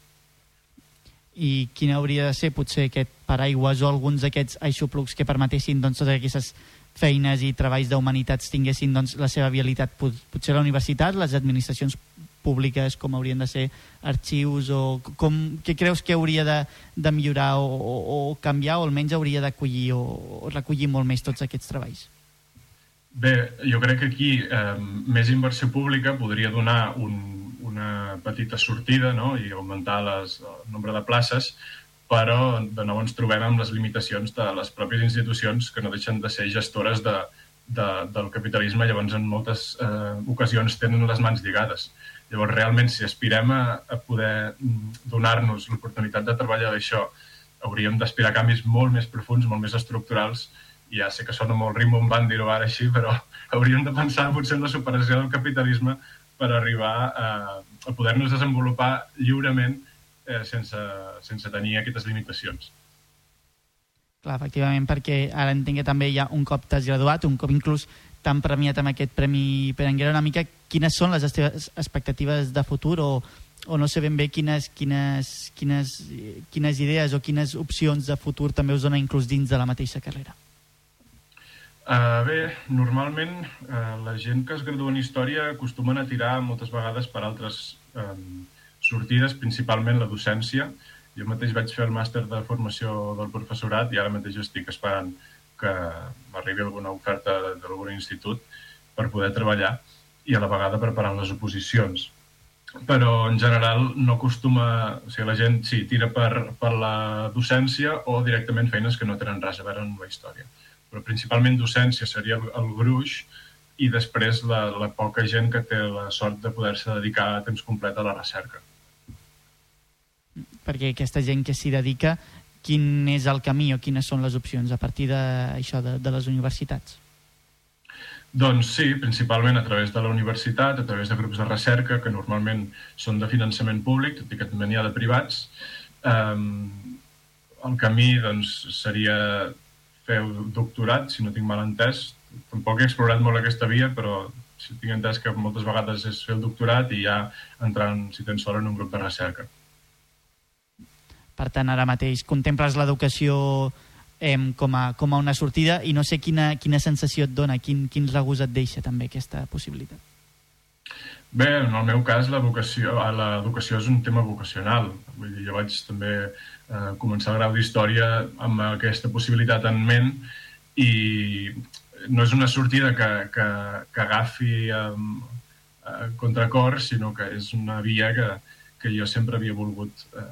I quina hauria de ser potser aquest paraigües o alguns d'aquests aixoplucs que permetessin doncs, totes aquestes feines i treballs d'humanitats tinguessin doncs, la seva vialitat? Potser la universitat, les administracions públiques, com haurien de ser arxius, o com, què creus que hauria de, de millorar o, o, o canviar, o almenys hauria d'acollir o, o recollir molt més tots aquests treballs?
Bé, jo crec que aquí eh, més inversió pública podria donar un, una petita sortida no? i augmentar les, el nombre de places, però de nou ens trobem amb les limitacions de les pròpies institucions que no deixen de ser gestores de, de, del capitalisme, llavors en moltes eh, ocasions tenen les mans lligades. Llavors, realment, si aspirem a, a poder donar-nos l'oportunitat de treballar d'això, hauríem d'aspirar a canvis molt més profuns, molt més estructurals, ja sé que sona molt rimbombant dir-ho ara així, però hauríem de pensar potser en la superació del capitalisme per arribar a, a poder-nos desenvolupar lliurement eh, sense, sense tenir aquestes limitacions.
Clar, efectivament, perquè ara entenc que també hi ha un cop t'has graduat, un cop inclús t'han premiat amb aquest Premi Peranguera, una mica quines són les teves expectatives de futur o, o no sé ben bé quines, quines, quines, quines idees o quines opcions de futur també us dona inclús dins de la mateixa carrera?
Uh, bé, normalment uh, la gent que es gradua en Història acostumen a tirar moltes vegades per altres um, sortides, principalment la docència. Jo mateix vaig fer el màster de formació del professorat i ara mateix estic esperant que m'arribi alguna oferta d'algun institut per poder treballar i a la vegada preparant les oposicions. Però en general no acostuma... O sigui, la gent sí, tira per, per la docència o directament feines que no tenen res a veure amb la història. Però principalment docència seria el, el gruix i després la, la poca gent que té la sort de poder-se dedicar a temps complet a la recerca
perquè aquesta gent que s'hi dedica, quin és el camí o quines són les opcions a partir d'això de, de les universitats?
Doncs sí, principalment a través de la universitat, a través de grups de recerca, que normalment són de finançament públic, tot i que també n'hi ha de privats. Um, el camí doncs, seria fer doctorat, si no tinc mal entès. Tampoc he explorat molt aquesta via, però si tinc entès que moltes vegades és fer el doctorat i ja entrar, si tens sort, en un grup de recerca.
Per tant, ara mateix contemples l'educació eh, com, a, com a una sortida i no sé quina, quina sensació et dona, quin, quin regús et deixa també aquesta possibilitat.
Bé, en el meu cas l'educació és un tema vocacional. Vull dir, jo vaig també eh, començar el grau d'història amb aquesta possibilitat en ment i no és una sortida que, que, que agafi eh, contracor, sinó que és una via que, que jo sempre havia volgut eh,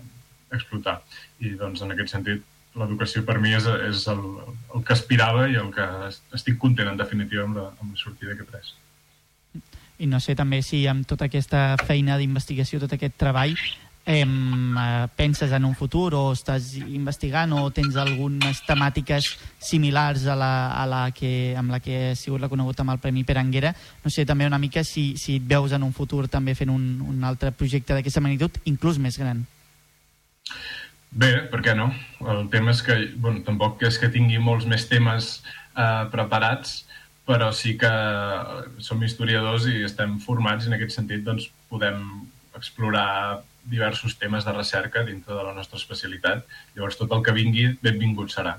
explotar. I doncs en aquest sentit l'educació per mi és, és el, el que aspirava i el que estic content en definitiva amb la, amb la sortida que he pres.
I no sé també si amb tota aquesta feina d'investigació, tot aquest treball, eh, penses en un futur o estàs investigant o tens algunes temàtiques similars a la, a la que, amb la que ha sigut reconegut amb el Premi Peranguera. No sé també una mica si, si et veus en un futur també fent un, un altre projecte d'aquesta magnitud, inclús més gran.
Bé, per què no? El tema és que, bueno, tampoc és que tingui molts més temes eh, preparats, però sí que som historiadors i estem formats i en aquest sentit doncs, podem explorar diversos temes de recerca dintre de la nostra especialitat. Llavors, tot el que vingui, benvingut serà.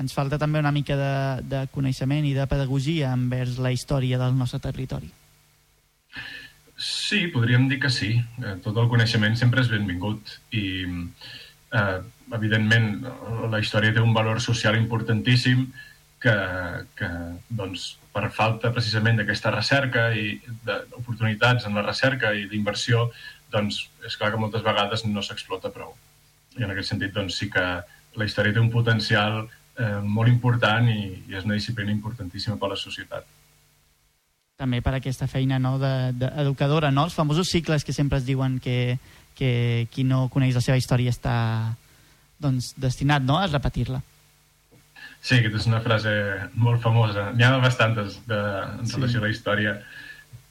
Ens falta també una mica de, de coneixement i de pedagogia envers la història del nostre territori.
Sí, podríem dir que sí. Eh, tot el coneixement sempre és benvingut i, eh, evidentment, la història té un valor social importantíssim que, que doncs, per falta precisament d'aquesta recerca i d'oportunitats en la recerca i d'inversió, doncs és clar que moltes vegades no s'explota prou. I en aquest sentit, doncs sí que la història té un potencial eh, molt important i, i és una disciplina importantíssima per a la societat
també per aquesta feina no, d'educadora, de, de no? els famosos cicles que sempre es diuen que, que qui no coneix la seva història està doncs, destinat no, a repetir-la.
Sí, aquesta és una frase molt famosa. N'hi ha bastantes de, en sí. relació a la història.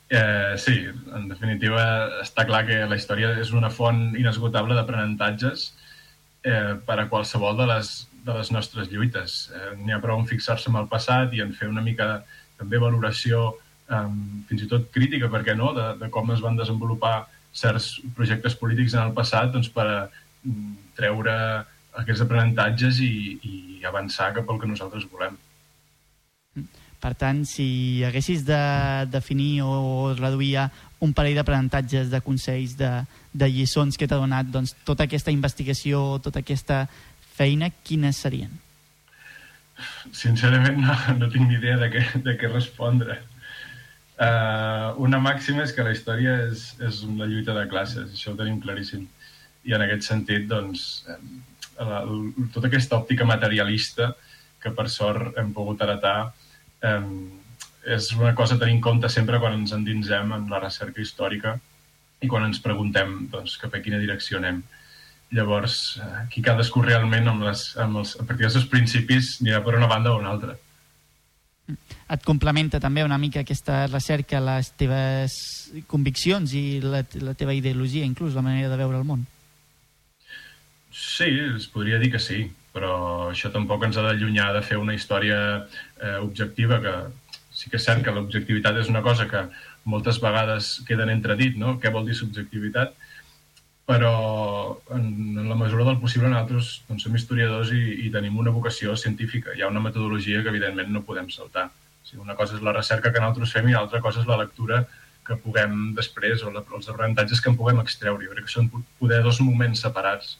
Eh, sí, en definitiva, està clar que la història és una font inesgotable d'aprenentatges eh, per a qualsevol de les, de les nostres lluites. Eh, N'hi ha prou en fixar-se en el passat i en fer una mica també valoració um, fins i tot crítica, perquè no?, de, de com es van desenvolupar certs projectes polítics en el passat doncs, per a, mm, treure aquests aprenentatges i, i avançar cap al que nosaltres volem.
Per tant, si haguessis de definir o reduir a un parell d'aprenentatges, de consells, de, de lliçons que t'ha donat doncs, tota aquesta investigació, tota aquesta feina, quines serien?
Sincerament no, no tinc ni idea de què, de què respondre. Uh, una màxima és que la història és, és una lluita de classes, això ho tenim claríssim. I en aquest sentit, doncs, la, tota aquesta òptica materialista que per sort hem pogut heretar eh, és una cosa a tenir en compte sempre quan ens endinsem en la recerca històrica i quan ens preguntem doncs, cap a quina direcció anem. Llavors, aquí cadascú realment amb les, amb els, a partir dels seus principis anirà per una banda o una altra
et complementa també una mica aquesta recerca les teves conviccions i la, la teva ideologia, inclús la manera de veure el món.
Sí, es podria dir que sí, però això tampoc ens ha d'allunyar de fer una història eh, objectiva, que sí que és cert que l'objectivitat és una cosa que moltes vegades queda en entredit, no? Què vol dir subjectivitat? Però en, en la mesura del possible nosaltres doncs, som historiadors i, i tenim una vocació científica. Hi ha una metodologia que evidentment no podem saltar. O sigui, una cosa és la recerca que nosaltres fem i l'altra cosa és la lectura que puguem després, o la, els aprenentatges que en puguem extreure. Jo crec que són poder dos moments separats.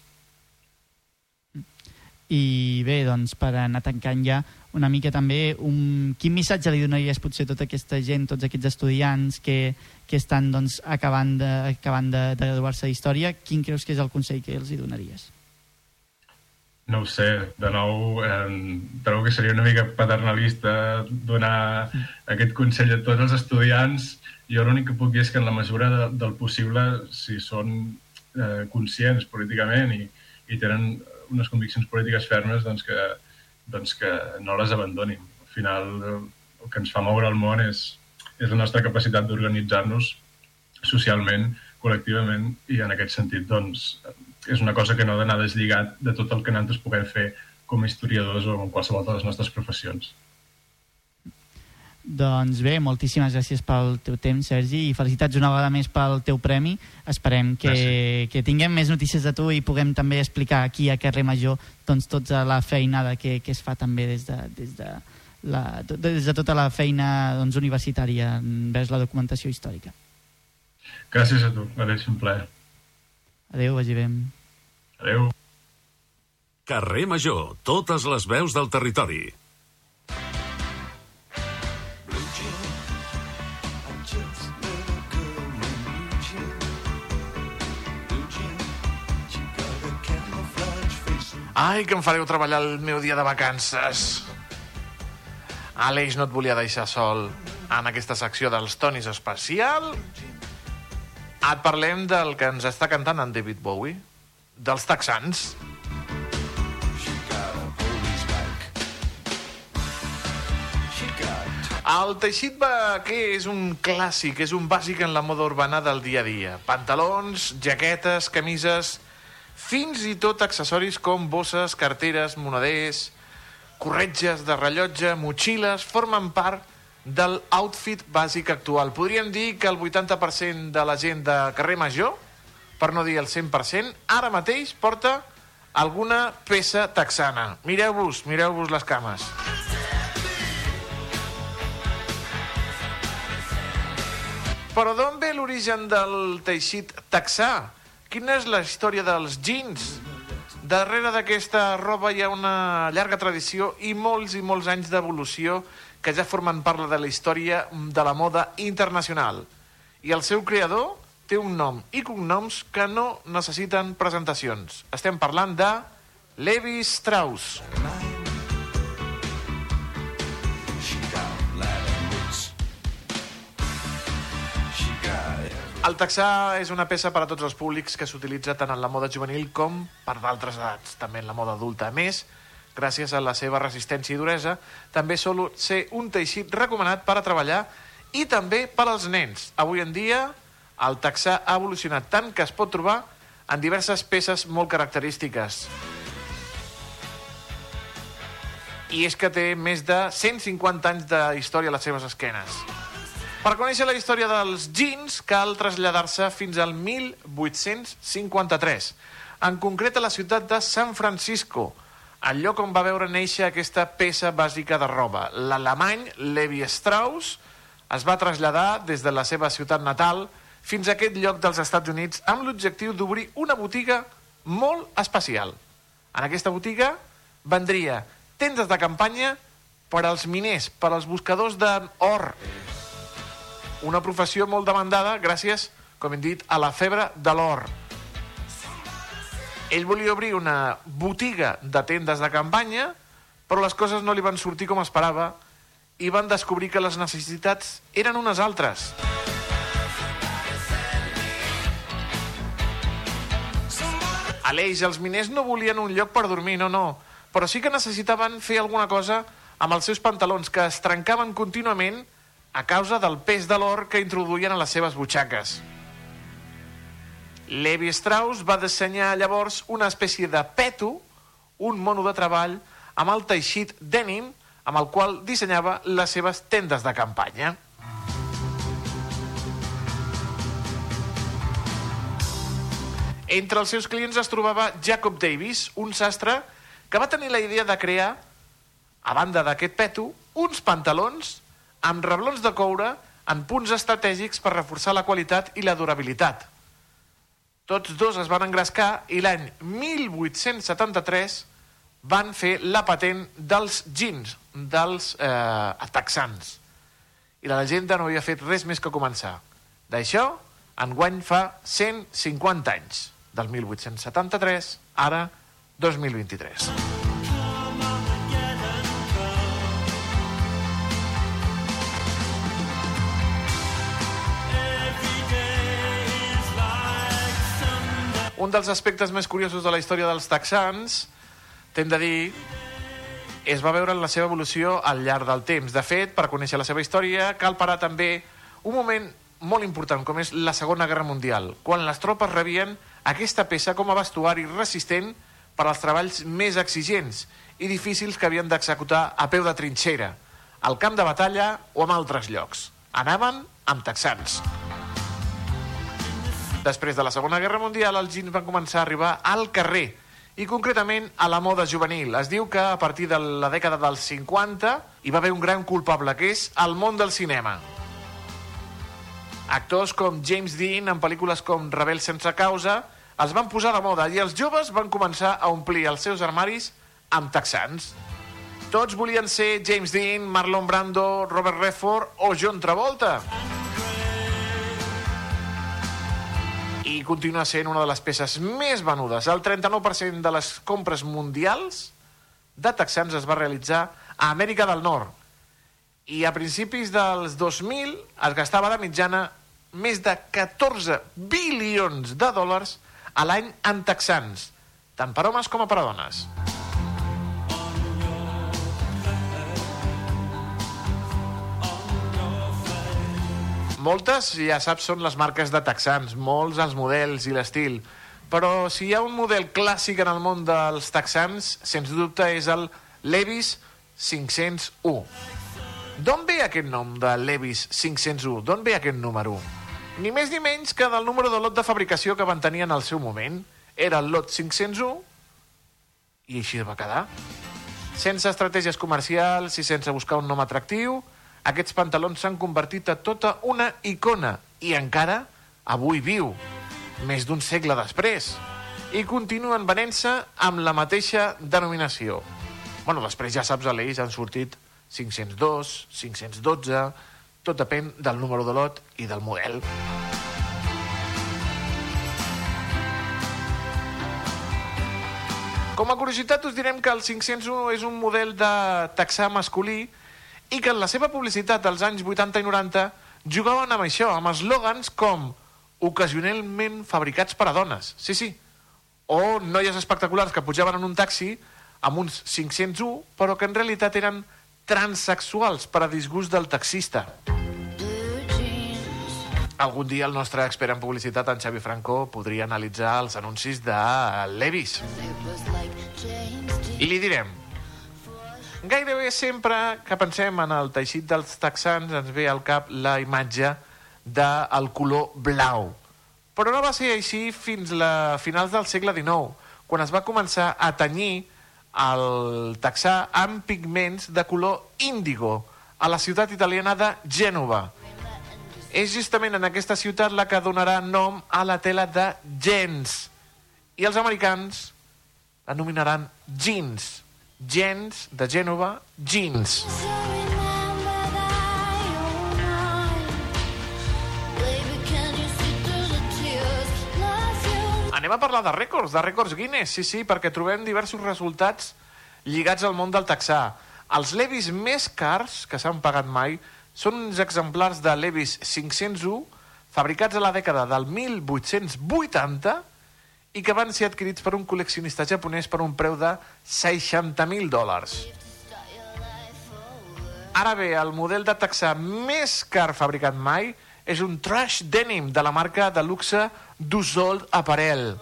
I bé, doncs, per anar tancant ja, una mica també, un, quin missatge li donaries potser a tota aquesta gent, tots aquests estudiants que, que estan doncs, acabant de, acabant de, de graduar-se d'història, quin creus que és el consell que els hi donaries?
No ho sé, de nou, eh, trobo que seria una mica paternalista donar mm. aquest consell a tots els estudiants. Jo l'únic que puc dir és que en la mesura de, del possible, si són eh, conscients políticament i, i tenen unes conviccions polítiques fermes, doncs que, doncs que no les abandonin. Al final, el que ens fa moure el món és, és la nostra capacitat d'organitzar-nos socialment, col·lectivament, i en aquest sentit, doncs, és una cosa que no ha d'anar deslligat de tot el que nosaltres puguem fer com a historiadors o en qualsevol de les nostres professions.
Doncs bé, moltíssimes gràcies pel teu temps, Sergi, i felicitats una vegada més pel teu premi. Esperem que, gràcies. que tinguem més notícies de tu i puguem també explicar aquí a Carrer Major doncs, tota la feinada que, que es fa també des de, des de, la, des de tota la feina doncs, universitària envers la documentació històrica.
Gràcies a tu, va ser un plaer.
Adéu, vagi bé.
Adéu.
Carrer Major, totes les veus del territori.
Ai, que em fareu treballar el meu dia de vacances. Àlex no et volia deixar sol en aquesta secció dels tonis especial. Et parlem del que ens està cantant en David Bowie, dels texans. El teixit vaquer és un clàssic, és un bàsic en la moda urbana del dia a dia. Pantalons, jaquetes, camises fins i tot accessoris com bosses, carteres, moneders, corretges de rellotge, motxilles, formen part del outfit bàsic actual. Podríem dir que el 80% de la gent de carrer Major, per no dir el 100%, ara mateix porta alguna peça texana. Mireu-vos, mireu-vos les cames. Però d'on ve l'origen del teixit texà? Quina és la història dels jeans? Darrere d'aquesta roba hi ha una llarga tradició i molts i molts anys d'evolució que ja formen part de la història de la moda internacional. I el seu creador té un nom i cognoms que no necessiten presentacions. Estem parlant de Levi Strauss. El texà és una peça per a tots els públics que s'utilitza tant en la moda juvenil com per d'altres edats, també en la moda adulta. A més, gràcies a la seva resistència i duresa, també sol ser un teixit recomanat per a treballar i també per als nens. Avui en dia, el texà ha evolucionat tant que es pot trobar en diverses peces molt característiques. I és que té més de 150 anys de història a les seves esquenes. Per conèixer la història dels jeans cal traslladar-se fins al 1853, en concret a la ciutat de San Francisco, el lloc on va veure néixer aquesta peça bàsica de roba. L'alemany Levi Strauss es va traslladar des de la seva ciutat natal fins a aquest lloc dels Estats Units amb l'objectiu d'obrir una botiga molt especial. En aquesta botiga vendria tendes de campanya per als miners, per als buscadors d'or, una professió molt demandada gràcies, com hem dit, a la febre de l'or. Ell volia obrir una botiga de tendes de campanya, però les coses no li van sortir com esperava i van descobrir que les necessitats eren unes altres. Aleix, els miners no volien un lloc per dormir, no, no, però sí que necessitaven fer alguna cosa amb els seus pantalons, que es trencaven contínuament a causa del pes de l'or que introduïen a les seves butxaques. Levi Strauss va dissenyar llavors una espècie de peto un mono de treball amb el teixit denim amb el qual dissenyava les seves tendes de campanya. Entre els seus clients es trobava Jacob Davis, un sastre que va tenir la idea de crear, a banda d'aquest peto, uns pantalons amb reblons de coure en punts estratègics per reforçar la qualitat i la durabilitat. Tots dos es van engrescar i l'any 1873 van fer la patent dels jeans, dels eh, texans. I la llegenda no havia fet res més que començar. D'això, enguany fa 150 anys, del 1873, ara 2023. Un dels aspectes més curiosos de la història dels texans, t'hem de dir, es va veure en la seva evolució al llarg del temps. De fet, per conèixer la seva història, cal parar també un moment molt important, com és la Segona Guerra Mundial, quan les tropes rebien aquesta peça com a vestuari resistent per als treballs més exigents i difícils que havien d'executar a peu de trinxera, al camp de batalla o en altres llocs. Anaven amb texans. Després de la Segona Guerra Mundial, els jeans van començar a arribar al carrer, i concretament a la moda juvenil. Es diu que a partir de la dècada dels 50 hi va haver un gran culpable, que és el món del cinema. Actors com James Dean, en pel·lícules com Rebel sense causa, els van posar de moda i els joves van començar a omplir els seus armaris amb texans. Tots volien ser James Dean, Marlon Brando, Robert Redford o John Travolta. I continua sent una de les peces més venudes. El 39% de les compres mundials de texans es va realitzar a Amèrica del Nord. I a principis dels 2000 es gastava de mitjana més de 14 bilions de dòlars a l'any en texans, tant per homes com per a dones. Moltes, ja saps, són les marques de texans, molts els models i l'estil, però si hi ha un model clàssic en el món dels texans, sens dubte és el Levis 501. D'on ve aquest nom de Levis 501? D'on ve aquest número? Ni més ni menys que del número de lot de fabricació que van tenir en el seu moment. Era el lot 501 i així va quedar. Sense estratègies comercials i sense buscar un nom atractiu, aquests pantalons s'han convertit a tota una icona i encara avui viu, més d'un segle després, i continuen venent-se amb la mateixa denominació. Bueno, després ja saps, a l'Eix han sortit 502, 512, tot depèn del número de lot i del model. Com a curiositat us direm que el 501 és un model de taxà masculí i que en la seva publicitat dels anys 80 i 90 jugaven amb això, amb eslògans com ocasionalment fabricats per a dones. Sí, sí. O noies espectaculars que pujaven en un taxi amb uns 501, però que en realitat eren transexuals per a disgust del taxista. Algun dia el nostre expert en publicitat, en Xavi Franco, podria analitzar els anuncis de Levis. I li direm, gairebé sempre que pensem en el teixit dels texans ens ve al cap la imatge del color blau. Però no va ser així fins a finals del segle XIX, quan es va començar a tenyir el texà amb pigments de color índigo a la ciutat italiana de Gènova. És justament en aquesta ciutat la que donarà nom a la tela de gens. I els americans la nominaran jeans. Gens de Gènova, jeans. Anem a parlar de rècords, de rècords Guinness, sí, sí, perquè trobem diversos resultats lligats al món del taxà. Els Levis més cars que s'han pagat mai són uns exemplars de Levis 501 fabricats a la dècada del 1880 i que van ser adquirits per un col·leccionista japonès per un preu de 60.000 dòlars. Ara bé, el model de taxà més car fabricat mai és un trash denim de la marca de luxe Dussault Apparel.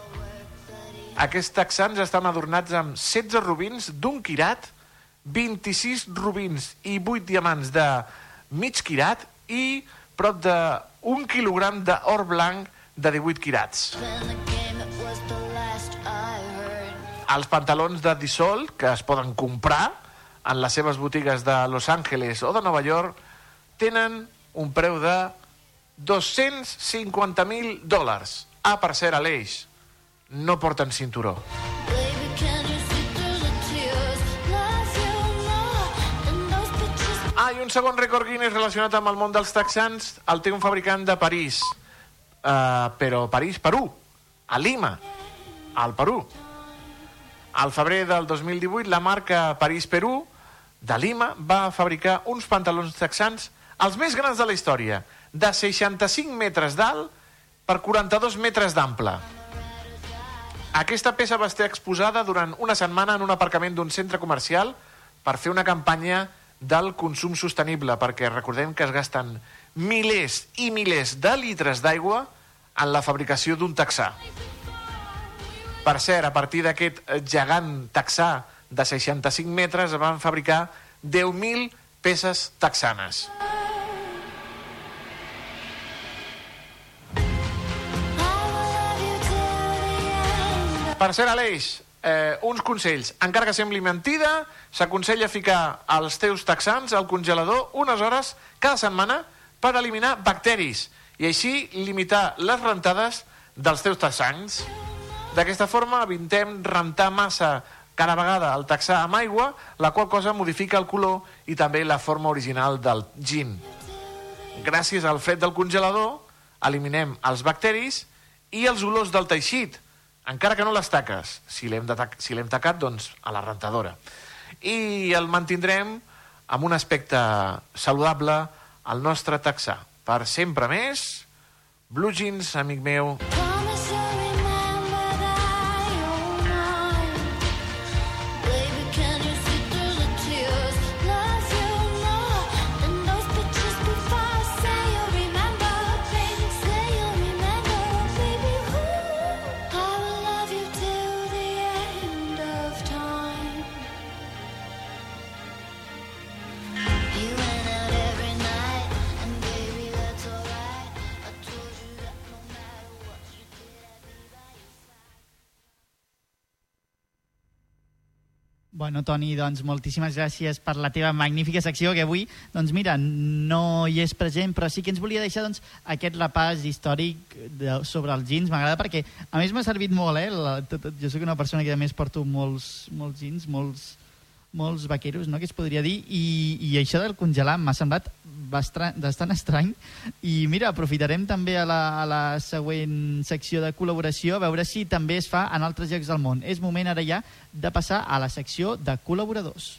Aquests texans estan adornats amb 16 rubins d'un quirat, 26 rubins i 8 diamants de mig quirat i prop de un quilogram d'or blanc de 18 quirats. Els pantalons de Dissol, que es poden comprar en les seves botigues de Los Angeles o de Nova York, tenen un preu de 250.000 dòlars. Ah, per cert, Aleix, no porten cinturó. Ah, i un segon rècord Guinness relacionat amb el món dels texans el té un fabricant de París. Uh, però París, Perú. A Lima, al Perú. Al febrer del 2018, la marca París-Perú de Lima va fabricar uns pantalons texans els més grans de la història, de 65 metres d'alt per 42 metres d'ample. Aquesta peça va estar exposada durant una setmana en un aparcament d'un centre comercial per fer una campanya del consum sostenible, perquè recordem que es gasten milers i milers de litres d'aigua en la fabricació d'un taxà. Per cert, a partir d'aquest gegant taxà de 65 metres es van fabricar 10.000 peces texanes. Per cert, Aleix, eh, uns consells. Encara que sembli mentida, s'aconsella ficar els teus texans al congelador unes hores cada setmana per eliminar bacteris i així limitar les rentades dels teus texans. D'aquesta forma evitem rentar massa cada vegada el texà amb aigua, la qual cosa modifica el color i també la forma original del gin. Gràcies al fred del congelador, eliminem els bacteris i els olors del teixit, encara que no les taques. Si l'hem si tacat, doncs a la rentadora. I el mantindrem amb un aspecte saludable al nostre taxà. Per sempre més, Blue Jeans, amic meu.
Bueno, Toni, doncs moltíssimes gràcies per la teva magnífica secció que avui, doncs mira, no hi és present, però sí que ens volia deixar doncs, aquest repàs històric de, sobre els jeans. M'agrada perquè, a més, m'ha servit molt, eh? La, tot, jo sóc una persona que a més porto molts, molts jeans, molts, molts vaqueros, no?, que es podria dir, i, i això del congelar m'ha semblat bastant, estrany. I mira, aprofitarem també a la, a la següent secció de col·laboració a veure si també es fa en altres llocs del món. És moment ara ja de passar a la secció de col·laboradors.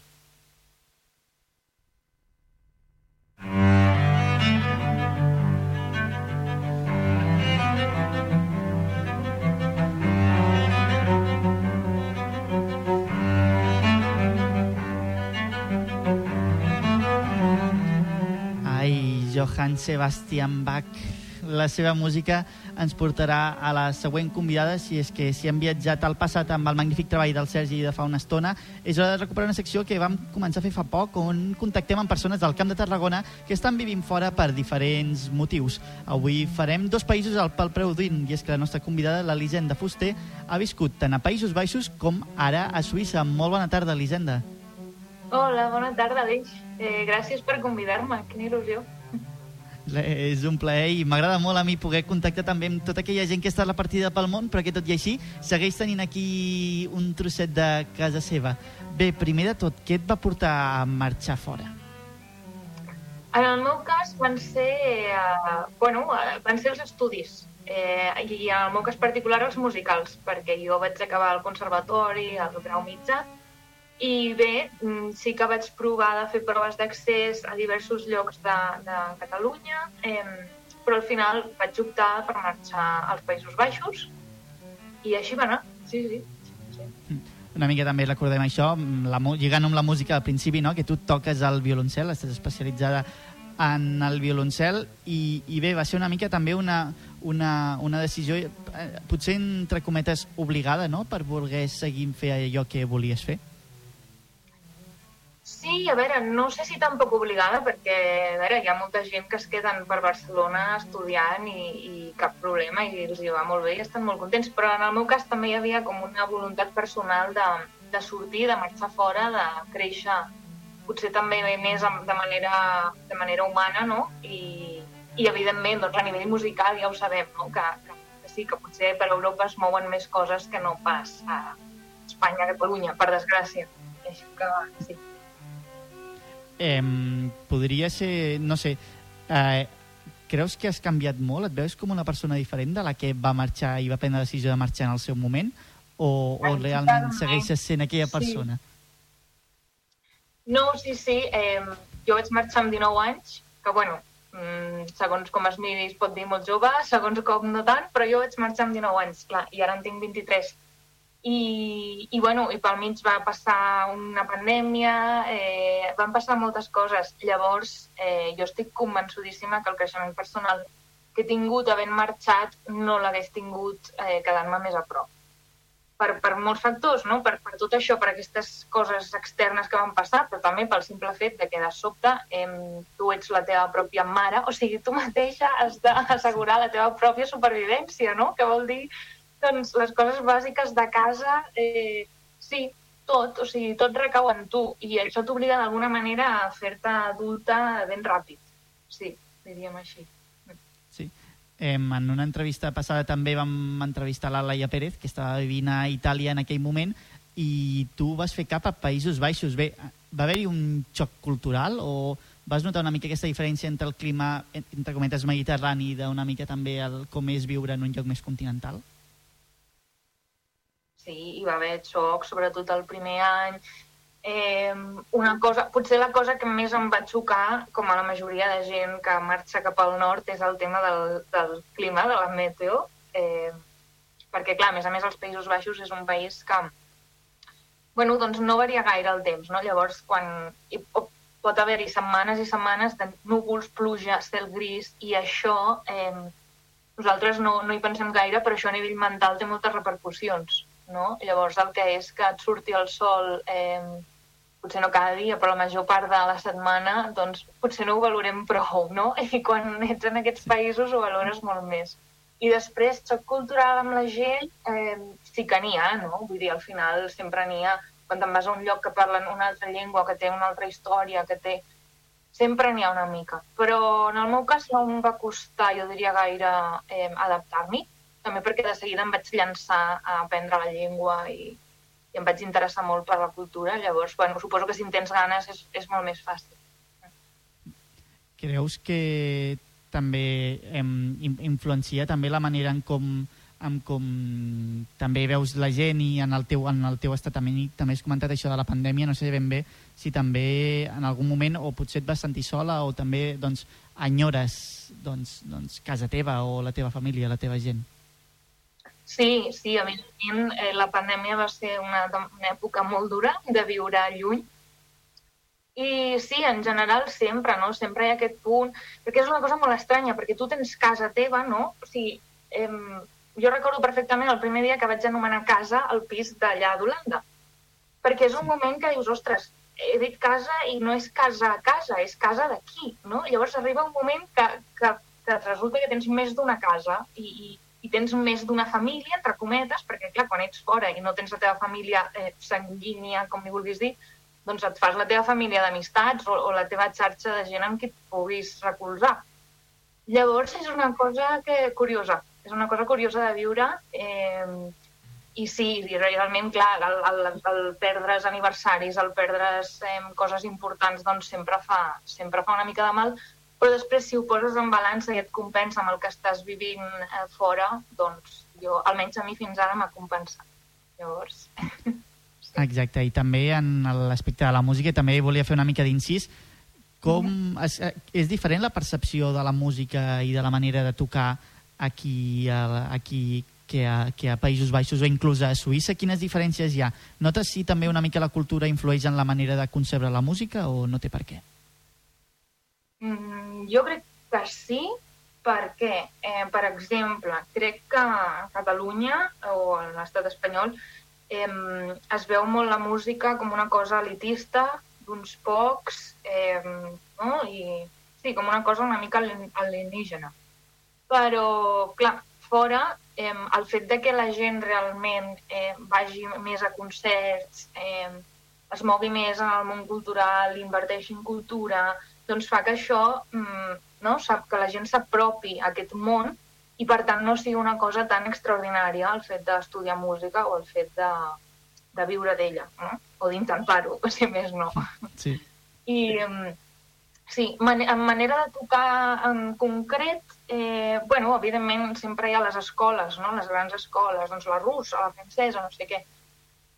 Johann Sebastian Bach. La seva música ens portarà a la següent convidada, si és que si hem viatjat al passat amb el magnífic treball del Sergi de fa una estona. És hora de recuperar una secció que vam començar a fer fa poc, on contactem amb persones del Camp de Tarragona que estan vivint fora per diferents motius. Avui farem dos països al pel preu d'un, i és que la nostra convidada, l'Elisenda Fuster, ha viscut tant a Països Baixos com ara a Suïssa. Molt bona tarda, Elisenda.
Hola, bona tarda, Aleix. Eh, gràcies per convidar-me, quina il·lusió.
És un plaer i m'agrada molt a mi poder contactar també amb tota aquella gent que està a la partida pel món, però que tot i així segueix tenint aquí un trosset de casa seva. Bé, primer de tot, què et va portar a marxar fora?
En el meu cas van ser, eh, bueno, eh, van ser els estudis. Eh, I en el meu cas particular els musicals, perquè jo vaig acabar al conservatori, al grau mitjà, i bé, mm, sí que vaig provar de fer proves d'accés a diversos llocs de, de Catalunya, eh, però al final vaig optar per marxar als Països Baixos i així va anar, sí, sí.
Una mica també recordem això, la, mu- lligant amb la música al principi, no? que tu toques el violoncel, estàs especialitzada en el violoncel i, i bé, va ser una mica també una, una, una decisió, eh, potser entre cometes obligada, no?, per voler seguir fer allò que volies fer.
Sí, a veure, no sé si tampoc obligada, perquè a veure, hi ha molta gent que es queden per Barcelona estudiant i, i cap problema, i els hi va molt bé i estan molt contents, però en el meu cas també hi havia com una voluntat personal de, de sortir, de marxar fora, de créixer, potser també més de manera, de manera humana, no? I, i evidentment, doncs, a nivell musical ja ho sabem, no? que, que, sí, que potser per Europa es mouen més coses que no pas a Espanya, a Catalunya, per desgràcia. Així que sí.
Eh, podria ser, no sé, eh, creus que has canviat molt? Et veus com una persona diferent de la que va marxar i va prendre la decisió de marxar en el seu moment? O, o realment segueixes sent aquella persona?
Sí. No, sí, sí. Eh, jo vaig marxar amb 19 anys, que bueno, mm, segons com es miri es pot dir molt jove, segons com no tant, però jo vaig marxar amb 19 anys, clar, i ara en tinc 23 i, i, bueno, i pel mig va passar una pandèmia, eh, van passar moltes coses. Llavors, eh, jo estic convençudíssima que el creixement personal que he tingut havent marxat no l'hagués tingut eh, quedant-me més a prop. Per, per molts factors, no? per, per tot això, per aquestes coses externes que van passar, però també pel simple fet de que de sobte eh, tu ets la teva pròpia mare, o sigui, tu mateixa has d'assegurar la teva pròpia supervivència, no? Que vol dir doncs les coses bàsiques de casa, eh, sí, tot, o sigui, tot recau en tu i això t'obliga d'alguna manera a fer-te adulta ben ràpid. Sí, diríem així.
Sí. Eh, en una entrevista passada també vam entrevistar la Laia Pérez, que estava vivint a Itàlia en aquell moment, i tu vas fer cap a Països Baixos. Bé, va haver-hi un xoc cultural o vas notar una mica aquesta diferència entre el clima, entre cometes, mediterrani i d'una mica també el, com és viure en un lloc més continental?
Sí, hi va haver xoc, sobretot el primer any. Eh, una cosa, potser la cosa que més em va xocar, com a la majoria de gent que marxa cap al nord, és el tema del, del clima, de la meteo. Eh, perquè, clar, a més a més, els Països Baixos és un país que bueno, doncs no varia gaire el temps, no? Llavors, quan pot haver-hi setmanes i setmanes de núvols, pluja, cel gris, i això eh, nosaltres no, no hi pensem gaire, però això a nivell mental té moltes repercussions no? Llavors el que és que et surti el sol, eh, potser no cada dia, però la major part de la setmana, doncs potser no ho valorem prou, no? I quan ets en aquests països ho valores molt més. I després, xoc cultural amb la gent, eh, sí que n'hi ha, no? Vull dir, al final sempre n'hi ha. Quan te'n vas a un lloc que parlen una altra llengua, que té una altra història, que té... Sempre n'hi ha una mica. Però en el meu cas no em va costar, jo diria, gaire eh, adaptar-m'hi també perquè de seguida em vaig llançar a aprendre la llengua i, i em vaig interessar molt per la cultura. Llavors, bueno, suposo que si en tens ganes és, és molt més fàcil.
Creus que també em, influencia també la manera en com amb com també veus la gent i en el teu, en el teu estat també, també has comentat això de la pandèmia, no sé ben bé si també en algun moment o potser et vas sentir sola o també doncs, enyores doncs, doncs, casa teva o la teva família, la teva gent.
Sí, sí, evidentment eh, la pandèmia va ser una, una època molt dura de viure lluny. I sí, en general sempre, no? Sempre hi ha aquest punt... Perquè és una cosa molt estranya, perquè tu tens casa teva, no? O sigui, eh, jo recordo perfectament el primer dia que vaig anomenar casa al pis d'allà d'Holanda. Perquè és un moment que dius, ostres, he dit casa i no és casa a casa, és casa d'aquí, no? Llavors arriba un moment que, que, que resulta que tens més d'una casa i, i i tens més d'una família, entre cometes, perquè, clar, quan ets fora i no tens la teva família eh, sanguínia, com li vulguis dir, doncs et fas la teva família d'amistats o, o la teva xarxa de gent amb qui et puguis recolzar. Llavors, és una cosa que curiosa, és una cosa curiosa de viure eh, i sí, realment, clar, el, el, el perdre's aniversaris, el perdre's eh, coses importants, doncs sempre fa, sempre fa una mica de mal, però després si ho poses en balança i et compensa amb el que estàs vivint eh, fora, doncs jo, almenys a mi fins ara m'ha compensat. Llavors... sí.
Exacte, i també en l'aspecte de la música també volia fer una mica d'incís. Com mm. es, eh, és diferent la percepció de la música i de la manera de tocar aquí, aquí que a, que a Països Baixos o inclús a Suïssa? Quines diferències hi ha? Notes si també una mica la cultura influeix en la manera de concebre la música o no té per què?
Mm, jo crec que sí, perquè, eh, per exemple, crec que a Catalunya o a l'estat espanyol eh, es veu molt la música com una cosa elitista d'uns pocs, eh, no? I, sí, com una cosa una mica alien- alienígena. Però, clar, fora, eh, el fet de que la gent realment eh, vagi més a concerts, eh, es mogui més en el món cultural, inverteixi en cultura, doncs fa que això, mm, no? sap que la gent s'apropi a aquest món i per tant no sigui una cosa tan extraordinària el fet d'estudiar música o el fet de, de viure d'ella, no? o d'intentar-ho, si més no.
Sí.
I mm, sí, man en manera de tocar en concret, eh, bueno, evidentment sempre hi ha les escoles, no? les grans escoles, doncs la russa, la francesa, no sé què.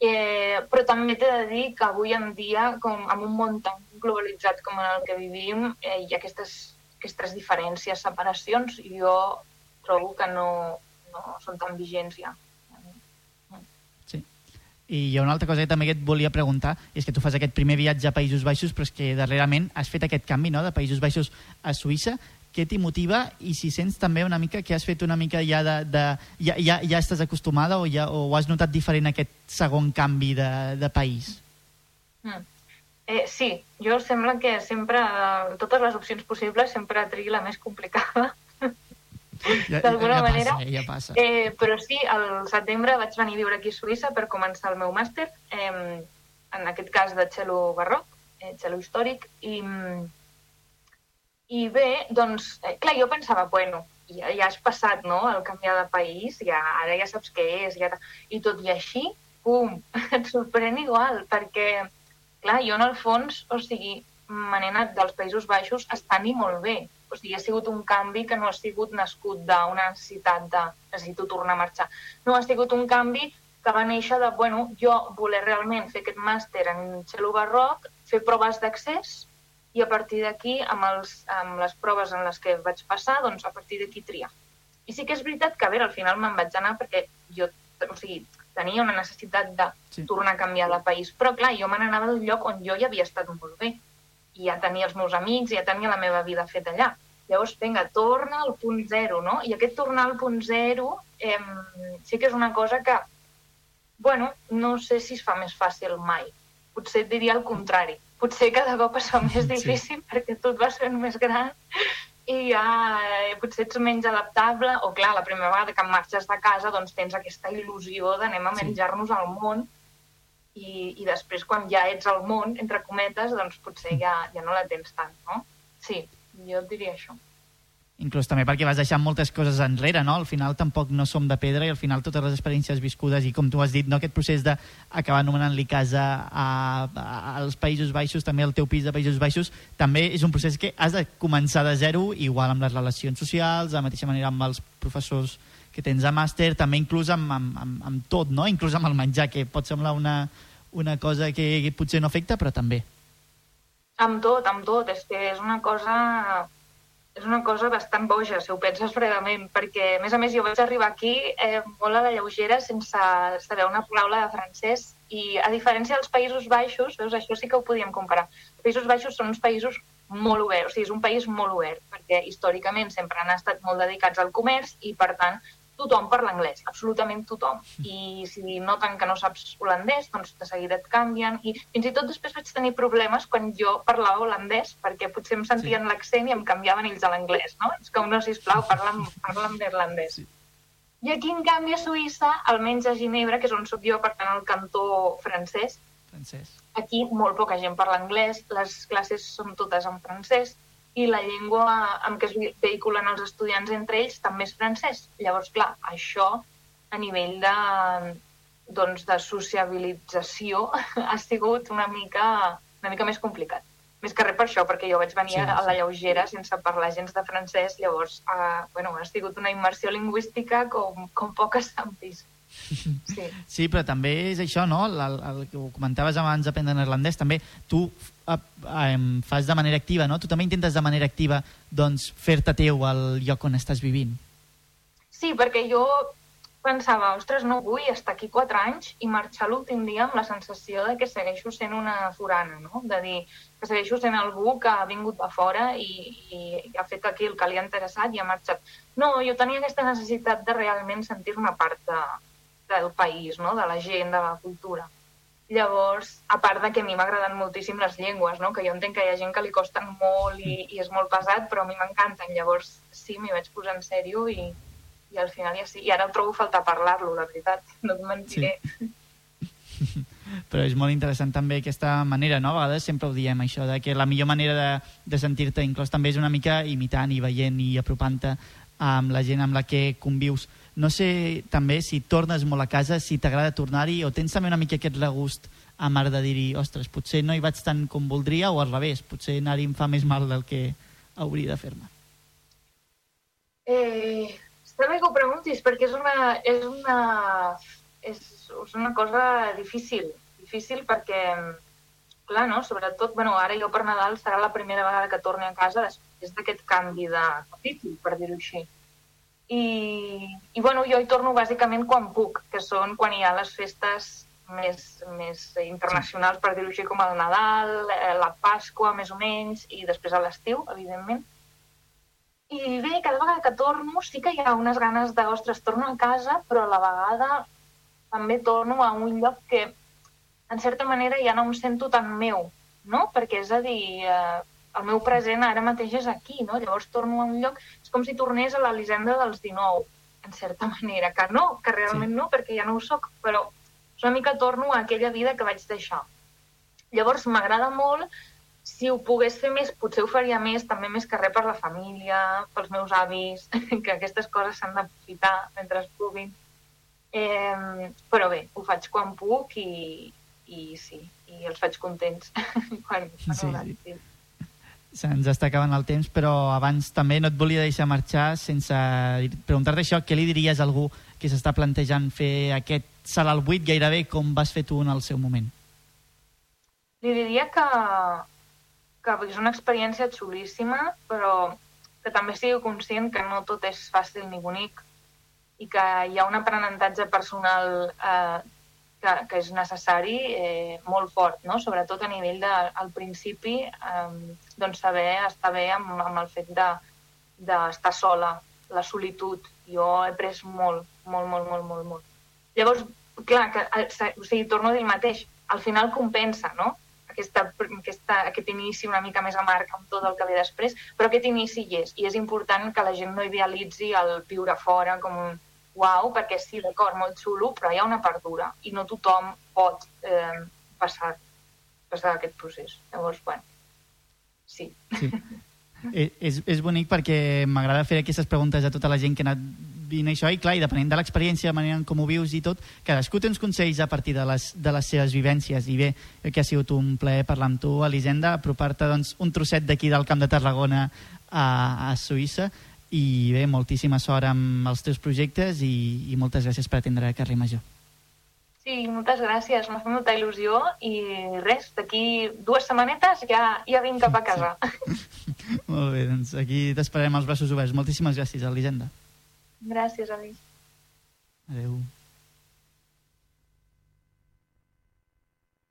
Eh, però també t'he de dir que avui en dia, com en un món tan globalitzat com en el que vivim, eh, hi ha aquestes, aquestes diferències, separacions, i jo trobo que no, no són tan vigents ja.
I hi ha una altra cosa que també que et volia preguntar, és que tu fas aquest primer viatge a Països Baixos, però és que darrerament has fet aquest canvi no? de Països Baixos a Suïssa. Què t'hi motiva i si sents també una mica que has fet una mica ja de... de ja, ja, ja estàs acostumada o, ja, o has notat diferent aquest segon canvi de, de país?
Mm. Eh, sí, jo sembla que sempre, de totes les opcions possibles, sempre tregui la més complicada.
Ja,
D'alguna
ja
manera.
Passa, eh, ja passa.
Eh, però sí, al setembre vaig venir a viure aquí a Suïssa per començar el meu màster, eh, en aquest cas de cello barroc, eh, cello històric, i, i bé, doncs, eh, clar, jo pensava, bueno, ja, ja has passat, no?, el canviar de país, ja, ara ja saps què és, ja, i tot i així, pum, et sorprèn igual, perquè, clar, jo en el fons, o sigui, me n'he anat dels Països Baixos estant-hi molt bé. O sigui, ha sigut un canvi que no ha sigut nascut d'una necessitat de necessito tornar a marxar. No, ha sigut un canvi que va néixer de, bueno, jo voler realment fer aquest màster en cello barroc, fer proves d'accés i a partir d'aquí, amb, els, amb les proves en les que vaig passar, doncs a partir d'aquí triar. I sí que és veritat que, a veure, al final me'n vaig anar perquè jo, o sigui, tenia una necessitat de sí. tornar a canviar de país. Però, clar, jo me n'anava d'un lloc on jo ja havia estat molt bé. I ja tenia els meus amics, ja tenia la meva vida feta allà. Llavors, vinga, torna al punt zero, no? I aquest tornar al punt zero eh, sí que és una cosa que, bueno, no sé si es fa més fàcil mai. Potser et diria el contrari. Potser cada cop es fa més difícil sí. perquè tu et vas fent més gran i ja eh, potser ets menys adaptable, o clar, la primera vegada que marxes de casa doncs tens aquesta il·lusió d'anem a menjar-nos al món i, i després quan ja ets al món, entre cometes, doncs potser ja, ja no la tens tant, no? Sí, jo et diria això.
Inclús també perquè vas deixant moltes coses enrere, no? Al final tampoc no som de pedra i al final totes les experiències viscudes i com tu has dit, no? aquest procés d'acabar anomenant-li casa a, a, als Països Baixos, també el teu pis de Països Baixos, també és un procés que has de començar de zero, igual amb les relacions socials, de la mateixa manera amb els professors que tens a màster, també inclús amb, amb, amb, amb tot, no? Inclús amb el menjar, que pot semblar una, una cosa que potser no afecta, però també.
Amb tot, amb tot. És que és una cosa és una cosa bastant boja, si ho penses fredament, perquè, a més a més, jo vaig arribar aquí eh, molt a la lleugera sense saber una paraula de francès i, a diferència dels Països Baixos, veus, això sí que ho podíem comparar. Els Països Baixos són uns països molt oberts, o sigui, és un país molt obert, perquè històricament sempre han estat molt dedicats al comerç i, per tant, tothom parla anglès, absolutament tothom. I si noten que no saps holandès, doncs de seguida et canvien. I fins i tot després vaig tenir problemes quan jo parlava holandès, perquè potser em sentien sí. l'accent i em canviaven ells a l'anglès, no? És com, no, sisplau, parla'm, parla'm neerlandès. Sí. I aquí, en canvi, a Suïssa, almenys a Ginebra, que és on sóc jo, per tant, al cantó francès,
francès.
aquí molt poca gent parla anglès, les classes són totes en francès, i la llengua amb què es vehiculen els estudiants entre ells també és francès. Llavors, clar, això a nivell de, doncs, de sociabilització ha sigut una mica, una mica més complicat. Més que res per això, perquè jo vaig venir sí, sí. a la lleugera sense parlar gens de francès, llavors uh, bueno, ha sigut una immersió lingüística com, com poques s'han vist.
Sí. sí, però també és això, no? El, el, que comentaves abans d'aprendre neerlandès, també tu eh, eh, fas de manera activa, no? Tu també intentes de manera activa doncs, fer-te teu al lloc on estàs vivint.
Sí, perquè jo pensava, ostres, no vull estar aquí quatre anys i marxar l'últim dia amb la sensació de que segueixo sent una forana, no? De dir que segueixo sent algú que ha vingut de fora i, i, i ha fet aquí el que li ha interessat i ha marxat. No, jo tenia aquesta necessitat de realment sentir-me part de, del país, no? de la gent, de la cultura. Llavors, a part de que a mi m'agraden moltíssim les llengües, no? que jo entenc que hi ha gent que li costen molt i, i és molt pesat, però a mi m'encanten. Llavors, sí, m'hi vaig posar en sèrio i, i al final ja sí. I ara trobo falta parlar-lo, la veritat, no et mentiré. Sí.
Però és molt interessant també aquesta manera, no? A vegades sempre ho diem, això, de que la millor manera de, de sentir-te inclòs també és una mica imitant i veient i apropant-te amb la gent amb la que convius. No sé també si tornes molt a casa, si t'agrada tornar-hi o tens també una mica aquest regust a mar de dir-hi, ostres, potser no hi vaig tant com voldria o al revés, potser anar-hi em fa més mal del que hauria de fer-me.
Eh, està bé que ho preguntis, perquè és una, és una, és, és una cosa difícil. Difícil perquè, clar, no? Sobretot, bueno, ara jo per Nadal serà la primera vegada que torni a casa després d'aquest canvi de capítol, per dir-ho així. I, I, bueno, jo hi torno bàsicament quan puc, que són quan hi ha les festes més, més internacionals, per dir-ho així, com el Nadal, eh, la Pasqua, més o menys, i després a l'estiu, evidentment. I bé, cada vegada que torno sí que hi ha unes ganes de, ostres, torno a casa, però a la vegada també torno a un lloc que, en certa manera, ja no em sento tan meu, no? Perquè, és a dir, eh, el meu present ara mateix és aquí, no? Llavors torno a un lloc... És com si tornés a l'Elisenda dels 19, en certa manera. Que no, que realment sí. no, perquè ja no ho sóc, però una mica torno a aquella vida que vaig deixar. Llavors m'agrada molt si ho pogués fer més, potser ho faria més, també més que res per la família, pels meus avis, que aquestes coses s'han d'aprofitar mentre es puguin. Eh, però bé, ho faig quan puc i, i sí, i els faig contents quan, quan sí, sí. sí.
Se'ns està acabant el temps, però abans també no et volia deixar marxar sense preguntar-te això, què li diries a algú que s'està plantejant fer aquest salt al buit gairebé com vas fer tu en el seu moment?
Li diria que, que és una experiència xulíssima, però que també sigui conscient que no tot és fàcil ni bonic i que hi ha un aprenentatge personal eh, que, que és necessari eh, molt fort, no? sobretot a nivell de, al principi, eh, doncs saber estar bé amb, amb el fet d'estar de, de sola, la solitud. Jo he pres molt, molt, molt, molt, molt, molt. Llavors, clar, que, eh, o sigui, torno a dir el mateix, al final compensa, no? aquesta, aquesta, aquest inici una mica més amarg amb tot el que ve després, però aquest inici hi és, i és important que la gent no idealitzi el viure fora com un uau, perquè sí, d'acord, molt xulo, però hi ha una part dura, i no tothom pot eh, passar, passar aquest procés. Llavors, bueno, sí. sí.
Eh, és, és bonic perquè m'agrada fer aquestes preguntes a tota la gent que ha anat vivint això i clar, i depenent de l'experiència, de manera com ho vius i tot, cadascú té uns consells a partir de les, de les seves vivències i bé, que ha sigut un plaer parlar amb tu, Elisenda, apropar-te doncs, un trosset d'aquí del Camp de Tarragona a, a Suïssa i bé, moltíssima sort amb els teus projectes i, i moltes gràcies per atendre a Carrer Major.
Sí, moltes gràcies, m'ha fet molta il·lusió i res, d'aquí dues setmanetes ja, ja vinc cap a casa.
Sí. Molt bé, doncs aquí t'esperem els braços oberts. Moltíssimes gràcies, Elisenda.
Gràcies, Alice.
Adéu.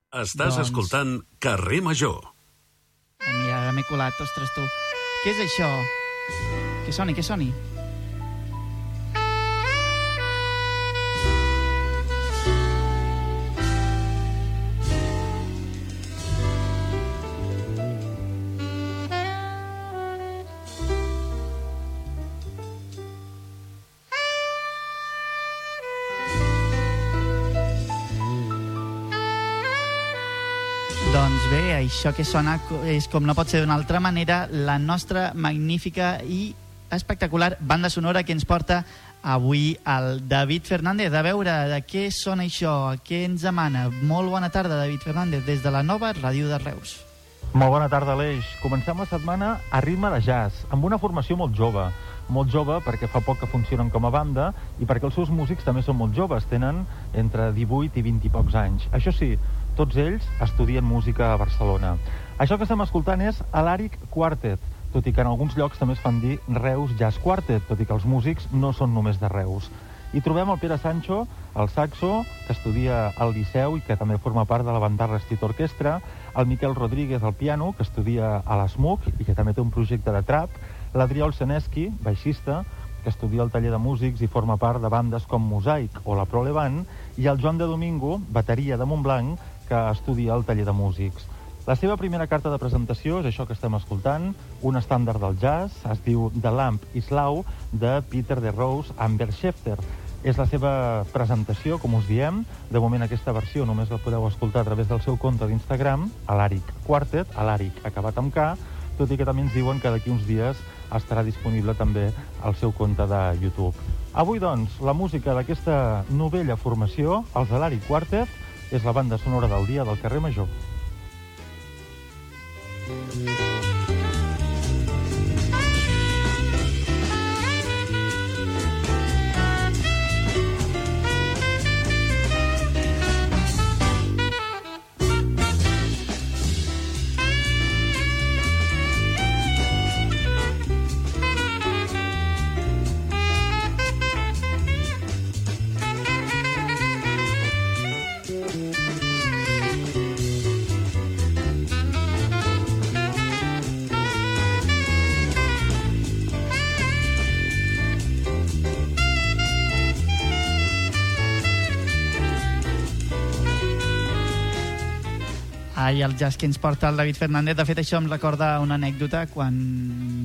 Estàs doncs... escoltant Carrer Major.
Mira, ara m'he colat, ostres, tu. Què és això? Que soni, que soni. Això que sona és com no pot ser d'una altra manera la nostra magnífica i espectacular banda sonora que ens porta avui el David Fernández. A veure, de què sona això? Què ens emana? Molt bona tarda, David Fernández, des de la nova Ràdio de Reus.
Molt bona tarda, Aleix. Comencem la setmana a ritme de jazz, amb una formació molt jove. Molt jove perquè fa poc que funcionen com a banda i perquè els seus músics també són molt joves, tenen entre 18 i 20 i pocs anys. Això sí, tots ells estudien música a Barcelona. Això que estem escoltant és l'Àric Quartet, tot i que en alguns llocs també es fan dir Reus Jazz Quartet, tot i que els músics no són només de Reus. Hi trobem el Pere Sancho, el saxo, que estudia al Liceu i que també forma part de la banda Restit Orquestra, el Miquel Rodríguez al piano, que estudia a l'ESMUC i que també té un projecte de trap, l'Adrià Olseneski, baixista, que estudia al taller de músics i forma part de bandes com Mosaic o la Prolevant, i el Joan de Domingo, bateria de Montblanc, que estudia al taller de músics. La seva primera carta de presentació és això que estem escoltant, un estàndard del jazz, es diu The Lamp is Low, de Peter de Rose amb Bert Schefter. És la seva presentació, com us diem. De moment aquesta versió només la podeu escoltar a través del seu compte d'Instagram, a l'Àric Quartet, a l'Àric acabat amb K, tot i que també ens diuen que d'aquí uns dies estarà disponible també al seu compte de YouTube. Avui, doncs, la música d'aquesta novella formació, els de l'Àric Quartet, és la banda sonora del dia del carrer Major.
Ai, el jazz que ens porta el David Fernández. De fet, això em recorda una anècdota quan,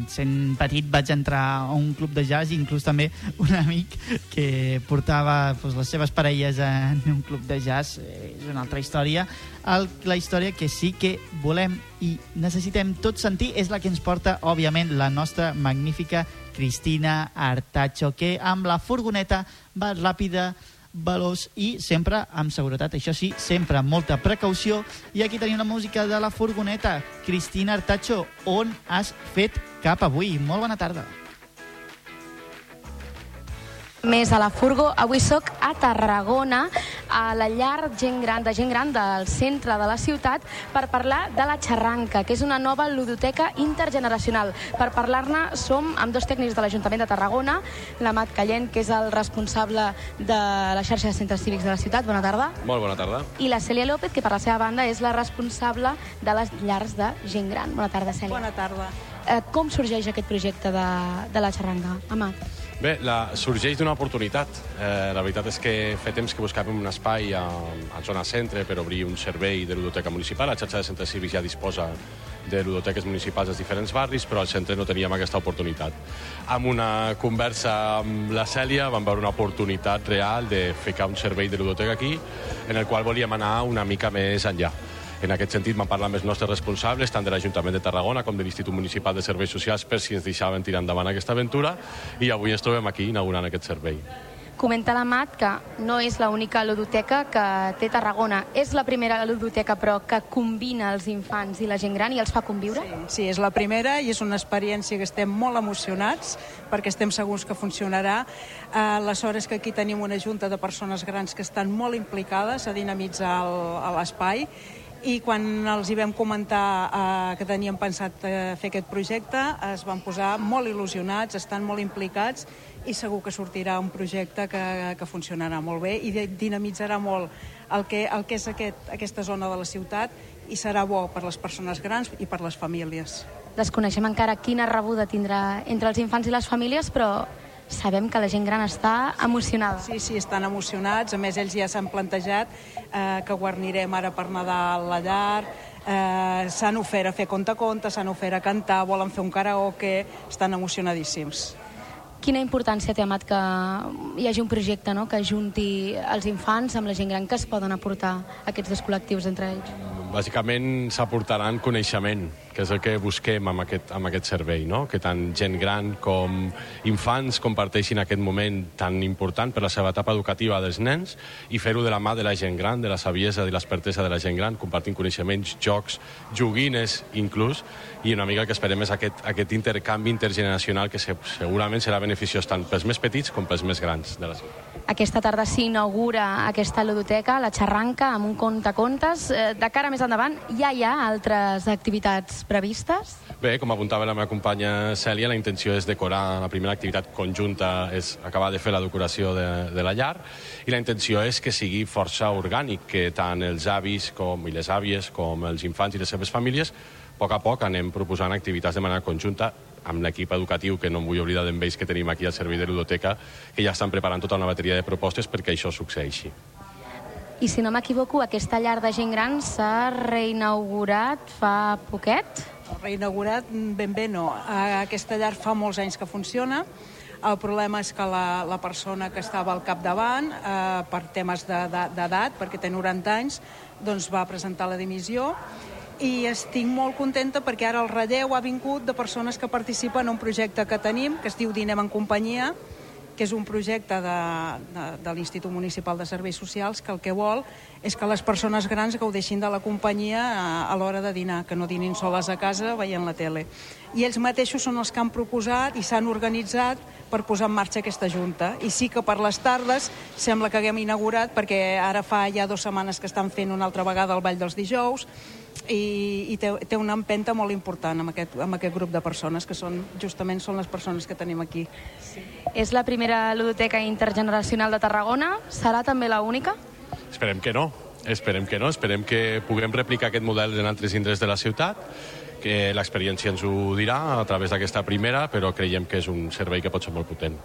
sent petit, vaig entrar a un club de jazz i inclús també un amic que portava doncs, les seves parelles en un club de jazz. És una altra història. El, la història que sí que volem i necessitem tot sentir és la que ens porta, òbviament, la nostra magnífica Cristina Artacho, que amb la furgoneta va ràpida, veloç i sempre amb seguretat. Això sí, sempre amb molta precaució. I aquí tenim la música de la furgoneta. Cristina Artacho, on has fet cap avui? Molt bona tarda.
Més a la Furgo. Avui sóc a Tarragona, a la llar gent gran, de gent gran del centre de la ciutat, per parlar de la xarranca, que és una nova ludoteca intergeneracional. Per parlar-ne som amb dos tècnics de l'Ajuntament de Tarragona, l'Amat Callent, que és el responsable de la xarxa de centres cívics de la ciutat. Bona tarda.
Molt bona tarda.
I la Cèlia López, que per la seva banda és la responsable de les llars de gent gran. Bona tarda, Cèlia.
Bona tarda.
Eh, com sorgeix aquest projecte de, de la xarranca, Amat?
Bé, la, sorgeix d'una oportunitat. Eh, la veritat és que fa temps que buscàvem un espai a, a zona centre per obrir un servei de ludoteca municipal. La xarxa de centres cívics ja disposa de ludoteques municipals als diferents barris, però al centre no teníem aquesta oportunitat. Amb una conversa amb la Cèlia vam veure una oportunitat real de ficar un servei de ludoteca aquí, en el qual volíem anar una mica més enllà. En aquest sentit, vam parlar amb els nostres responsables, tant de l'Ajuntament de Tarragona com de l'Institut Municipal de Serveis Socials, per si ens deixaven tirar endavant aquesta aventura, i avui ens trobem aquí inaugurant aquest servei.
Comenta l'Amat que no és l'única ludoteca que té Tarragona. És la primera ludoteca, però, que combina els infants i la gent gran i els fa conviure?
Sí, sí, és la primera i és una experiència que estem molt emocionats perquè estem segurs que funcionarà. Eh, aleshores que aquí tenim una junta de persones grans que estan molt implicades a dinamitzar l'espai i quan els hi vam comentar eh, que teníem pensat eh, fer aquest projecte es van posar molt il·lusionats, estan molt implicats i segur que sortirà un projecte que, que funcionarà molt bé i dinamitzarà molt el que, el que és aquest, aquesta zona de la ciutat i serà bo per les persones grans i per les famílies.
Desconeixem encara quina rebuda tindrà entre els infants i les famílies, però sabem que la gent gran està emocionada.
Sí, sí, estan emocionats. A més, ells ja s'han plantejat eh, que guarnirem ara per Nadal la llar, eh, s'han ofert a fer conta-conta, s'han ofert a cantar, volen fer un karaoke, estan emocionadíssims.
Quina importància té, Amat, que hi hagi un projecte no? que junti els infants amb la gent gran que es poden aportar aquests dos col·lectius entre ells?
Bàsicament s'aportaran coneixement, que és el que busquem amb aquest, amb aquest servei, no? que tant gent gran com infants comparteixin aquest moment tan important per la seva etapa educativa dels nens i fer-ho de la mà de la gent gran, de la saviesa i l'expertesa de la gent gran, compartint coneixements, jocs, joguines inclús, i una mica el que esperem és aquest, aquest intercanvi intergeneracional que se, segurament serà beneficiós tant pels més petits com pels més grans de la ciutat.
Aquesta tarda s'inaugura aquesta ludoteca, la xarranca, amb un conte-contes. Eh, De cara més endavant, ja hi ha altres activitats previstes?
Bé, com apuntava la meva companya Cèlia, la intenció és decorar, la primera activitat conjunta és acabar de fer la decoració de, de la llar i la intenció és que sigui força orgànic, que tant els avis com, i les àvies com els infants i les seves famílies a poc a poc anem proposant activitats de manera conjunta amb l'equip educatiu, que no em vull oblidar d'en que tenim aquí al servei de ludoteca, que ja estan preparant tota una bateria de propostes perquè això succeeixi.
I si no m'equivoco, aquesta llar de gent gran s'ha reinaugurat fa poquet?
Reinaugurat ben bé no. Aquesta llar fa molts anys que funciona. El problema és que la, la persona que estava al capdavant, eh, per temes de- de- d'edat, perquè té 90 anys, doncs va presentar la dimissió i estic molt contenta perquè ara el relleu ha vingut de persones que participen en un projecte que tenim, que es diu Dinem en companyia, que és un projecte de, de, de l'Institut Municipal de Serveis Socials que el que vol és que les persones grans gaudeixin de la companyia a, a l'hora de dinar, que no dinin soles a casa veient la tele. I ells mateixos són els que han proposat i s'han organitzat per posar en marxa aquesta junta. I sí que per les tardes sembla que haguem inaugurat, perquè ara fa ja dues setmanes que estan fent una altra vegada el Ball dels Dijous, i, i té, té una empenta molt important amb aquest, amb aquest grup de persones, que són justament són les persones que tenim aquí.
És la primera ludoteca intergeneracional de Tarragona? Serà també la única?
Esperem que no. Esperem que no. Esperem que puguem replicar aquest model en altres indrets de la ciutat, que l'experiència ens ho dirà a través d'aquesta primera, però creiem que és un servei que pot ser molt potent.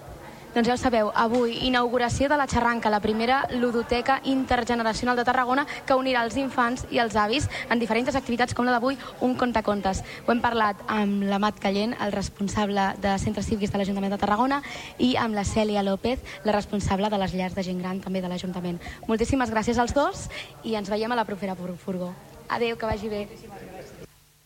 Doncs ja ho sabeu, avui inauguració de la Xarranca, la primera ludoteca intergeneracional de Tarragona que unirà els infants i els avis en diferents activitats com la d'avui, un contacontes. Ho hem parlat amb l'Amat Callent, el responsable de centres cívics de l'Ajuntament de Tarragona, i amb la Cèlia López, la responsable de les llars de gent gran també de l'Ajuntament. Moltíssimes gràcies als dos i ens veiem a la propera fur- furgó. Adéu, que vagi bé.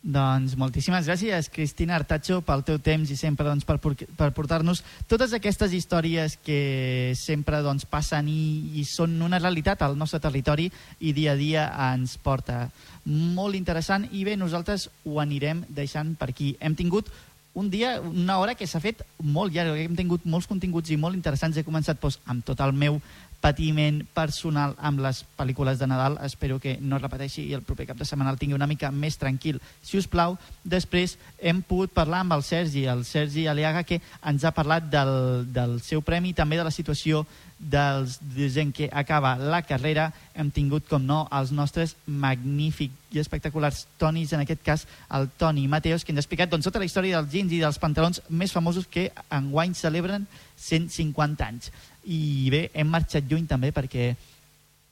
Doncs moltíssimes gràcies, Cristina Artacho, pel teu temps i sempre doncs, per, per portar-nos totes aquestes històries que sempre doncs, passen i, i són una realitat al nostre territori i dia a dia ens porta. Molt interessant i bé, nosaltres ho anirem deixant per aquí. Hem tingut un dia, una hora que s'ha fet molt llarga, hem tingut molts continguts i molt interessants. He començat doncs, amb tot el meu patiment personal amb les pel·lícules de Nadal. Espero que no es repeteixi i el proper cap de setmana el tingui una mica més tranquil. Si us plau, després hem pogut parlar amb el Sergi, el Sergi Aliaga, que ens ha parlat del, del seu premi i també de la situació dels, de gent que acaba la carrera. Hem tingut, com no, els nostres magnífics i espectaculars tonis, en aquest cas el Toni Mateos, que ens ha explicat doncs, tota la història dels jeans i dels pantalons més famosos que enguany celebren 150 anys. I bé, hem marxat lluny també perquè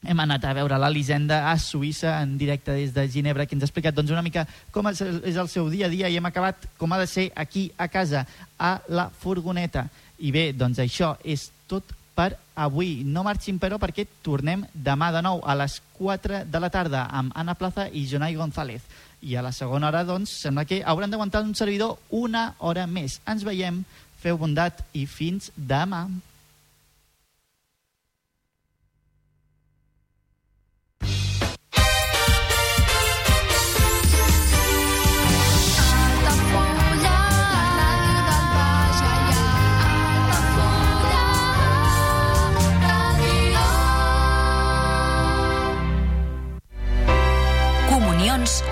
hem anat a veure l'Elisenda a Suïssa en directe des de Ginebra, que ens ha explicat doncs, una mica com és el seu dia a dia i hem acabat com ha de ser aquí a casa, a la furgoneta. I bé, doncs això és tot per avui. No marxin, però, perquè tornem demà de nou a les 4 de la tarda amb Anna Plaza i Jonai González. I a la segona hora, doncs, sembla que hauran d'aguantar un servidor una hora més. Ens veiem, feu bondat i fins demà.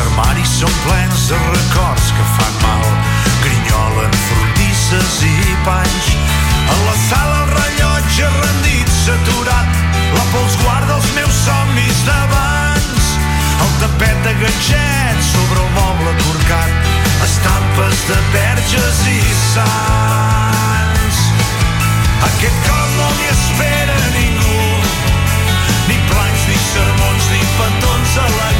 Armaris són plens de records que fan mal. Grinyolen frontisses i panys. A la sala el rellotge rendit, saturat. La pols guarda els meus somnis d'abans. El tapet de gatxet sobre el moble corcat. Estampes de verges i sants. Aquest cop no m'hi espera ningú ni planys, ni sermons, ni petons a la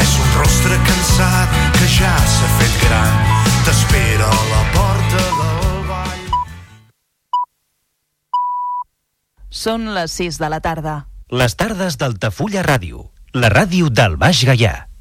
És un rostre cansat que ja s'ha fet gran. T'espera a la porta del ball.
Són les 6 de la tarda.
Les tardes d'Altafulla Ràdio, la ràdio del Baix Gaià.